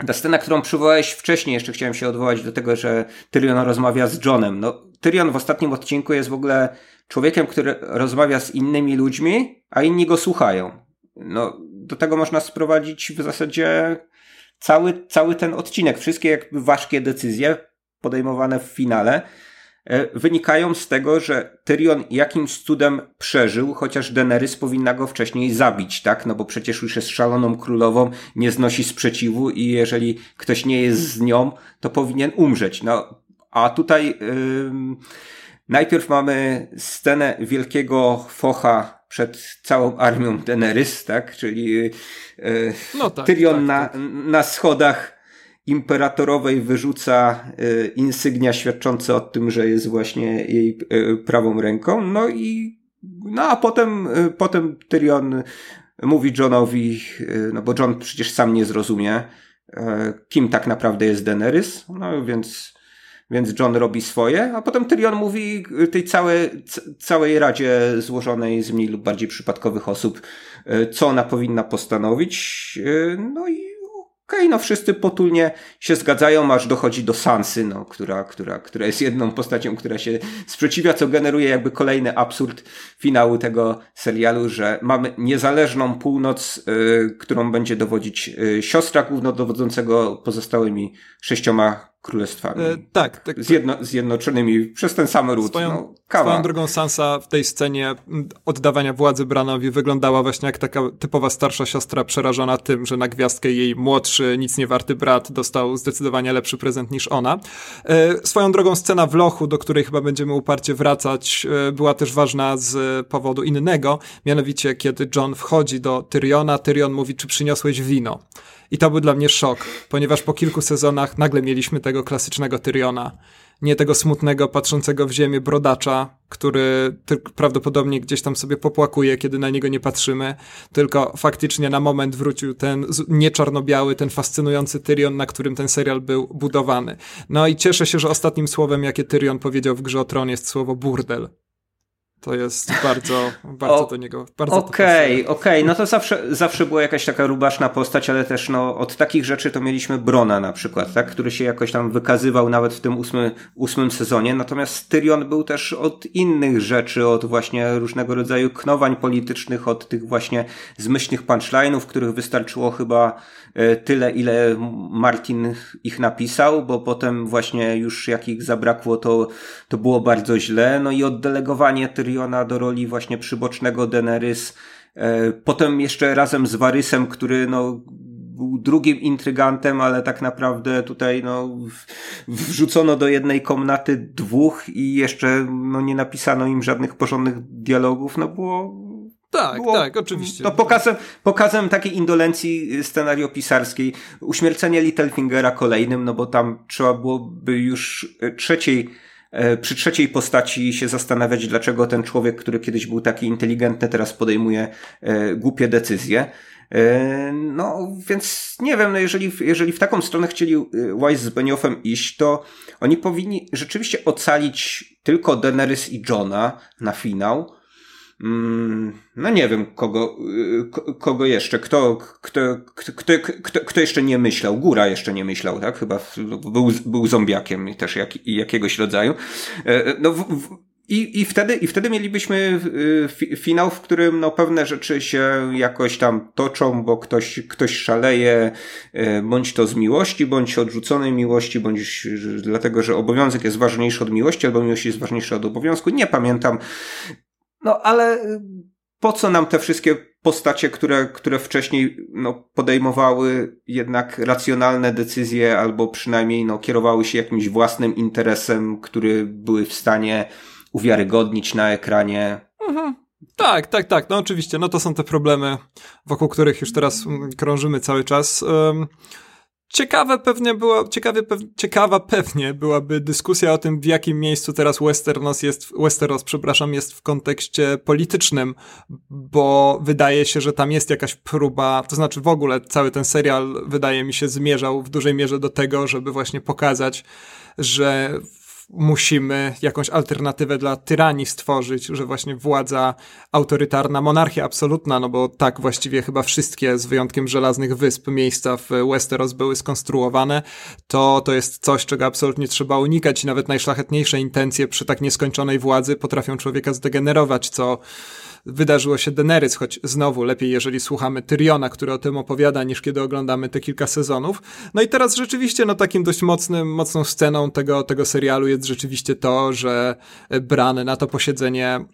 Ta scena, którą przywołałeś wcześniej, jeszcze chciałem się odwołać do tego, że Tyrion rozmawia z Johnem. No, Tyrion w ostatnim odcinku jest w ogóle człowiekiem, który rozmawia z innymi ludźmi, a inni go słuchają. No, do tego można sprowadzić w zasadzie cały, cały ten odcinek. Wszystkie jakby ważkie decyzje podejmowane w finale E, wynikają z tego, że Tyrion jakimś cudem przeżył, chociaż Daenerys powinna go wcześniej zabić, tak? No bo przecież już jest szaloną królową, nie znosi sprzeciwu i jeżeli ktoś nie jest z nią, to powinien umrzeć. No, a tutaj najpierw mamy scenę wielkiego focha przed całą armią Daenerys, tak? Czyli yy, no tak, Tyrion tak, na, tak. na schodach imperatorowej wyrzuca y, insygnia świadczące o tym, że jest właśnie jej y, prawą ręką, no i no a potem, potem Tyrion mówi Johnowi, no bo John przecież sam nie zrozumie, kim tak naprawdę jest Daenerys, no więc więc John robi swoje, a potem Tyrion mówi tej całej, całej radzie złożonej z mniej lub bardziej przypadkowych osób, e, co ona powinna postanowić. E, no i okej, okay, no wszyscy potulnie się zgadzają, aż dochodzi do Sansy, no, która, która, która jest jedną postacią, która się sprzeciwia, co generuje jakby kolejny absurd finału tego serialu, że mamy niezależną północ, y, którą będzie dowodzić y, siostra głównodowodzącego pozostałymi sześcioma królestwami. E, tak. tak Zjedno, zjednoczonymi przez ten sam ród. Swoją, no, kawa. swoją drogą Sansa w tej scenie oddawania władzy Branowi wyglądała właśnie jak taka typowa starsza siostra przerażona tym, że na gwiazdkę jej młodszy, nic nie warty brat dostał zdecydowanie lepszy prezent niż ona. E, swoją drogą scena w lochu, do której chyba będziemy uparcie wracać, e, była też ważna z powodu innego, mianowicie kiedy John wchodzi do Tyriona, Tyrion mówi, czy przyniosłeś wino? I to był dla mnie szok, ponieważ po kilku sezonach nagle mieliśmy tego klasycznego Tyriona. Nie tego smutnego, patrzącego w ziemię brodacza, który prawdopodobnie gdzieś tam sobie popłakuje, kiedy na niego nie patrzymy, tylko faktycznie na moment wrócił ten nie czarno-biały, ten fascynujący Tyrion, na którym ten serial był budowany. No i cieszę się, że ostatnim słowem, jakie Tyrion powiedział w Grze o Tron jest słowo burdel. To jest bardzo, bardzo o, do niego. Okej, okej, okay, no to zawsze, zawsze była jakaś taka rubaszna postać, ale też no, od takich rzeczy to mieliśmy Brona na przykład, tak? który się jakoś tam wykazywał nawet w tym ósmy, ósmym sezonie. Natomiast Tyrion był też od innych rzeczy, od właśnie różnego rodzaju knowań politycznych, od tych właśnie zmyślnych punchline'ów, których wystarczyło chyba tyle, ile Martin ich napisał, bo potem właśnie już jak ich zabrakło, to, to było bardzo źle. No i oddelegowanie Tyrion Tyriona do roli właśnie przybocznego Daenerys. E, potem jeszcze razem z Varysem, który no, był drugim intrygantem, ale tak naprawdę tutaj no, wrzucono do jednej komnaty dwóch i jeszcze no, nie napisano im żadnych porządnych dialogów, no było tak, było, tak, oczywiście. To pokazem, pokazem takiej indolencji scenariopisarskiej. Uśmiercenie Littlefingera kolejnym, no bo tam trzeba byłoby już trzeciej E, przy trzeciej postaci się zastanawiać, dlaczego ten człowiek, który kiedyś był taki inteligentny, teraz podejmuje e, głupie decyzje. E, no, więc nie wiem, no jeżeli, jeżeli w taką stronę chcieli Wise z Benioffem iść, to oni powinni rzeczywiście ocalić tylko Daenerys i Johna na finał, no nie wiem, kogo, y, kogo jeszcze, kto, kto, kto, kto, kto jeszcze nie myślał, Góra jeszcze nie myślał, tak? Chyba był, był zombiakiem też jak, jakiegoś rodzaju. E, e, no, w, w, i, i, wtedy, I wtedy mielibyśmy y, finał, w którym no, pewne rzeczy się jakoś tam toczą, bo ktoś, ktoś szaleje, e, bądź to z miłości, bądź odrzuconej miłości, bądź dlatego, że obowiązek jest ważniejszy od miłości, albo miłość jest ważniejsza od obowiązku. Nie pamiętam. No ale y, po co nam te wszystkie postacie, które, które wcześniej no, podejmowały jednak racjonalne decyzje, albo przynajmniej no, kierowały się jakimś własnym interesem, który były w stanie uwiarygodnić na ekranie. Mhm. Tak, tak, tak. No oczywiście, no to są te problemy, wokół których już teraz mm, krążymy cały czas. Um, Ciekawe pewnie było, ciekawie, pew, ciekawa pewnie byłaby dyskusja o tym, w jakim miejscu teraz Westeros jest, Westeros, przepraszam, jest w kontekście politycznym, bo wydaje się, że tam jest jakaś próba, to znaczy w ogóle cały ten serial wydaje mi się zmierzał w dużej mierze do tego, żeby właśnie pokazać, że musimy jakąś alternatywę dla tyranii stworzyć, że właśnie władza autorytarna, monarchia absolutna, no bo tak właściwie chyba wszystkie, z wyjątkiem żelaznych wysp, miejsca w Westeros były skonstruowane, to to jest coś, czego absolutnie trzeba unikać i nawet najszlachetniejsze intencje przy tak nieskończonej władzy potrafią człowieka zdegenerować, co wydarzyło się Daenerys, choć znowu lepiej, jeżeli słuchamy Tyriona, który o tym opowiada, niż kiedy oglądamy te kilka sezonów. No i teraz rzeczywiście, no takim dość mocnym, mocną sceną tego, tego serialu jest rzeczywiście to, że Bran na to posiedzenie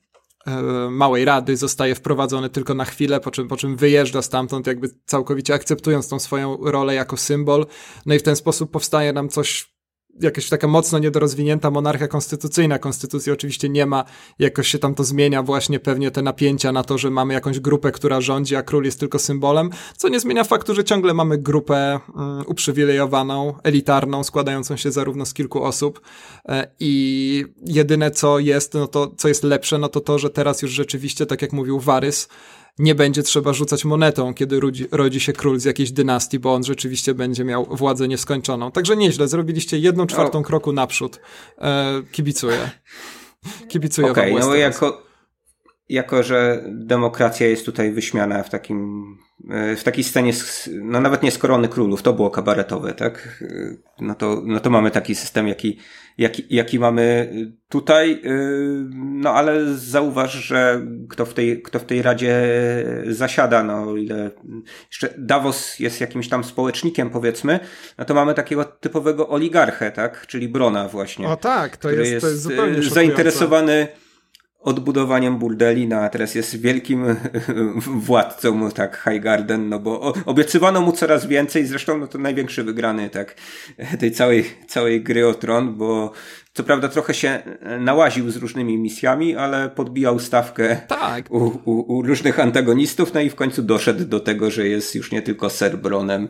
e, małej rady zostaje wprowadzony tylko na chwilę, po czym, po czym wyjeżdża stamtąd, jakby całkowicie akceptując tą swoją rolę jako symbol. No i w ten sposób powstaje nam coś jakaś taka mocno niedorozwinięta monarchia konstytucyjna. Konstytucji oczywiście nie ma, jakoś się tam to zmienia właśnie pewnie te napięcia na to, że mamy jakąś grupę, która rządzi, a król jest tylko symbolem, co nie zmienia faktu, że ciągle mamy grupę um, uprzywilejowaną, elitarną, składającą się zarówno z kilku osób e, i jedyne co jest, no to co jest lepsze, no to to, że teraz już rzeczywiście, tak jak mówił Warys, nie będzie trzeba rzucać monetą, kiedy rodzi, rodzi, się król z jakiejś dynastii, bo on rzeczywiście będzie miał władzę nieskończoną. Także nieźle, zrobiliście jedną czwartą no. kroku naprzód. E, kibicuję. Kibicuję okay, wam no jako, jako, że demokracja jest tutaj wyśmiana w takim e, w takiej scenie, no nawet nie z korony królów, to było kabaretowe, tak? E, no to, no to mamy taki system, jaki, jaki, jaki mamy tutaj, e, no ale zauważ, że kto w tej, kto w tej radzie zasiada, no ile jeszcze Davos jest jakimś tam społecznikiem, powiedzmy, no to mamy takiego typowego oligarchę, tak? Czyli Brona właśnie. O tak, to jest, jest, to jest zupełnie zainteresowany odbudowaniem burdeli, no a teraz jest wielkim władcą, tak, Highgarden, no bo obiecywano mu coraz więcej, zresztą no to największy wygrany, tak, tej całej, całej gry o tron, bo co prawda trochę się nałaził z różnymi misjami, ale podbijał stawkę tak. u, u, u, różnych antagonistów, no i w końcu doszedł do tego, że jest już nie tylko Ser Bronem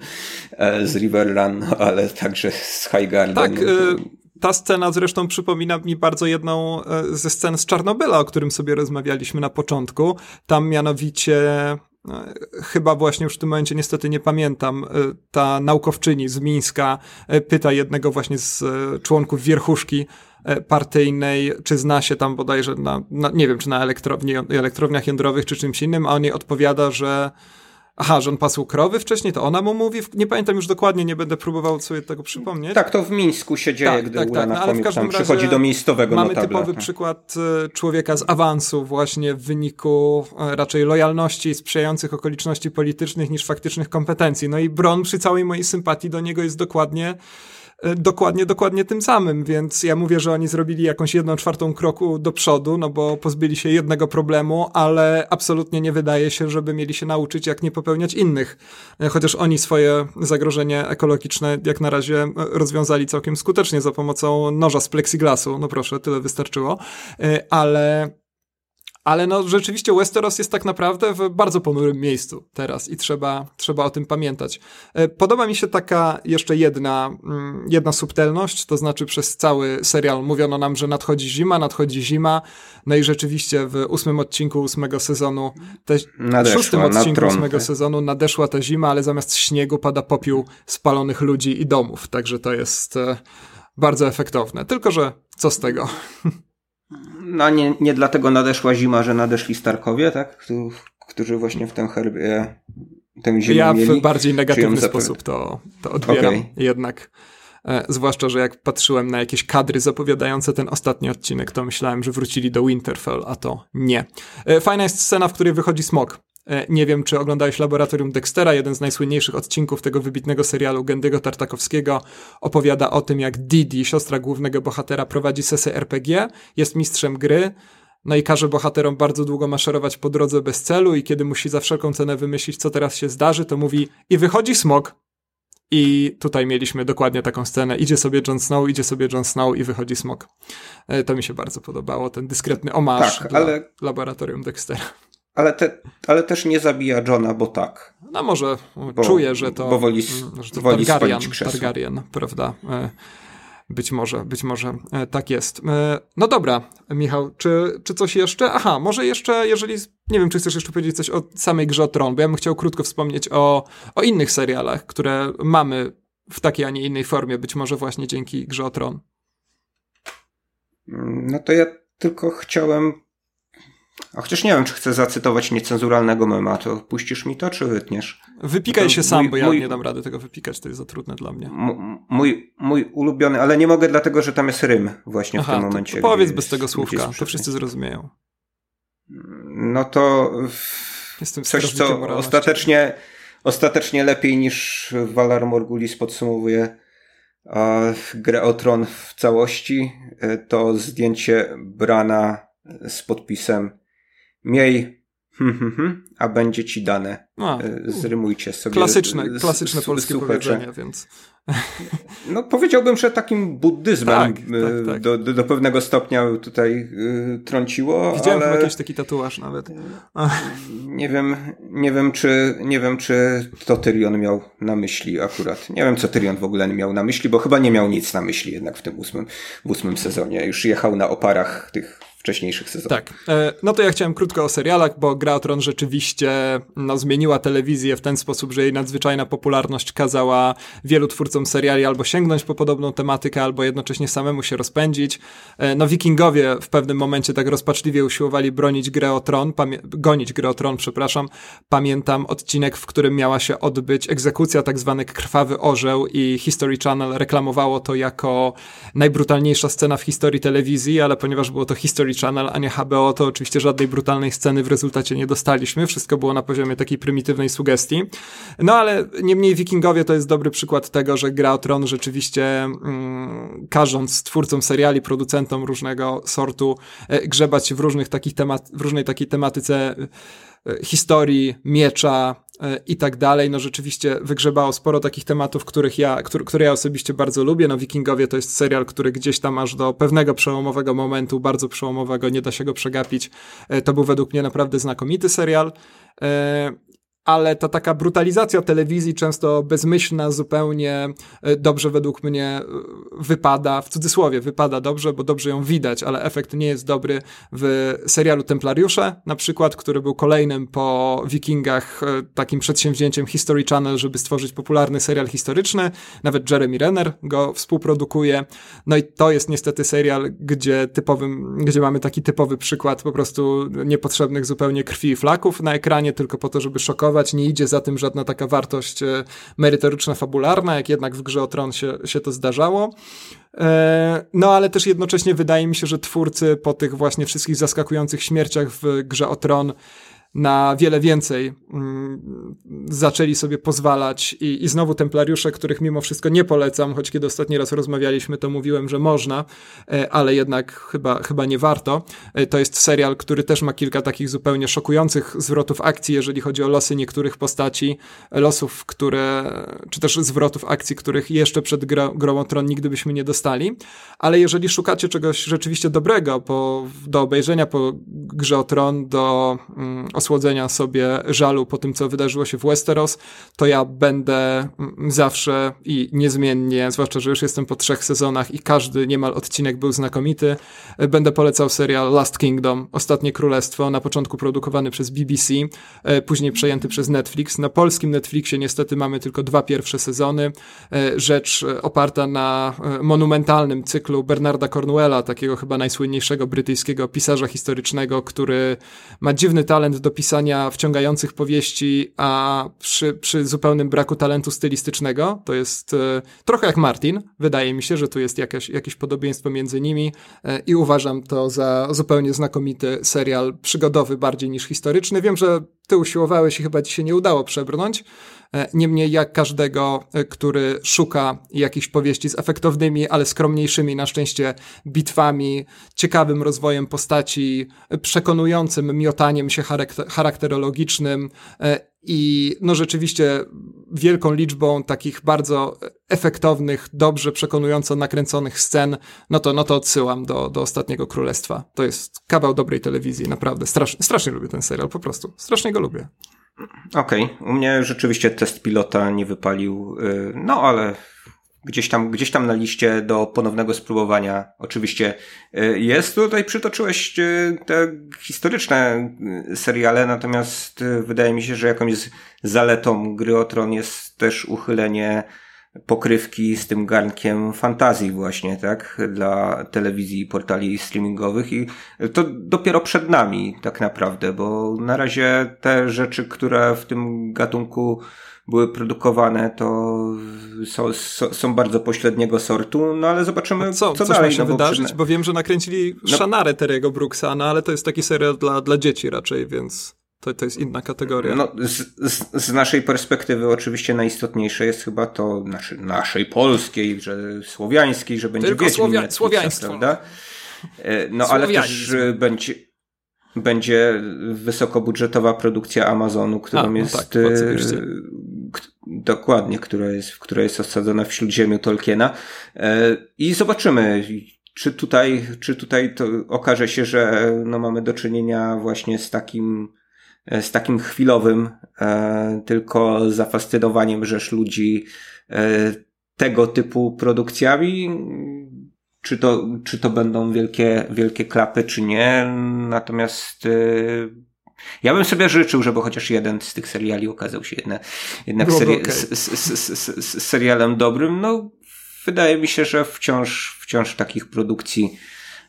e, z Riverrun, ale także z Highgarden. Tak, y ta scena zresztą przypomina mi bardzo jedną e, ze scen z Czarnobyla, o którym sobie rozmawialiśmy na początku. Tam mianowicie e, chyba właśnie już w tym momencie niestety nie pamiętam, e, ta naukowczyni z Mińska pyta jednego właśnie z członków wierchuszki partyjnej, czy zna się tam bodajże na, na nie wiem, czy na elektrowni, elektrowniach jądrowych, czy czymś innym, a on jej odpowiada, że Aha, że on pasł krowy wcześniej, to ona mu mówi, nie pamiętam już dokładnie, nie będę próbował sobie tego przypomnieć. Tak, to w Mińsku się dzieje, tak, gdy tak, tak. No, ale w każdym razie przychodzi do miejscowego Mamy notabla, typowy tak. przykład e, człowieka z awansu właśnie w wyniku e, raczej lojalności i sprzyjających okoliczności politycznych niż faktycznych kompetencji. No i Bron przy całej mojej sympatii do niego jest dokładnie dokładnie, dokładnie tym samym, więc ja mówię, że oni zrobili jakąś jedną czwartą kroku do przodu, no bo pozbyli się jednego problemu, ale absolutnie nie wydaje się, żeby mieli się nauczyć, jak nie popełniać innych. E, chociaż oni swoje zagrożenie ekologiczne jak na razie e, rozwiązali całkiem skutecznie za pomocą noża z plexiglasu, no proszę, tyle wystarczyło, ale ale no rzeczywiście Westeros jest tak naprawdę w bardzo ponurym miejscu teraz i trzeba, trzeba o tym pamiętać. E, podoba mi się taka jeszcze jedna, mm, jedna subtelność, to znaczy przez cały serial mówiono nam, że nadchodzi zima, nadchodzi zima, no i rzeczywiście w ósmym odcinku ósmego sezonu, te, nadeszła, szóstym odcinku ósmego sezonu nadeszła ta zima, ale zamiast śniegu pada popiół spalonych ludzi i domów, także to jest e, bardzo efektowne. Tylko, że co z tego? No nie, nie dlatego nadeszła zima, że nadeszli Starkowie, tak? Którzy właśnie w tę herbie, tę zimę Ja mieli. w bardziej negatywny sposób to, to odbieram. Okay. Jednak e, zwłaszcza, że jak patrzyłem na jakieś kadry zapowiadające ten ostatni odcinek, to myślałem, że wrócili do Winterfell, a to nie. E, fajna jest scena, w której wychodzi smok nie wiem, czy oglądałeś Laboratorium Dextera, jeden z najsłynniejszych odcinków tego wybitnego serialu Gendygo Tartakowskiego. Opowiada o tym, jak Didi, siostra głównego bohatera, prowadzi sesję RPG, jest mistrzem gry, no i każe bohaterom bardzo długo maszerować po drodze bez celu i kiedy musi za wszelką cenę wymyślić, co teraz się zdarzy, to mówi i wychodzi smok. I tutaj mieliśmy dokładnie taką scenę. Idzie sobie Jon Snow, idzie sobie Jon Snow i wychodzi smok. E, to mi się bardzo podobało, ten dyskretny omarz tak, ale... Laboratorium Dextera. Ale, te, ale też nie zabija Johna, bo tak. No może bo, czuję, że to, bo woli, mm, że to woli Targaryen, Targaryen, prawda? E, być może, być może e, tak jest. E, no dobra, Michał, czy, czy coś jeszcze? Aha, może jeszcze, jeżeli, nie wiem, czy chcesz jeszcze powiedzieć coś o samej grze o Tron, bo ja bym chciał krótko wspomnieć o, o innych serialach, które mamy w takiej, a nie innej formie, być może właśnie dzięki grze o Tron. No to ja tylko chciałem a chociaż nie wiem, czy chcę zacytować niecenzuralnego mema, to puścisz mi to, czy wytniesz? Wypikaj to się sam, mój, bo ja mój, nie dam rady tego wypikać, to jest za trudne dla mnie. Mój, mój ulubiony, ale nie mogę dlatego, że tam jest rym właśnie Aha, w tym momencie. Powiedz bez tego słówka, to wszyscy zrozumieją. No to Jestem coś, co ostatecznie, ostatecznie lepiej niż Valar Morgulis podsumowuje grę o tron w całości, e, to zdjęcie Brana z podpisem Miej Hmm, hmm, hmm. A będzie ci dane. A, Zrymujcie sobie. Klasyczne, klasyczne polskie słuchacze. powiedzenie, więc... No powiedziałbym, że takim buddyzmem tak, tak, tak. Do, do, do, pewnego stopnia tutaj y, trąciło. Widziałem ale... jakiś taki tatuaż nawet. Nie wiem, nie wiem, czy nie wiem, czy to Tyrion miał na myśli akurat. Nie wiem, co Tyrion w ogóle miał na myśli, bo chyba nie miał nic na myśli jednak w tym ósmym, w ósmym sezonie. Już jechał na oparach tych wcześniejszych sezonach. Tak. E, no to ja chciałem krótko o serialach, bo Gra o Tron rzeczywiście no, zmieniła telewizję w ten sposób, że jej nadzwyczajna popularność kazała wielu twórcom seriali albo sięgnąć po podobną tematykę, albo jednocześnie samemu się rozpędzić. E, no Wikingowie w pewnym momencie tak rozpaczliwie usiłowali bronić Grę o Tron, gonić Grę o Tron, przepraszam. Pamiętam odcinek, w którym miała się odbyć egzekucja, tak zwany Krwawy Orzeł i History Channel reklamowało to jako najbrutalniejsza scena w historii telewizji, ale ponieważ było to History History Channel, a nie HBO, to oczywiście żadnej brutalnej sceny w rezultacie nie dostaliśmy. Wszystko było na poziomie takiej prymitywnej sugestii. No ale niemniej Wikingowie to jest dobry przykład tego, że gra o tron rzeczywiście mm, każąc twórcom seriali, producentom różnego sortu e, grzebać w różnych takich temat, w różnej takiej tematyce e, historii, miecza, i tak dalej. No rzeczywiście wygrzebało sporo takich tematów, których ja, który, które ja osobiście bardzo lubię. No Wikingowie to jest serial, który gdzieś tam aż do pewnego przełomowego momentu, bardzo przełomowego, nie da się go przegapić. E, to był według mnie naprawdę znakomity serial. Ale ta taka brutalizacja telewizji, często bezmyślna, zupełnie e, dobrze według mnie e, wypada, w cudzysłowie wypada dobrze, bo dobrze ją widać, ale efekt nie jest dobry w serialu Templariusze, na przykład, który był kolejnym po Wikingach e, takim przedsięwzięciem History Channel, żeby stworzyć popularny serial historyczny. Nawet Jeremy Renner go współprodukuje. No i to jest niestety serial, gdzie typowym, gdzie mamy taki typowy przykład po prostu niepotrzebnych zupełnie krwi i flaków na ekranie, tylko po to, żeby szokować nie idzie za tym żadna taka wartość e, merytoryczna, fabularna, jak jednak w Grze o Tron się, się to zdarzało. E, no, ale też jednocześnie wydaje mi się, że twórcy po tych właśnie wszystkich zaskakujących śmierciach w Grze o Tron na wiele więcej mm, zaczęli sobie pozwalać i, i znowu templariusze, których mimo wszystko nie polecam, choć kiedy ostatni raz rozmawialiśmy, to mówiłem, że można, e, ale jednak chyba, chyba nie warto. E, to jest serial, który też ma kilka takich zupełnie szokujących zwrotów akcji, jeżeli chodzi o losy niektórych postaci, losów, które, czy też zwrotów akcji, których jeszcze przed grą, grą Tron nigdy byśmy nie dostali, ale jeżeli szukacie czegoś rzeczywiście dobrego po, do obejrzenia po grze o Tron, do mm, osłodzenia sobie żalu po tym, co wydarzyło się w Westeros, to ja będę mm, zawsze i niezmiennie, zwłaszcza, że już jestem po trzech sezonach i każdy niemal odcinek był znakomity, będę polecał serial Last Kingdom, Ostatnie Królestwo, na początku produkowany przez BBC, e, później przejęty przez Netflix. Na polskim Netflixie niestety mamy tylko dwa pierwsze sezony, e, rzecz e, oparta na monumentalnym cyklu Bernarda Cornwella, takiego chyba najsłynniejszego brytyjskiego pisarza historycznego, który ma dziwny talent do pisania wciągających powieści, a przy, przy zupełnym braku talentu stylistycznego, to jest e, trochę jak Martin. Wydaje mi się, że tu jest jakieś, jakieś podobieństwo między nimi e, i uważam to za zupełnie znakomity serial przygodowy bardziej niż historyczny. Wiem, że ty usiłowałeś i chyba ci się nie udało przebrnąć. Niemniej jak każdego, e, który szuka jakichś powieści z efektownymi, ale skromniejszymi na szczęście bitwami, ciekawym rozwojem postaci, przekonującym miotaniem się charakterologicznym e, i no rzeczywiście wielką liczbą takich bardzo efektownych, dobrze przekonująco nakręconych scen, no to, no to odsyłam do, do Ostatniego Królestwa. To jest kawał dobrej telewizji, naprawdę. Strasznie, strasznie lubię ten serial, po prostu. Strasznie go lubię. Okej, okay. u mnie rzeczywiście test pilota nie wypalił, y, no ale gdzieś tam, gdzieś tam na liście do ponownego spróbowania oczywiście y, jest. Tutaj przytoczyłeś y, te historyczne seriale, natomiast wydaje mi się, że jakąś zaletą gry o Tron jest też uchylenie pokrywki z tym garnkiem fantazji właśnie, tak, dla telewizji i portali streamingowych i to dopiero przed nami tak naprawdę, bo na razie te rzeczy, które w tym gatunku były produkowane, to są, są bardzo pośredniego sortu, no ale zobaczymy, co, co dalej. Ma się no, wydarzyć, bo, bo wiem, że nakręcili no, Szanarę Terry'ego Brooksa, no ale to jest taki serial dla, dla dzieci raczej, więc to, to jest inna kategoria. No, z, z, z, naszej perspektywy oczywiście najistotniejsze jest chyba to, znaczy naszej polskiej, że słowiańskiej, że będzie Tylko Wiedźmin słowia, słowiaństwo. prawda? E, no ale też będzie będzie wysokobudżetowa produkcja Amazonu, którą A, no jest. Tak, dokładnie, która jest, która jest osadzona w śródziemiu Tolkiena. I zobaczymy, czy tutaj, czy tutaj to okaże się, że no mamy do czynienia właśnie z takim, z takim chwilowym e, tylko zafascynowaniem rzesz ludzi e, tego typu produkcjami, czy to, czy to będą wielkie, wielkie klapy, czy nie. Natomiast e, ja bym sobie życzył, żeby chociaż jeden z tych seriali okazał się jednak, jednak seri okay. z, z, z, serialem dobrym. No, wydaje mi się, że wciąż, wciąż takich produkcji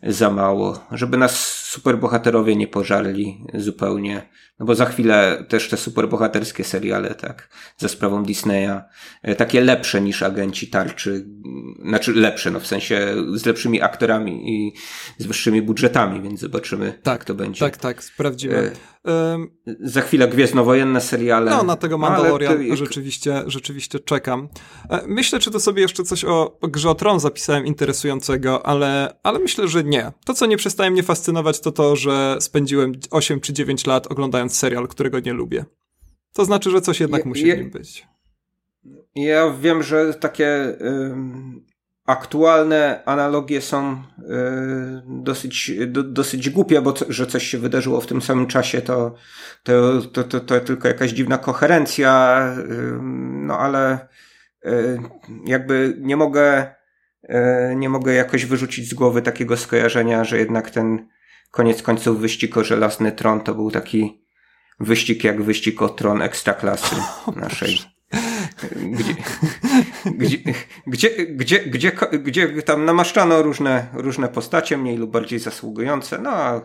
za mało, żeby nas superbohaterowie nie pożarli zupełnie. No bo za chwilę też te superbohaterskie seriale, tak, za sprawą Disneya, e, takie lepsze niż agenci tarczy, znaczy lepsze, no w sensie z lepszymi aktorami i z wyższymi budżetami, więc zobaczymy, tak, jak to będzie. Tak, tak, sprawdzimy. Um, za chwilę gwiezdnowojenne seriale. No, na tego Mandalorian to... rzeczywiście, rzeczywiście czekam. E, myślę, czy to sobie jeszcze coś o, o grze o Tron zapisałem interesującego, ale, ale myślę, że nie. To, co nie przestaje mnie fascynować, to to, że spędziłem 8 czy 9 lat oglądając serial, którego nie lubię. To znaczy, że coś jednak musi w nim być. Ja wiem, że takie aktualne analogie są y, dosyć, do, dosyć głupie, bo że coś się wydarzyło w tym samym czasie, to, to, to, to, to tylko jakaś dziwna koherencja, y, no ale y, jakby nie mogę, nie mogę jakoś wyrzucić z głowy takiego skojarzenia, że jednak ten koniec końców wyścig o żelazny tron to był taki wyścig jak wyścig o tron ekstraklasy naszej. Gdzie, gdzie, gdzie, gdzie, gdzie, gdzie tam namaszczano różne, różne postacie, mniej lub bardziej zasługujące, no a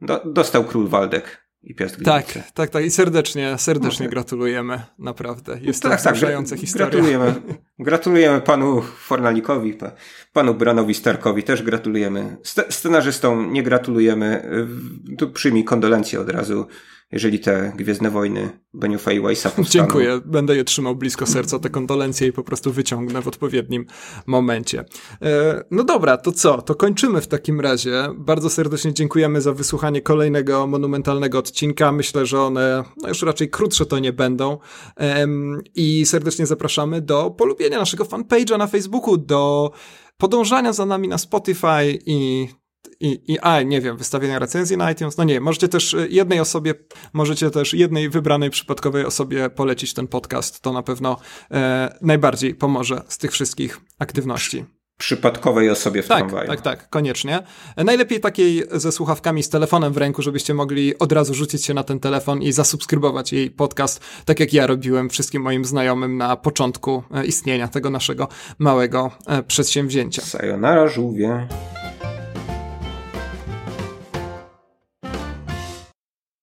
do, dostał król Waldek i Piast Tak, tak, tak i serdecznie, serdecznie okay. gratulujemy, naprawdę. Jest tak, to wzruszająca tak, historia. Gratulujemy, gratulujemy panu Fornalikowi, panu Branowi Starkowi też gratulujemy. Scenarzystom nie gratulujemy, tu przyjmij kondolencje od razu jeżeli te Gwiezdne Wojny Beniofa i Weissa powstaną. Dziękuję, będę je trzymał blisko serca, te kondolencje i po prostu wyciągnę w odpowiednim momencie. E, no dobra, to co? To kończymy w takim razie. Bardzo serdecznie dziękujemy za wysłuchanie kolejnego monumentalnego odcinka. Myślę, że one no już raczej krótsze to nie będą. I serdecznie zapraszamy do polubienia naszego fanpage'a na Facebooku, do podążania za nami na Spotify i i, i a, nie wiem, wystawienia recenzji na iTunes, no nie, możecie też y, jednej osobie, możecie też jednej wybranej przypadkowej osobie polecić ten podcast, to na pewno e, najbardziej pomoże z tych wszystkich aktywności przypadkowej osobie w tak, tramwaju. Tak, tak, koniecznie. Najlepiej takiej ze słuchawkami z telefonem w ręku, żebyście mogli od razu rzucić się na ten telefon i zasubskrybować jej podcast, tak jak ja robiłem wszystkim moim znajomym na początku e, istnienia tego naszego małego e, przedsięwzięcia. Sayonara żółwie.